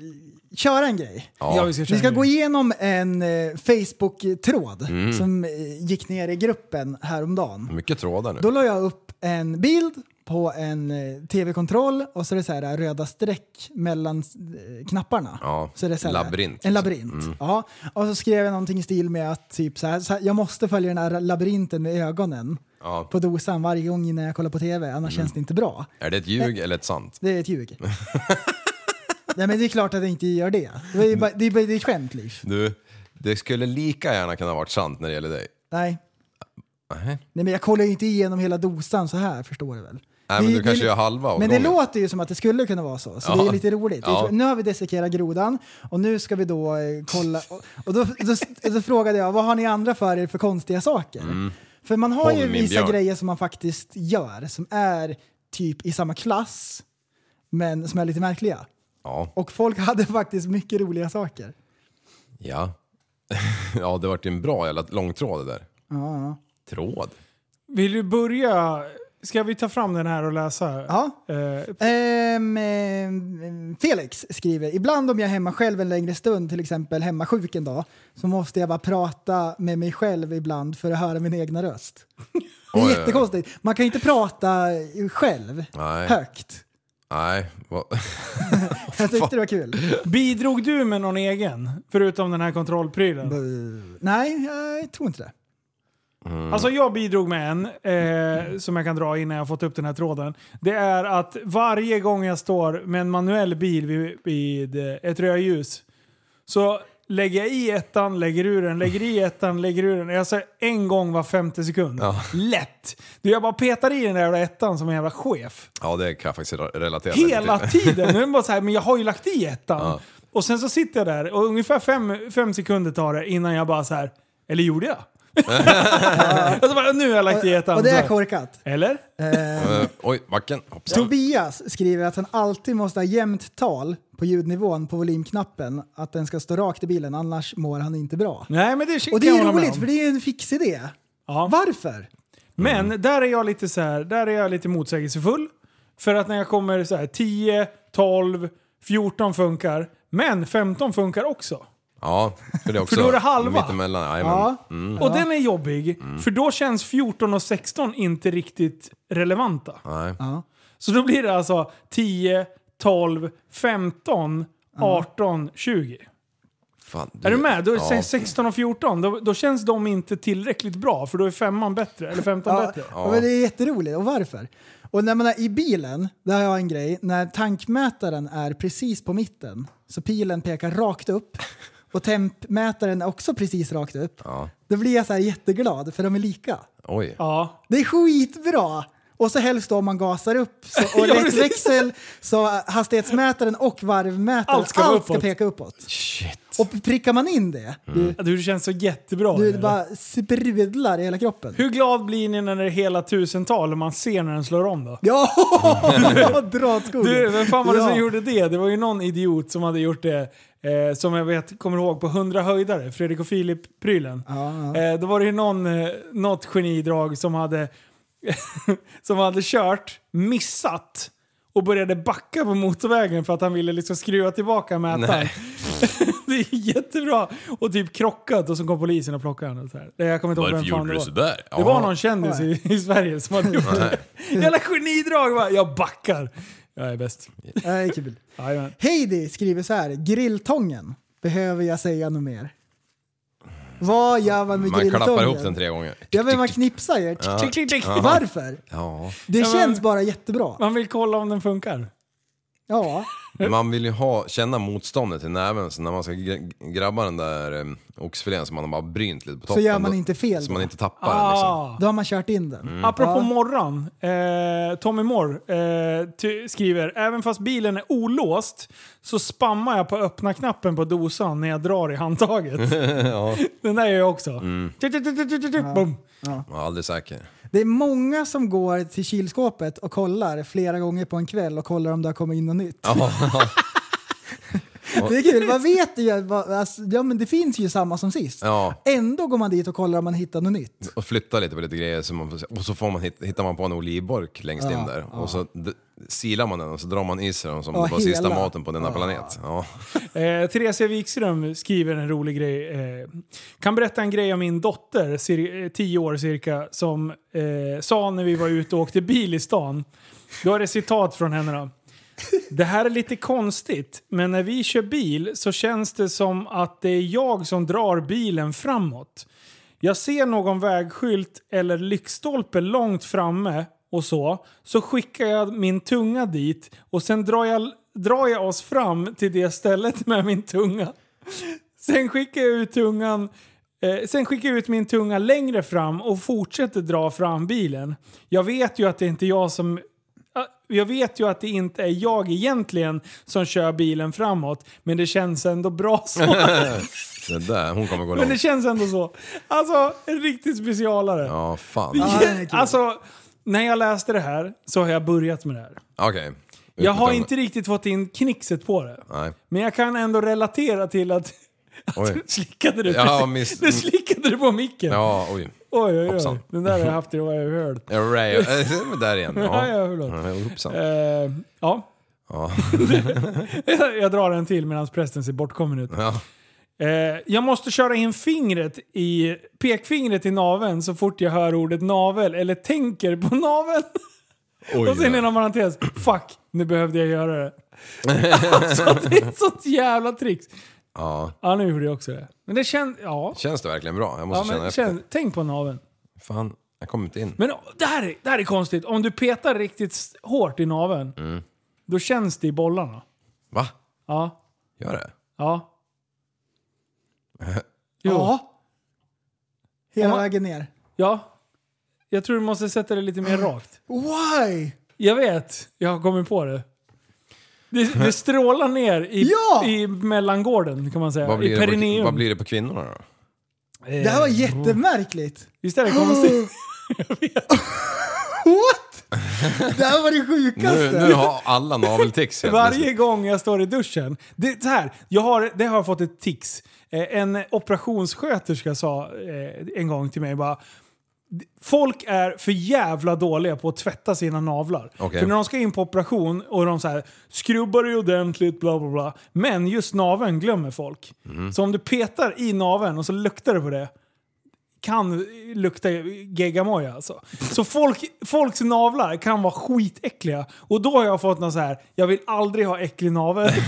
köra en grej? ja. Vi ska, Vi ska gå igenom en eh, Facebook-tråd Mm. som eh, gick ner i gruppen häromdagen. mycket trådar nu. Då la jag upp en bild på en eh, tv-kontroll och så är det så här röda streck mellan eh, knapparna. Ja, Så är det så här, labyrint, En labyrint. Mm. Ja. Och så skrev jag någonting i stil med att typ så här, så här, jag måste följa den här labyrinten med ögonen Ja. på dosan varje gång när jag kollar på tv, annars Mm. känns det inte bra. Är det ett ljug eller ett sant? Det är ett ljug. Nej men det är klart att jag inte gör det. Det är bara, det är bara det är ett skämt Liv. Du, det skulle lika gärna kunna varit sant när det gäller dig. Nej. Nej. Nej men jag kollar ju inte igenom hela dosan så här förstår du väl. Nej, men Det- du kanske det- gör halva av Men det gången. låter ju som att det skulle kunna vara så, så Ja. det är lite roligt. Ja. Nu har vi dissekerat grodan och nu ska vi då eh, kolla. Och, och då, då, då frågade jag, vad har ni andra för er för konstiga saker? Mm. För man har Håll ju min vissa björn. grejer som man faktiskt gör, som är typ i samma klass, men som är lite märkliga. Ja. Och folk hade faktiskt mycket roliga saker. Ja. ja, det vart en bra jävla långtråd det där. Ja, ja. Tråd? Vill du börja? Ska vi ta fram den här och läsa? Ja. Eh, Ehm, ehm, Felix skriver, ibland om jag är hemma själv en längre stund, till exempel hemma sjuk en dag, så måste jag bara prata med mig själv ibland för att höra min egna röst. Det är oj. jättekonstigt. Man kan ju inte prata själv Nej. högt. Nej. vad- Jag tyckte det var kul. bidrog du med någon egen? Förutom den här kontrollprylen? Nej, jag tror inte det. Mm. Alltså jag bidrog med en, eh, som jag kan dra innan jag fått upp den här tråden. Det är att varje gång jag står med en manuell bil vid, vid eh, ett rödljus så lägger jag i ettan, lägger ur den, lägger i ettan, lägger ur den. Jag säger en gång var femte sekund. Ja. Lätt! Du, jag bara petar i den där jävla ettan som en jävla chef. Ja, det kan jag faktiskt re- relatera Hela till. tiden! Nu är bara så här, men jag har ju lagt i ettan. Ja. Och sen så sitter jag där och ungefär fem, fem sekunder tar det innan jag bara så här. eller gjorde jag? och så bara, nu har jag lagt i ettan. Och det är korkat. Eller? Eh, oj, backen. Hoppsan. Tobias skriver att han alltid måste ha jämnt tal på ljudnivån på volymknappen, att den ska stå rakt i bilen, annars mår han inte bra. Nej, men det Och det är roligt, för det är en fix idé. Ja. Varför? Men där är jag lite så här, där är jag lite motsägelsefull. För att när jag kommer så här 10, 12, 14 funkar. Men 15 funkar också. Ja, för det är också För då är det halva. mittemellan. Ja. Mm. Och den är jobbig. För då känns 14 och 16 inte riktigt relevanta. Nej. Ja. Så då blir det alltså 10, 12, 15, 18, 20. Fan, Är du med? Då är ja. 16 och 14, då, då känns de inte tillräckligt bra. För då är femman bättre, eller 15 Ja, bättre. ja. Men det är jätteroligt. Och varför? Och när man är i bilen, där har jag en grej, när tankmätaren är precis på mitten, så pilen pekar rakt upp och tempmätaren är också precis rakt upp, Ja. då blir jag så här jätteglad för de är lika. Oj. Ja. Det är skitbra! Och så helst då om man gasar upp så, och Ja, växel så hastighetsmätaren och varvmätaren, Allt ska allt ska peka uppåt. Shit. Och prickar man in det, du, Ja, Du, det känns så jättebra. du bara sprudlar i hela kroppen. Hur glad blir ni när det är hela tusental och man ser när den slår om då? Ja! ja dra åt skogen. Du, vem fan var det Ja. som gjorde det? Det var ju någon idiot som hade gjort det, eh, som jag vet, kommer ihåg, på 100 höjdare, Fredrik och Filip-prylen. Ja, ja. Eh, då var det ju någon, eh, något genidrag som hade, som hade kört, missat och började backa på motorvägen för att han ville liksom skruva tillbaka mätaren. Nej. det är jättebra! Och typ krockat och så kom polisen och plockade honom. och så här. Det- Jag kommer inte ihåg Varför vem fan gjorde det du var. sådär? Det var någon kändis i, i Sverige som hade gjort det. Jävla genidrag! Va? Jag backar! Jag är bäst. Det är kul. Jajamän. Heidi skriver så här, grilltången. Behöver jag säga något mer? Vad gör man med Man grilltången? klappar ihop den tre gånger. Ja men man knipsar ju. Ja. Klick, klick, klick. Varför? Ja. Det Ja, men- känns bara jättebra. Man vill kolla om den funkar. Ja. Man vill ju ha, känna motståndet i näven så när man ska gr- grabba den där um, oxfilén som man har bara brynt lite på Så toppen. gör man inte fel Så då. man inte tappar den liksom. Ah. Då har man kört in den. Mm. Apropå Ja. morran, eh, Tommy Moore eh, skriver även fast bilen är olåst så spammar jag på öppna knappen på dosan när jag drar i handtaget. ja. Den där gör jag också. Mm. Jag är aldrig säker. Det är många som går till kylskåpet och kollar flera gånger på en kväll och kollar om det har kommit in något nytt. Det är kul, man vet ju, vad- alltså, ja men det finns ju samma som sist. Ja, Ändå går man dit och kollar om man hittar något nytt. och flytta lite på lite grejer så man får, se- och så får man hit, hittar man på en olivburk längst in där och så d- silar man den och så drar man i sig den som Ja, det var sista hela. maten på denna planet. Ja. Eh, Theresia Wikström skriver en rolig grej. Eh, kan berätta en grej om min dotter, cir- eh, 10 år cirka, som eh, sa när vi var ute och åkte bil i stan. Då är det citat från henne då. Det här är lite konstigt, men när vi kör bil så känns det som att det är jag som drar bilen framåt. Jag ser någon vägskylt eller lyktstolpe långt framme och så, så skickar jag min tunga dit och sen drar jag, drar jag oss fram till det stället med min tunga. Sen skickar jag ut tungan Eh, sen skickar jag ut min tunga längre fram och fortsätter dra fram bilen. Jag vet ju att det är inte är jag som... Jag vet ju att det inte är jag egentligen som kör bilen framåt, men det känns ändå bra så. Det där, hon kommer gå men det långt. känns ändå så. Alltså, en riktig specialare. Ja, fan. Alltså, när jag läste det här så har jag börjat med det här. Okej. Ut Jag har inte riktigt fått in knixet på det. Nej. Men jag kan ändå relatera till att, att Oj. slickade du, Ja, miss- du slickade du på micken. Ja, oj. Oj, oj, oj. Hoppsan. Den där har jag haft i vad jag har hört. Ja, Ray, äh, där igen. Ja, förlåt. Hoppsan. Eh, ja. Ja. jag, jag drar en till medan prästen ser bortkommen ut. Ja. Eh, jag måste köra in fingret i pekfingret i naveln så fort jag hör ordet navel eller tänker på naveln. Oj, Och sen inom parentes, fuck, nu behövde jag göra det. alltså det är ett sånt jävla tricks. Ja. Ja, nu gjorde jag också det. Men det känns, ja. Känns det verkligen bra? Jag ja måste känna men efter. känn, tänk på naveln. Fan, jag kommer inte in. Men det här, är, det här är konstigt. Om du petar riktigt s- hårt i naveln, Mm. då känns det i bollarna. Va? Ja. Gör det? Ja. Jo. Ja. Hela vägen ner. Ja. Jag tror du måste sätta det lite mer rakt. Why? Jag vet, jag har kommit på det. Det, det strålar ner i, Ja! i mellangården kan man säga. Vad I blir, det på, perineum. vad blir det på kvinnorna då? Eh, Det här var jättemärkligt. Visst är det konstigt? What? Det här var det sjukaste. Nu, nu har alla naveltics helt Varje plötsligt. gång jag står i duschen. Det, så här, jag har, det har jag fått ett tics. Eh, en operationssköterska sa eh, en gång till mig bara Folk är för jävla dåliga på att tvätta sina navlar. Okej. För när de ska in på operation och de så här, skrubbar det ordentligt, bla bla bla. Men just naveln glömmer folk. Mhm. Så om du petar i naveln och så luktar det på det, kan lukta geggamoja alltså. Så folk, folks navlar kan vara skitäckliga. Och då har jag fått något så här, jag vill aldrig ha äcklig navel.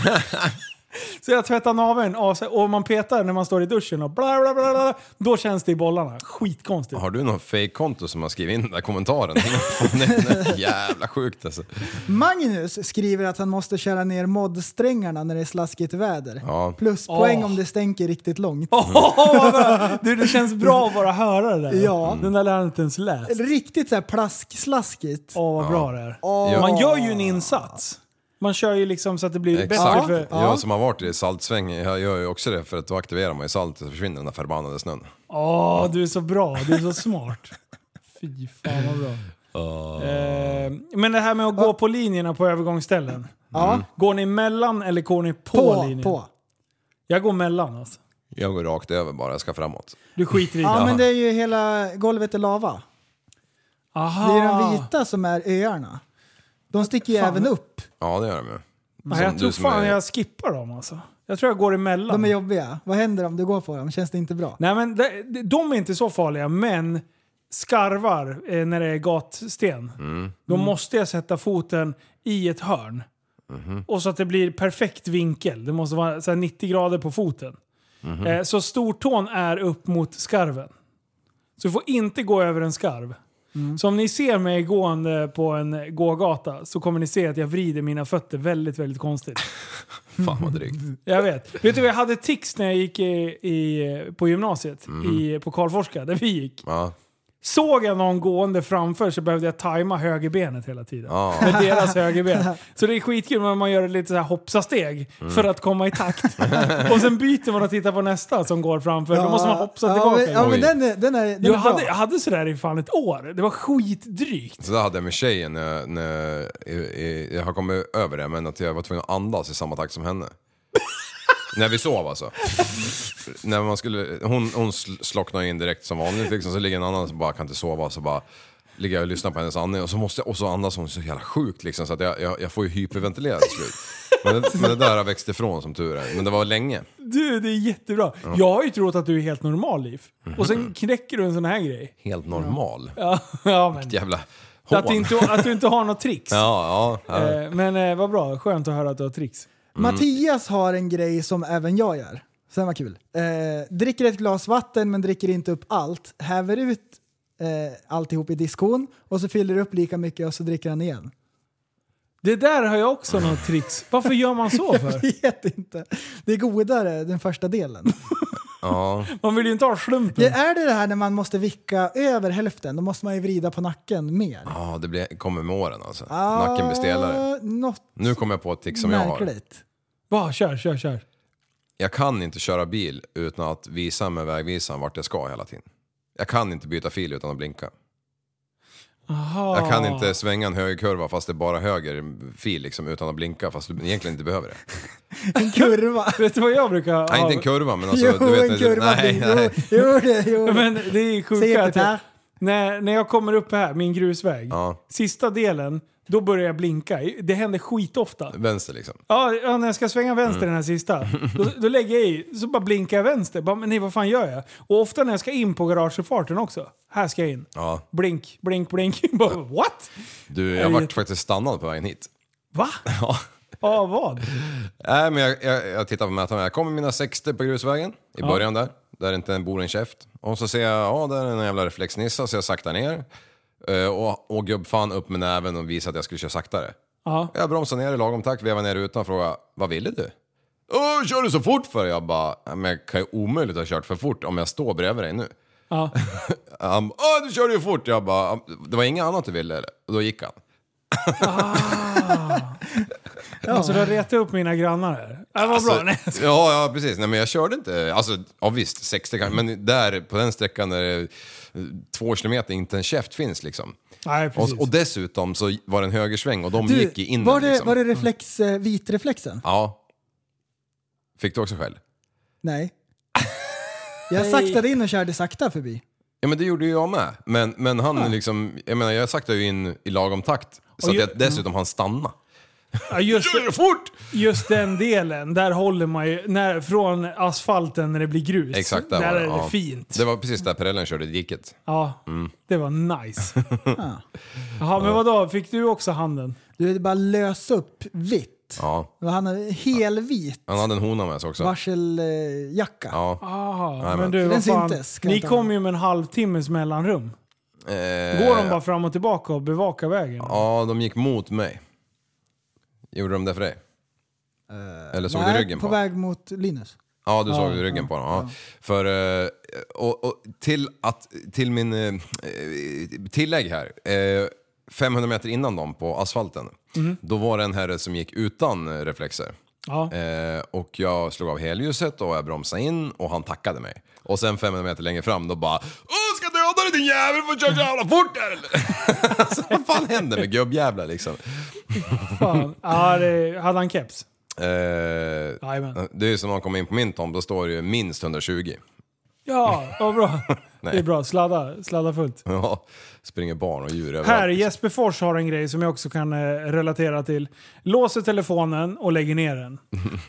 så jag tvättar naveln och, man petar när man står i duschen och bla bla bla, bla då känns det i bollarna. Skitkonstigt. Har du någon fake-konto som har skrivit in den där kommentaren? det är jävla sjukt alltså. Magnus skriver att han måste köra ner modsträngarna när det är slaskigt väder. Ja. Pluspoäng Åh. om det stänker riktigt långt. Bra. du, det känns bra att bara höra det där. Ja. Den där lär jag inte ens läst. Riktigt så här plask-slaskigt. Åh, vad bra det är. Åh. Man gör ju en insats. Man kör ju liksom så att det blir bättre Exakt. för... Jag som har varit i saltsväng, jag gör ju också det för att då aktiverar man ju saltet så försvinner den där förbannade snön. Åh, du är så bra. Du är så smart. Fy fan vad bra. Eh, men det här med att gå på linjerna på övergångsställen. Ja. Går ni mellan eller går ni på, På, linjen? på. Jag går mellan alltså. Jag går rakt över bara, jag ska framåt. Du skiter i Ja, det. men det är ju hela golvet är lava. Aha. Det är de vita som är öarna. De sticker ju Fan. även upp. Ja det gör de ju. Nej, jag du tror fan är- jag skippar dem alltså. Jag tror jag går emellan. De är jobbiga. Vad händer om du går på dem? Känns det inte bra? Nej men de, de- är inte så farliga, men skarvar eh, när det är gatsten. Mm. Då måste jag sätta foten i ett hörn. Mhm. Och så att det blir perfekt vinkel. Det måste vara så här 90 grader på foten. Mhm. Eh, så stortån är upp mot skarven. Så du får inte gå över en skarv. Mm. Så om ni ser mig gående på en gågata så kommer ni se att jag vrider mina fötter väldigt, väldigt konstigt. Fan vad drygt. Jag vet. Vet du vad jag hade tics när jag gick i, i, på gymnasiet? Mhm. I, på Karlforska, där vi gick. Ja. Såg jag någon gående framför så behövde jag tajma högerbenet hela tiden. Ja. Med deras högerben. Så det är skitkul när man gör lite så här hoppsa-steg Mm. för att komma i takt. och sen byter man och tittar på nästa som går framför. Då måste man hoppsa ja, tillbaka. Men, ja, men den är, den är, den jag, är hade, jag hade sådär i fan ett år. Det var skitdrygt. Så det hade jag med tjejen när, när i, i, jag har kommit över det, men att jag var tvungen att andas i samma takt som henne. När vi sov alltså. När man skulle, hon, hon sl- slocknar in direkt som vanligt liksom, så ligger en annan som bara kan inte sova så bara ligger jag och lyssnar på hennes andning och så, måste jag, och så andas hon så jävla sjukt liksom så att jag, jag, jag får ju hyperventilera till slut. Men det, men det där har växt ifrån som tur är. Men det var länge. Du, det är jättebra. Jag har ju trott att du är helt normal, Liv. Och sen knäcker du en sån här grej. Helt normal. Ja, ja men... Jävla hån. Att du, inte, att du inte har något tricks. Ja, ja. ja. Eh, Men eh, vad bra, skönt att höra att du har tricks. Mattias har en grej som även jag gör. Sen var kul. Eh, dricker ett glas vatten men dricker inte upp allt. Häver ut eh, alltihop i diskon och så fyller upp lika mycket och så dricker han igen. Det där har jag också något tricks. Varför gör man så för? Jag vet inte. Det är godare den första delen. ja. Man vill ju inte ha slumpen. Det är det det här när man måste vicka över hälften, då måste man ju vrida på nacken mer. Ja, det blir, kommer med åren alltså. Ah, Nacken blir stelare. Något Nu kommer jag på ett tick som jag har. märkligt. Va, kör, kör, kör. Jag kan inte köra bil utan att visa med vägvisaren vart jag ska hela tiden. Jag kan inte byta fil utan att blinka. Aha. Jag kan inte svänga en högerkurva fast det är bara höger fil liksom, utan att blinka fast du egentligen inte behöver det. En kurva. Vet du vad jag brukar ha? Nej, inte en kurva men alltså... jo, du vet, en kurva. nej, jo, nej. jo, det, jo. Men det är sjuka att när, när jag kommer upp här, min grusväg, Ja, sista delen, då börjar jag blinka. Det händer skitofta. vänster liksom. Ja, ja, när jag ska svänga vänster den här sista, då, då lägger jag i, så bara blinkar jag vänster. Bara, men nej, vad fan gör jag? Och ofta när jag ska in på garagefarten också. Här ska jag in. Ja. Blink, blink, blink. Bara, What? Du, jag vart faktiskt stannad på vägen hit. Va? Ja. Ja, vad? Nej, men jag, jag, jag tittar på mätaren. Jag kommer mina 60 på grusvägen i början där. Där inte bor en käft. Och så ser jag, ja där är en jävla reflexnissa så jag saktar ner. Eh, och, och gubbfan upp med näven och visade att jag skulle köra saktare. Ja. Jag bromsar ner i lagom takt, vevar ner rutan och frågar vad ville du? Åh, kör du så fort för? Jag bara, "Ja, men jag kan ju omöjligt ha kört för fort om jag står bredvid dig nu. Ja. Han bara, åh du körde ju fort! Jag bara, det var inget annat du ville eller? Och då gick han. Alltså du har retat upp mina grannar här. Det var bra. Nej. Alltså, ja, ja, precis. Nej, men jag körde inte, alltså ja, visst 60 kanske, men där på den sträckan där två kilometer inte en käft finns liksom. Nej, precis. Och, och dessutom så var det en högersväng och de Du, gick i innan var, det, liksom. var det reflex, eh, vitreflexen? Ja. Fick du också skäll? Nej. Jag saktade in och körde sakta förbi. Ja men det gjorde ju jag med. Men, men han liksom, jag menar jag saktade ju in i lagom takt. Så Och att jag dessutom han stanna. Ja, just, Kör fort! just den delen, där håller man ju, när, från asfalten när det blir grus. Exakt, där, där var det. är det ja. fint. Det var precis där perellen körde i diket. Ja, Mm. det var nice. Jaha, men vadå? Fick du också handen? Du, det bara lös upp vitt. Ja. Han hade helvit Han hade en hona med sig också. varseljacka. Ja. Aha, men men- du, Den vad fan. syntes, ska Ni kom ju med en halvtimmes mellanrum. Eh, Går de bara fram och tillbaka och bevakar vägen? Ja, de gick mot mig. Gjorde de det för dig? Eller såg du Nej, ryggen på på? väg mot Linus. Ja, du såg Ja, ryggen på dem. Ja. För, eh, och, och till, att, till min eh, tillägg här. Eh, 500 meter innan dem på asfalten, Mhm. då var det en herre som gick utan eh, reflexer. Ja. Eh, och jag slog av helljuset och jag bromsade in och han tackade mig. Och sen 500 meter längre fram då bara Åh, ska jag döda dig din jävel för att köra så jävla fort där eller? alltså, vad fan händer med gubbjävlar liksom? Fan. Ja, det, hade han keps? Eh, Jajamän. det är ju som när man kommer in på min tomt, då står det ju minst 120. Ja, vad bra. Det är bra. Sladda, sladda fullt. Ja, springer barn och djur överallt. Här, Jesper Fors har en grej som jag också kan eh, relatera till. Låser telefonen och lägger ner den.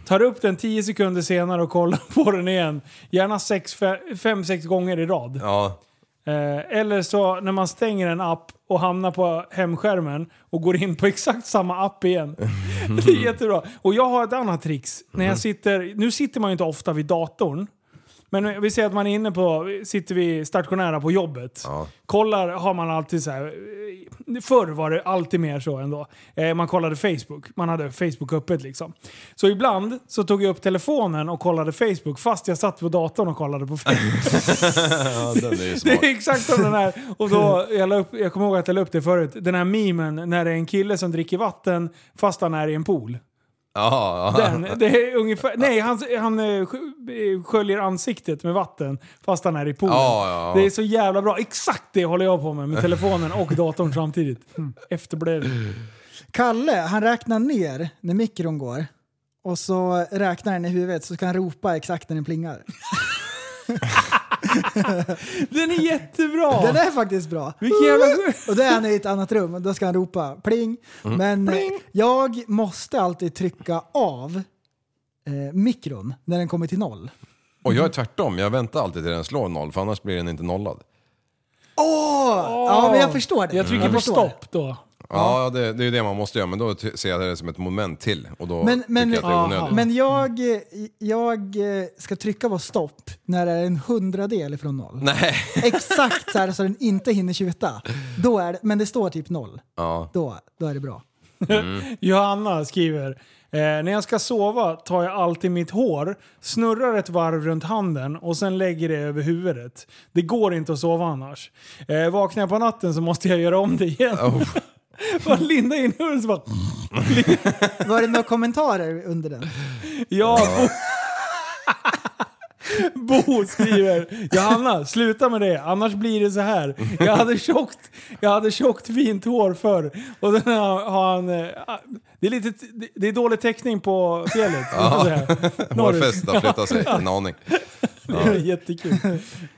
Tar upp den 10 sekunder senare och kollar på den igen. Gärna 5-6 gånger i rad. Ja, Eh, eller så när man stänger en app och hamnar på hemskärmen och går in på exakt samma app igen. Det är jättebra. Och jag har ett annat trix. När jag sitter, nu sitter man ju inte ofta vid datorn. Men vi säger att man är inne på, sitter vi stationära på jobbet. Ja. Kollar har man alltid så här. Förr var det alltid mer så ändå. Eh, man kollade Facebook. Man hade Facebook öppet liksom. Så ibland så tog jag upp telefonen och kollade Facebook fast jag satt på datorn och kollade på Facebook. ja den är ju Det är exakt som den här. Och då, jag, upp, jag kommer ihåg att jag la upp det förut. Den här memen när det är en kille som dricker vatten fast han är i en pool. Ja, ja. Den, det är ungefär, nej, han, han eh, eh, sköljer ansiktet med vatten fast han är i poolen. Ja, ja, ja. Det är så jävla bra. Exakt det håller jag på med med telefonen och datorn samtidigt. Mm. Efterbliven. Kalle, han räknar ner när mikron går och så räknar den i huvudet så ska han ropa exakt när den plingar. Den är jättebra! Den är faktiskt bra. Vilken jävla... Och då är han i ett annat rum och då ska han ropa pling. Mm. Men eh, jag måste alltid trycka av eh, mikron när den kommer till noll. Och jag är tvärtom, jag väntar alltid till den slår noll för annars blir den inte nollad. Åh! Ja, men jag förstår det. Jag trycker på förstår. stopp då. Ja, det, det är ju det man måste göra, men då ser jag det som ett moment till och då Men, men, jag att det är onödigt. men jag, jag eh, ska trycka på stopp när det är en hundradel ifrån noll. Nej. Exakt så här så den inte hinner tjuta. Då är det, men det står typ noll. Ja. Då, då är det bra. Johanna skriver, eh, när jag ska sova tar jag alltid mitt hår, snurrar ett varv runt handen och sen lägger det över huvudet. Det går inte att sova annars. Eh, vaknar jag på natten så måste jag göra om det igen. Oh. Bara linda in huvudet så bara... Var det några kommentarer under den? Ja, Bo, Bo skriver Johanna, sluta med det, annars blir det så här. Jag hade tjockt, jag hade tjockt fint hår förr och den har, har han... eh, Det är, lite, det är dålig täckning på fjället. Ja. så här. Norrut. Hårfästet har flyttat sig en aning. Det är jättekul.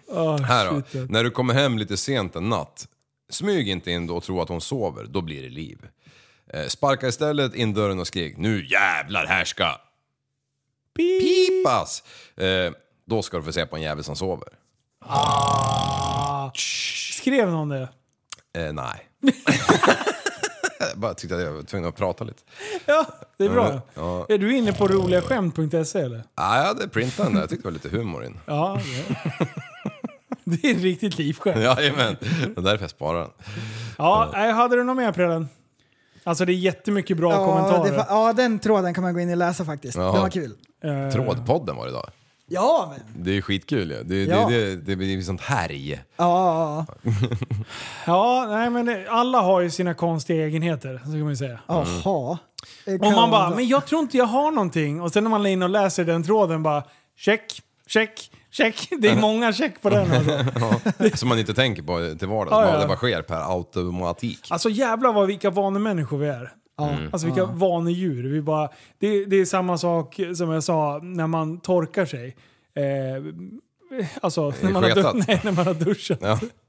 Oh, Här då, när du kommer hem lite sent en natt, smyg inte in då och tro att hon sover, då blir det liv. Eh, Sparka istället in dörren och skrik nu jävlar här ska pipas! Eh, då ska du få se på en jävel som sover. Ah. Skrev någon det? Eh, nej. Jag bara tyckte att jag var tvungen att prata lite. Ja, det är bra. Ja, ja. Är du inne på roligaskämt.se eller? Ja, jag hade printat den där, jag tyckte det var lite humor in. Ja, det, är ett riktigt livskämt. Jajamän, det är därför jag sparar den. Ja, nej, hade du något mer Prellen? Alltså det är jättemycket bra Ja, kommentarer. det, fa- ja, den tråden kan man gå in och läsa faktiskt. Ja. Den var kul. Eh, Trådpodden var det idag. Ja, men. Det är ju skitkul ju. Det, Ja. det, det, det blir sånt härj. Ja, ja, Ja, nej men det, alla har ju sina konstiga egenheter, så kan man ju säga. ja. Jaha. Det Och man bara, men jag tror inte jag har någonting. Och sen när man lägger in och läser den tråden bara, check, check, check. Det är många check på den alltså. Ja, som man inte tänker på till vardags. Ja, ja. Det bara sker per automatik. Alltså jävlar vad vilka vanemänniskor vi är. Mm. Alltså vilka vanedjur. Vi bara, det, det är samma sak som jag sa när man torkar sig. Eh, alltså när man, har nej, när man har duschat.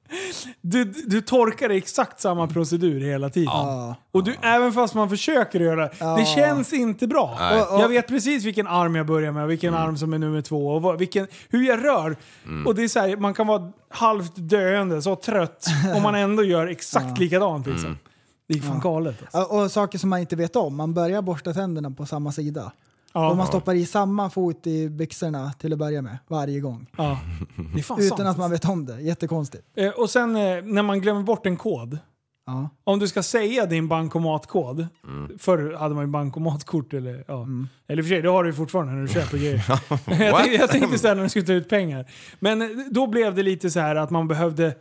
Ja. Du, du torkar i exakt samma procedur hela tiden. Ja. Och du, även fast man försöker göra det, Ja. det känns inte bra. Nej. Jag vet precis vilken arm jag börjar med och vilken arm som är nummer två och vad, vilken, hur jag rör. Och det är så här, man kan vara halvt döende, så trött, och man ändå gör exakt likadant. Liksom. Det är fan galet. Alltså. Ja, Och saker som man inte vet om. Man börjar borsta tänderna på samma sida. Ja. Och man stoppar i samma fot i byxorna till att börja med, varje gång. Ja. Det är fan Utan sant. att man vet om det. Jättekonstigt. Eh, och sen eh, när man glömmer bort en kod. Ja. Om du ska säga din bankomatkod. Förr hade man ju bankomatkort eller ja. Eller i och för sig, det har du ju fortfarande när du köper grejer. jag, tänkte, jag tänkte såhär när du skulle ta ut pengar. Men eh, då blev det lite så här att man behövde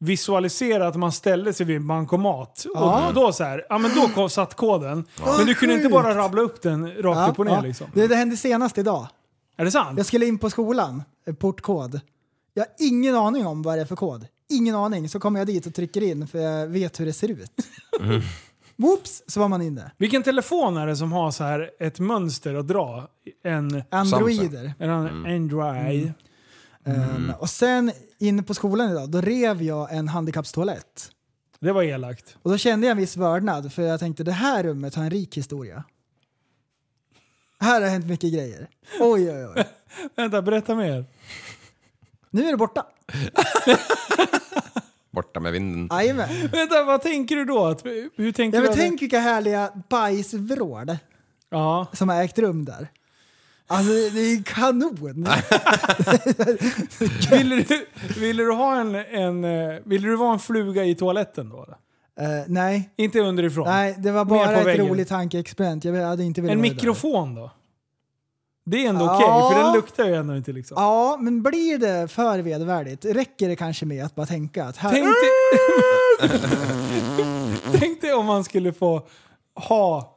visualisera att man ställde sig vid en bankomat. Ja. Och då så här, ja men då kom, satt koden. Men du kunde inte bara rabbla upp den rakt Ja, upp och ner ja. liksom. Det, det hände senast idag. Är det sant? Jag skulle in på skolan, eh, portkod. Jag har ingen aning om vad det är för kod. Ingen aning. Så kommer jag dit och trycker in för jag vet hur det ser ut. Whoops, så var man inne. Vilken telefon är det som har så här ett mönster att dra? En... Androider. En Android. Ehm, och sen inne på skolan idag, då rev jag en handikappstoalett. Det var elakt. Och då kände jag en viss vördnad för jag tänkte det här rummet har en rik historia. Här har hänt mycket grejer. Oj, oj, oj. Vänta, berätta mer. Nu är det borta. Borta med vinden. Jajamän. Vänta, vad tänker du då? Hur tänker Ja, du? men att- tänk vilka härliga bajsvrål Ja. som har ägt rum där. Alltså det är kanon. Ville du, ville du ha en, en, ville du vara en fluga i toaletten då? Eh, nej, Inte underifrån? nej, det var bara ett väggen. roligt tankeexperiment. Jag hade inte velat En mikrofon då? Det är ändå Ja. okej, för den luktar ju ändå inte liksom. Ja, men blir det för vedervärdigt? Räcker det kanske med att bara tänka att här... Tänk dig, Tänk dig om man skulle få ha...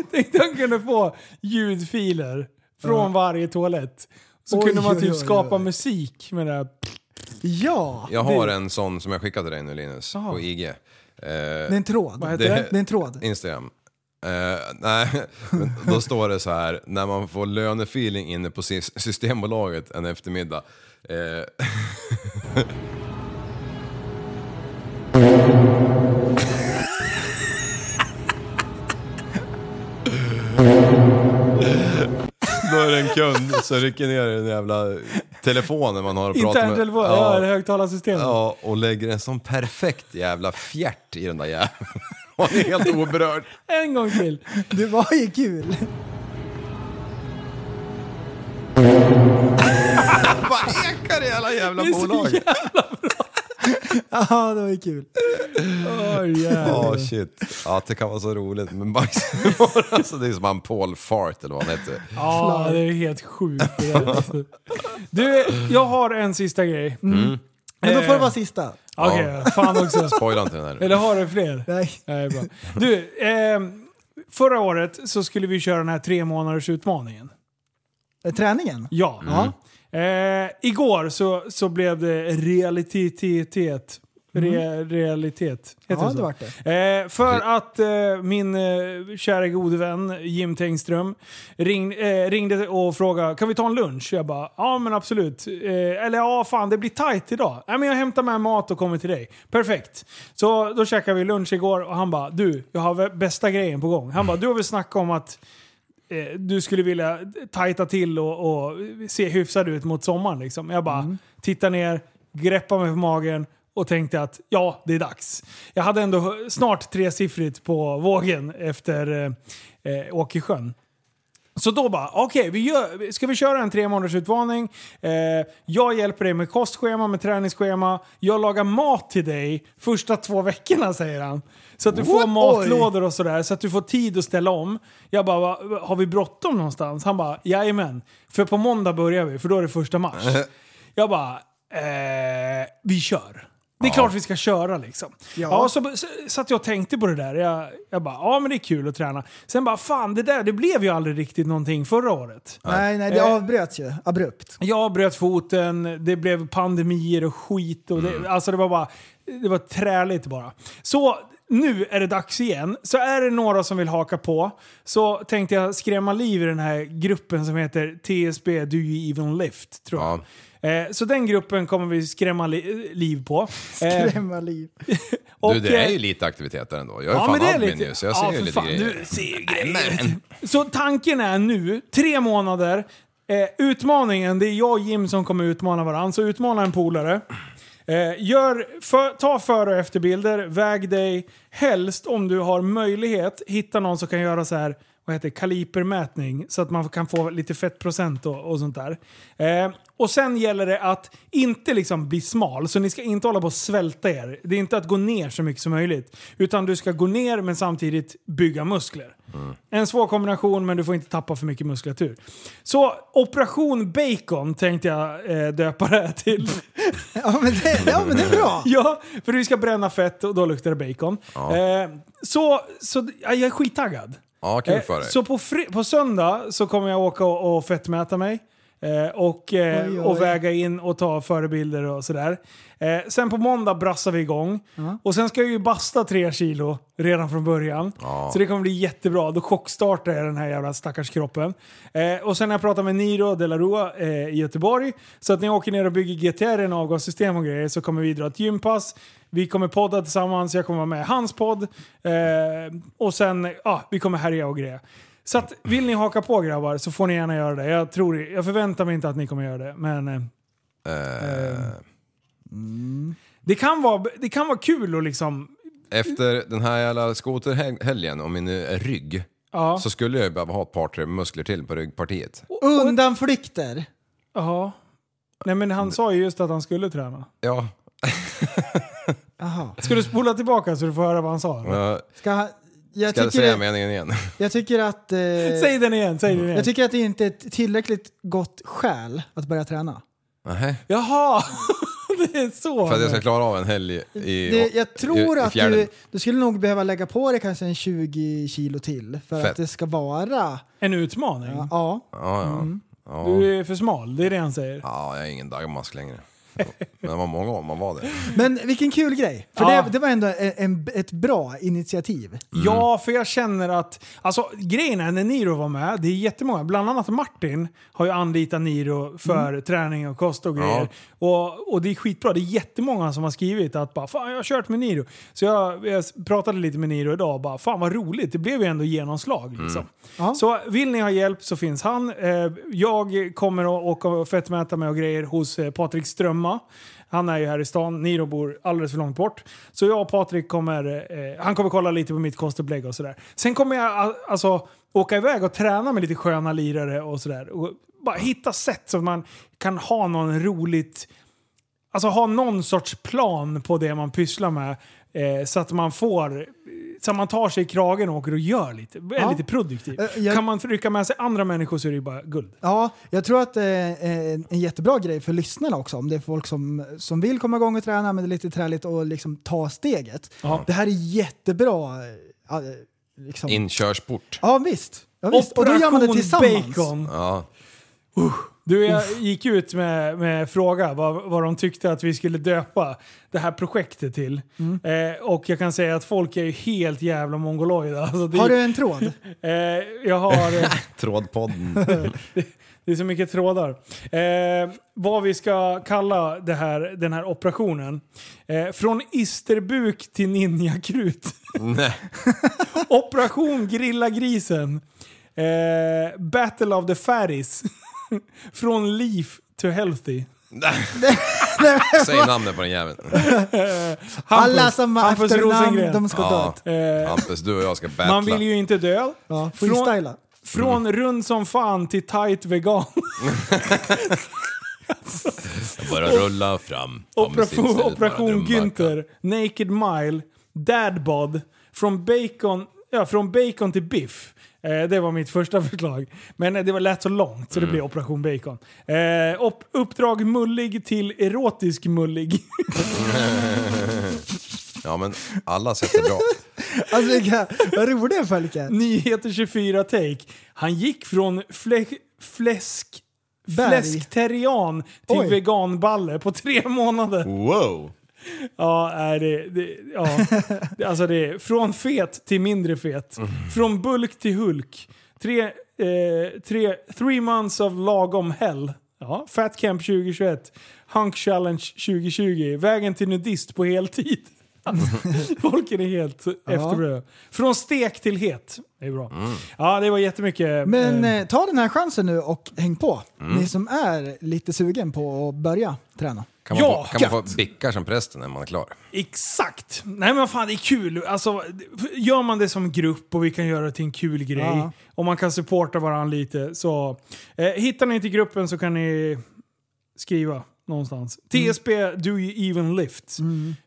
Tänk om man kunde få ljudfiler från varje toalett. Så Oj, kunde man oj, typ oj, skapa oj. musik med det här. Ja! Jag har en sån som jag skickade till dig nu Linus, Jaha. på IG. Eh, Det är en tråd. Vad heter det- Det är en tråd. Instagram. Eh, nej, men då står det så här, när man får lönefeeling inne på Sys- Systembolaget en eftermiddag. Eh, en kund som rycker ner den jävla telefonen man har och pratar med. Interntelefon, ja, det högtalarsystemet. Ja, och lägger en sån perfekt jävla fjärt i den där jäveln. Han är helt oberörd. En gång till. Det var ju kul. Vad ekar i alla jävla Det är så bolag? Ja, det var ju kul. Åh, Ja, jävlar. shit. Ja, det kan vara så roligt. Men Max, alltså, det är som han Paul Fart eller vad han heter. Ja, det är helt sjukt. det där, alltså. Du, jag har en sista grej. Mm. Men då får det Eh, vara sista. Okej, fan också. Spoila inte den här. Eller har du fler? Nej. Nej, bra. Du, ehm, förra året så skulle vi köra den här tre månaders utmaningen. Eh, Träningen? Ja. Eh, igår så, så blev det realitet. Re, realitet. Heter Ja, så? det vart det. Eh, för att eh, min eh, kära gode vän Jim Tengström ring, eh, ringde och frågade kan vi ta en lunch? Jag bara ja men absolut. Eh, eller ja fan det blir tight idag. Nej men jag hämtar med mat och kommer till dig. Perfekt. Så då käkade vi lunch igår och han bara du jag har bästa grejen på gång. Han bara du har väl snackat om att eh, du skulle vilja tajta till och, och se hyfsad ut mot sommaren. Liksom. Jag bara tittar ner, greppar mig på magen och tänkte att ja, det är dags. Jag hade ändå snart tresiffrigt på vågen efter eh, eh, Åkersjön. Så då bara, okej, vi gör, ska vi köra en tre månaders utmaning? Eh, jag hjälper dig med kostschema, med träningsschema. Jag lagar mat till dig första två veckorna, säger han. Så att du får What? matlådor och sådär, så att du får tid att ställa om. Jag bara, "Va- har vi bråttom någonstans? Han bara, jajamän. För på måndag börjar vi, för då är det första mars. Jag bara, eh, vi kör. Det är klart vi ska köra liksom. Ja. Ja. så satt jag och tänkte på det där. Jag, jag bara, ja men det är kul att träna. Sen bara, fan det där, det blev ju aldrig riktigt någonting förra året. Nej, nej, det Eh. avbröts ju abrupt. Jag bröt foten, det blev pandemier och skit. Och det, Alltså det var bara, det var träligt bara. Så nu är det dags igen. Så är det några som vill haka på så tänkte jag skrämma liv i den här gruppen som heter TSB Do You Even Lift. Tror jag. Eh, så den gruppen kommer vi skrämma li- liv på. Eh, Skrämma liv. och, Du, det är eh, ju lite aktiviteter ändå. Jag är Ja, fan men det är admin lite- ju, så jag ja, ser ju för lite fan, grejer. du ser ju grejer. Men, Så tanken är nu, tre månader. Eh, utmaningen, det är jag och Jim som kommer utmana varandra. Så utmana en polare. Eh, gör, för, ta före och efterbilder, väg dig. Helst om du har möjlighet, hitta någon som kan göra så här vad heter kalipermätning så att man kan få lite fettprocent och, och sånt där. Eh, och sen gäller det att inte liksom bli smal, så ni ska inte hålla på att svälta er. Det är inte att gå ner så mycket som möjligt. Utan du ska gå ner men samtidigt bygga muskler. En svår kombination men du får inte tappa för mycket muskulatur. Så Operation Bacon tänkte jag eh, döpa det här till. Ja men, det, ja, men det är bra. ja, för vi ska bränna fett och då luktar det bacon. Ja. Eh, så så ja, jag är skittaggad. Ja, kul Eh, för dig. Så på, på söndag så kommer jag åka och, och fettmäta mig. Eh, och, eh, Oj, oj. och väga in och ta förebilder och sådär. Eh, sen på måndag brassar vi igång. Och sen ska jag ju basta tre kilo redan från början. Ja. Så det kommer bli jättebra. Då chockstartar jag den här jävla stackars kroppen. Eh, och sen när jag pratar med Niro de la Rua eh, i Göteborg. Så att när jag åker ner och bygger GTR, avgassystem och grejer, så kommer vi dra ett gympass. Vi kommer podda tillsammans, jag kommer vara med i hans podd. Eh, och sen, ja, vi kommer härja och greja. Så att, vill ni haka på grabbar så får ni gärna göra det. Jag, tror, jag förväntar mig inte att ni kommer göra det. Men eh, Eh, det, kan vara, det kan vara kul att liksom... efter den här jävla skoterhelgen och min rygg Ja. så skulle jag ju behöva ha ett par tre muskler till på ryggpartiet. Undanflykter. Jaha. Nej men han sa ju just att han skulle träna. Ja, Aha. Ska du spola tillbaka så du får höra vad han sa? jag Ska, han- jag, ska jag säga det, meningen igen? jag tycker att... Eh, Säg den igen, säg den igen. jag tycker att det inte är ett tillräckligt gott skäl att börja träna. Nej. Jaha! det är så. För att jag ska klara av en helg i, Det, jag i, tror i att fjärden. du, du skulle nog behöva lägga på dig kanske en 20 kilo till för Fett. att det ska vara... En utmaning? Ja, ja. Ja, ja. Ja. Du är för smal, det är det han säger. ja, jag är ingen dagmask längre. Men det var många år man var det. Men vilken kul grej. För Ja. det, det var ändå en, en, ett bra initiativ. Ja, för jag känner att... Alltså grejen är när Niro var med, det är jättemånga, bland annat Martin har ju anlitat Niro för träning och kost och grejer. Och, och det är skitbra. Det är jättemånga som har skrivit att bara, fan jag har kört med Niro. Så jag, jag pratade lite med Niro idag och bara, fan vad roligt. Det blev ju ändå genomslag liksom. Ja. Så vill ni ha hjälp så finns han. Eh, jag kommer att åka och fettmäta mig och grejer hos eh, Patrik hemma. Han är ju här i stan, Niro bor alldeles för långt bort. Så jag och Patrik kommer, eh, han kommer kolla lite på mitt kostupplägg och sådär. Sen kommer jag alltså åka iväg och träna med lite sköna lirare och sådär. Och bara hitta sätt så att man kan ha någon roligt, alltså ha någon sorts plan på det man pysslar med. Eh, så att man får, så att man tar sig i kragen och åker och gör lite. Är Ja. lite produktiv. Eh, jag- Kan man rycka med sig andra människor så är det ju bara guld. Ja, jag tror att det är en, en jättebra grej för lyssnarna också. Om det är folk som, som vill komma igång och träna men det är lite träligt och liksom ta steget. Ja. Det här är jättebra. eh, Liksom. Inkörsport. Ja visst. Ja, visst. Och då gör man det tillsammans. Bacon. Ja. Du, jag gick ut med, med fråga vad, vad de tyckte att vi skulle döpa det här projektet till. Mm. Eh, och jag kan säga att folk är ju helt jävla mongoloida. Alltså det, Har du en tråd? eh, jag har... Eh, Trådpodden. det är så mycket trådar. Eh, vad vi ska kalla det här, den här operationen. Eh, från isterbuk till ninjakrut. Nej. Operation Grilla grisen. Eh, Battle of the Fatties. Från Leaf to Healthy. Säg namnet på den jäveln. Alla som har Hampus efternamn, Rosengren. de ska Ja. dö. Eh, Hampus, du och jag ska battla. man vill ju inte dö. Ja, Från, freestyla. från rund som fan till tight vegan. Bara rulla fram. Operation, bara Operation. Günther, Naked Mile, Dadbod, från bacon, ja, från bacon till biff. Eh, det var mitt första förslag. Men eh, det var lätt så långt så det Mm. blev Operation Bacon. Eh, upp, uppdrag mullig till erotisk mullig. Ja men alla sätt är bra. Alltså vilka, vad roliga Folke. Nyheter 24 take. Han gick från flä, fläsk, Berg. fläskterian till Oj. veganballe på tre månader. Wow! Ja, är det, det, ja. Alltså det är från fet till mindre fet. Från bulk till hulk. Tre, eh, tre, three months of lagom hell. Ja, Fat Camp 2021. Hunk Challenge 2020. Vägen till nudist på heltid. Alltså, Folk är helt efterblivna. Från stek till het. Det är bra. Ja, det var jättemycket. Men eh, eh, ta den här chansen nu och häng på. Mm. Ni som är lite sugen på att börja träna. Kan man, Ja, få, kan man få bickar som prästen när man är klar? Exakt! Nej men fan det är kul. Alltså, gör man det som grupp och vi kan göra det till en kul grej Ja. och man kan supporta varandra lite så... Eh, hittar ni inte gruppen så kan ni skriva någonstans. TSB Do You Even Lift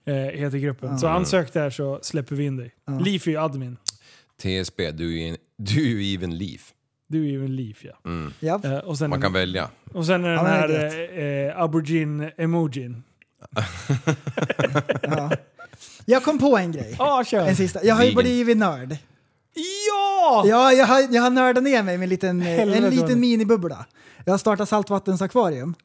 eh, heter gruppen. Så ansök där så släpper vi in dig. Leaf är ju admin. TSB, ju du är ju even leaf. Du är ju en Leaf ja. Ja. Eh, och, sen, Man kan välja. och sen är den Ja, men här det eh, eh, aubergine-emojin. Jag kom på en grej. Ja, kör! En sista. Jag har ju Vegan. blivit nörd. Ja! Ja, jag har, jag har nördat ner mig med en liten, eh, Helvete en liten minibubbla. Jag har startat saltvattensakvarium.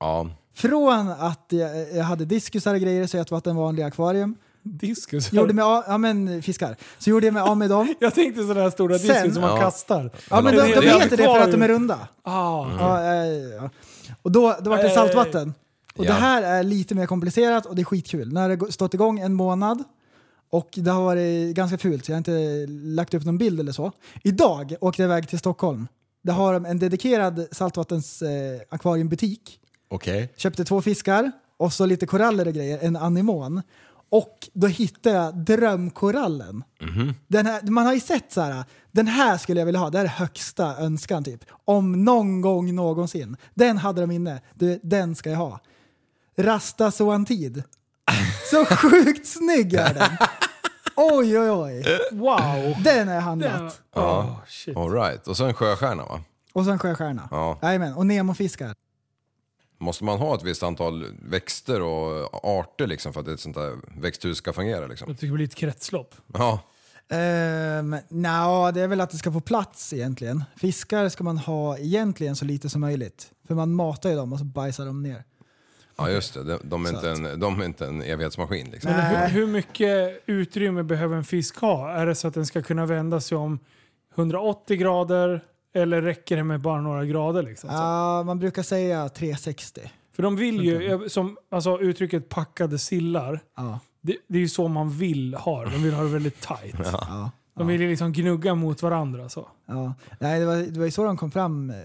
Ja. Från att jag, jag hade diskusar och grejer så jag tog ett vanliga akvarium. Diskus. Gjorde mig av, ja men fiskar. Så gjorde jag mig av med dem. Jag tänkte sådana här stora Sen- diskus som man Ja. kastar. Ja men de, de heter det för att de är runda. Ah. Ja, eh, ja. Och då, då var det saltvatten. Och ja. det här är lite mer komplicerat och det är skitkul. Har det stått igång en månad och det har varit ganska fult så jag har inte lagt upp någon bild eller så. Idag åkte jag iväg till Stockholm. Där har de en dedikerad saltvattens eh, akvariumbutik. Okej. Köpte två fiskar och så lite koraller och grejer, en anemon. Och då hittade jag drömkorallen. Den här, man har ju sett så här, den här skulle jag vilja ha, det här är högsta önskan typ. Om någon gång någonsin. Den hade de inne, du, den ska jag ha. Rasta Soantid. Så sjukt snygg är den! Oj oj oj. Wow! Den har jag handlat. Ja. Oh, shit. All right. Och så en sjöstjärna va? Och så en sjöstjärna. Ja. Jajamän, och Nemo-fiskar. Måste man ha ett visst antal växter och arter liksom för att ett sånt där växthus ska fungera liksom? Jag tycker det blir ett kretslopp. Ja. Um, Nja, det är väl att det ska få plats egentligen. Fiskar ska man ha egentligen så lite som möjligt. För man matar ju dem och så bajsar de ner. Ja just det, de, de, är, inte en, de är inte en evighetsmaskin liksom. Men hur, hur mycket utrymme behöver en fisk ha? Är det så att den ska kunna vända sig om 180 grader eller räcker det med bara några grader? Liksom? Ja, man brukar säga 360. För de vill ju, som alltså, uttrycket packade sillar, Ja. det, det är ju så man vill ha det. De vill ha det väldigt tight. Ja. De vill ju liksom gnugga mot varandra. Så. Ja. Nej, det, var, det var ju så de kom fram eh,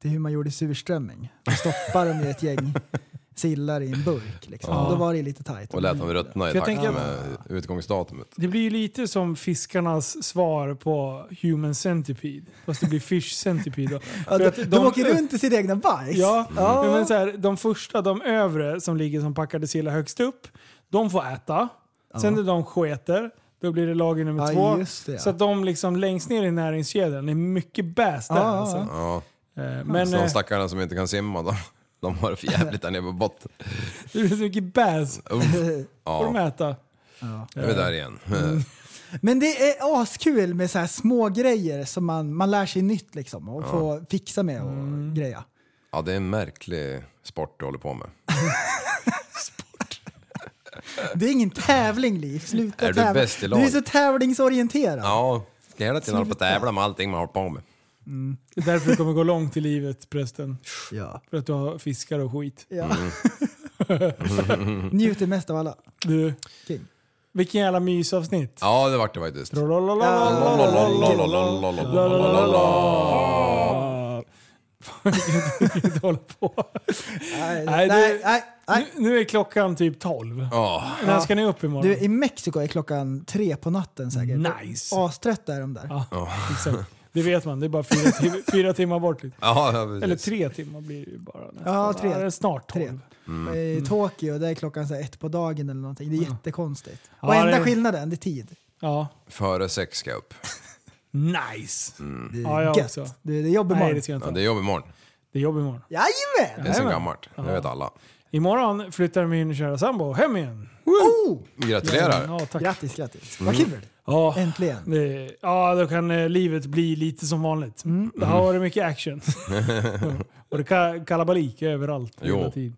till hur man gjorde surströmming. Då stoppade de ju ett gäng sillar i en burk. Liksom. Ja. Då var det lite tajt. Och lät dem ruttna i takt tänker- med utgångsdatumet. Det blir ju lite som fiskarnas svar på Human Centipede. Fast det blir Fish Centipede. Då. Ja, de, att de, åker runt i sitt egna bajs. Ja, Ja. ja. Men så här, de första, de övre som ligger som packade sillar högst upp, de får äta. Sen när de sketer, då blir det lager nummer Ja, två. det, ja. Så att de liksom längst ner i näringskedjan, är mycket bäst där. Ja, ja, alltså. Ja. Eh, Men Så de eh, stackarna som inte kan simma, de, de har det för jävligt där nere på botten. det är så mycket bäs. Uff. får de Ja, äta. nu är vi där igen. Men det är askul med så här små grejer som man, man lär sig nytt liksom och får fixa med och Mm. greja. Ja, det är en märklig sport du håller på med. Det är ingen tävling Liv, sluta Är du tävla. bäst i Du är så tävlingsorienterad. Ja, ska hela tiden hålla på att tävla med allting man håller på med. Det är därför du kommer gå långt i livet prästen. Ja. För att du har fiskar och skit. Ja. Mm. Njuter mest av alla. Du, King. vilken jävla mysavsnitt. Ja, det vart det faktiskt. Jag kan inte hålla på. Nej, Nej, nej, du- nej, nej. Nu, nu är klockan typ 12. Ja, När ska ni upp imorgon? Du, i Mexiko är klockan tre på natten säkert. Nice. Astrött är de där. Ja, exakt. Det vet man, det är bara fyra, tim- fyra timmar bort. Liksom. ja, ja. Eller tre timmar blir det ju bara. Nästan. Ja, tre. det är snart Tre. tolv. Mm. I Tokyo, där är klockan så här ett på dagen eller någonting. Det är jättekonstigt. Ja, och enda det- skillnaden, det är tid. Ja, Före sex ska jag upp. nice. Det är Ja, jag gött. också. Det, det är jobb Nej, imorgon. det ska jag inte Ja, det är jobb imorgon. Det är jobb imorgon. Jajamän! Det är Jajamän. gammalt. Det vet alla. Imorgon flyttar min kära sambo hem igen. Oh! Gratulerar! Ja, tack. Grattis, grattis. Mm. Vad kul! Ja, Äntligen. det, ja, då kan eh, livet bli lite som vanligt. Mm. Det har varit mycket action. och det är kalabalik överallt Jo. hela tiden.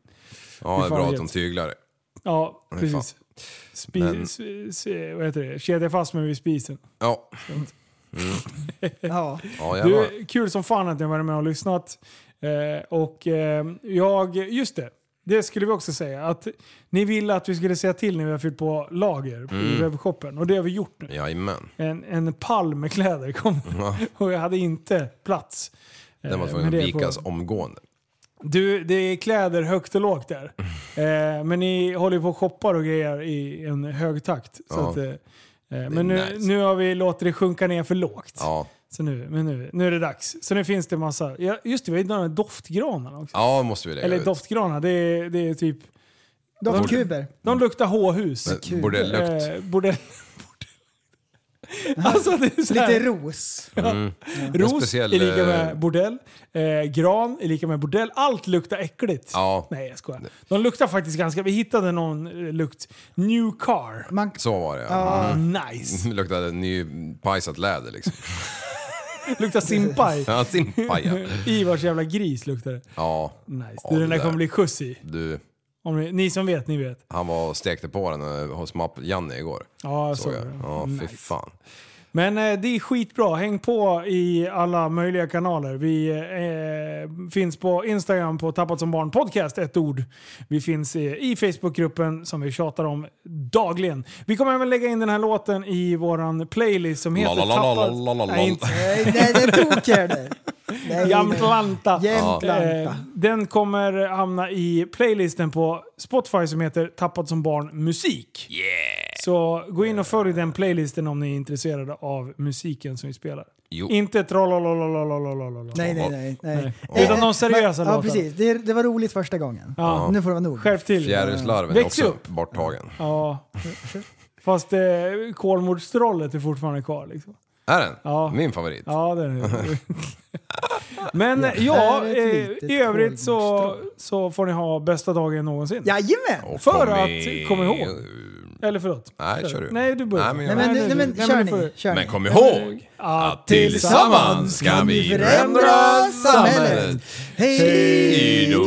Ja, det är bra att de tyglar det. Ja, precis. Spi, Men- s, s, vad heter det? Kedja fast mig vid spisen. Ja, Ja. ja jävlar. Du, kul som fan att ni har varit med och lyssnat. Eh, och eh, jag, just det. Det skulle vi också säga. Att ni ville att vi skulle säga till när vi har fyllt på lager i Mm. webbshoppen. Och det har vi gjort nu. Jajamän. En, en pall med kläder kom. Ja, Och jag hade inte plats. den var tvungen att vikas omgående. Du, det är kläder högt och lågt där. Eh, men ni håller på och shoppar och grejer i en hög takt. Så Ja. att, eh, eh, men nu, nice. nu har vi låtit det sjunka ner för lågt. Ja, Så nu, men nu, nu är det dags. Så nu finns det massa... Ja, just det, vi har doftgranarna också. ja måste vi lägga Eller ut. doftgranar, det är, det är typ... Doftkuber. De luktar H-hus. Men Bordelllukt. Eh, bordell. alltså det är så här, Lite ros. Mm. Ros speciell, är lika eh, med bordell. Eh, gran är lika med bordell. Allt luktar äckligt. Ja, Nej jag skojar. De luktar faktiskt ganska... Vi hittade någon eh, lukt. New car. Man, så var det ja. Nice. Det luktade nypajsat läder liksom. Luktar simpaj. Ja, simpaja. Ivars jävla gris luktar det. Ja, Nice. Ja, du, den där kommer bli skjuts i. du. Om ni, ni som vet, ni vet. Han var och stekte på den eh, hos Mapp-Janne igår. Ja, jag Såg såg jag. det. Ja, fy Nice. fan. Men eh, det är skitbra. Häng på i alla möjliga kanaler. Vi eh, finns på Instagram på Tappat som barn podcast, ett ord. Vi finns eh, i Facebookgruppen som vi tjatar om dagligen. Vi kommer även lägga in den här låten i våran playlist som heter Tappat... Nej, inte nej, det tog det. Nej, Jämtlanta. Jämtlanta. Eh, den kommer hamna i playlisten på Spotify som heter Tappad som barn musik. Så gå in och följ den playlisten om ni är intresserade av musiken som vi spelar. Jo. Inte trollololololololololol. Nej, nej, nej. nej. Nej. Utan de seriösa Ja, låtarna. precis. Det, det var roligt första gången. Ja. Nu får det vara nog. Skärp till. Fjärilslarven är Väx också upp. borttagen. Ja. Fast eh, Kolmårdstrollet är fortfarande kvar. Liksom. Är den? Ja. Min favorit. Ja, det är det. Men Ja. ja, eh, i övrigt så, så får ni ha bästa dagen någonsin. Jajamän! Och För kom att komma ihåg. Eller förlåt. Nej, kör du. Nej, du börjar. Nej, men Nej jag- men, nej, men, nej, kör du ni. får- Kör Men ni. kom ihåg att tillsammans kan vi förändra samhället. Hej Hej då!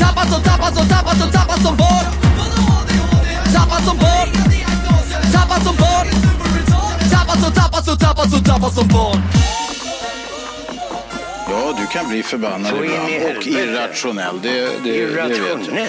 Tappad som, tappad som, tappad som, tappad som barn Tappad som barn Tappad som barn Tappad som, tappad som, tappad som, tappad som barn Ja, du kan bli förbannad ibland och irrationell. Det, det, det vet jag. Irrationell.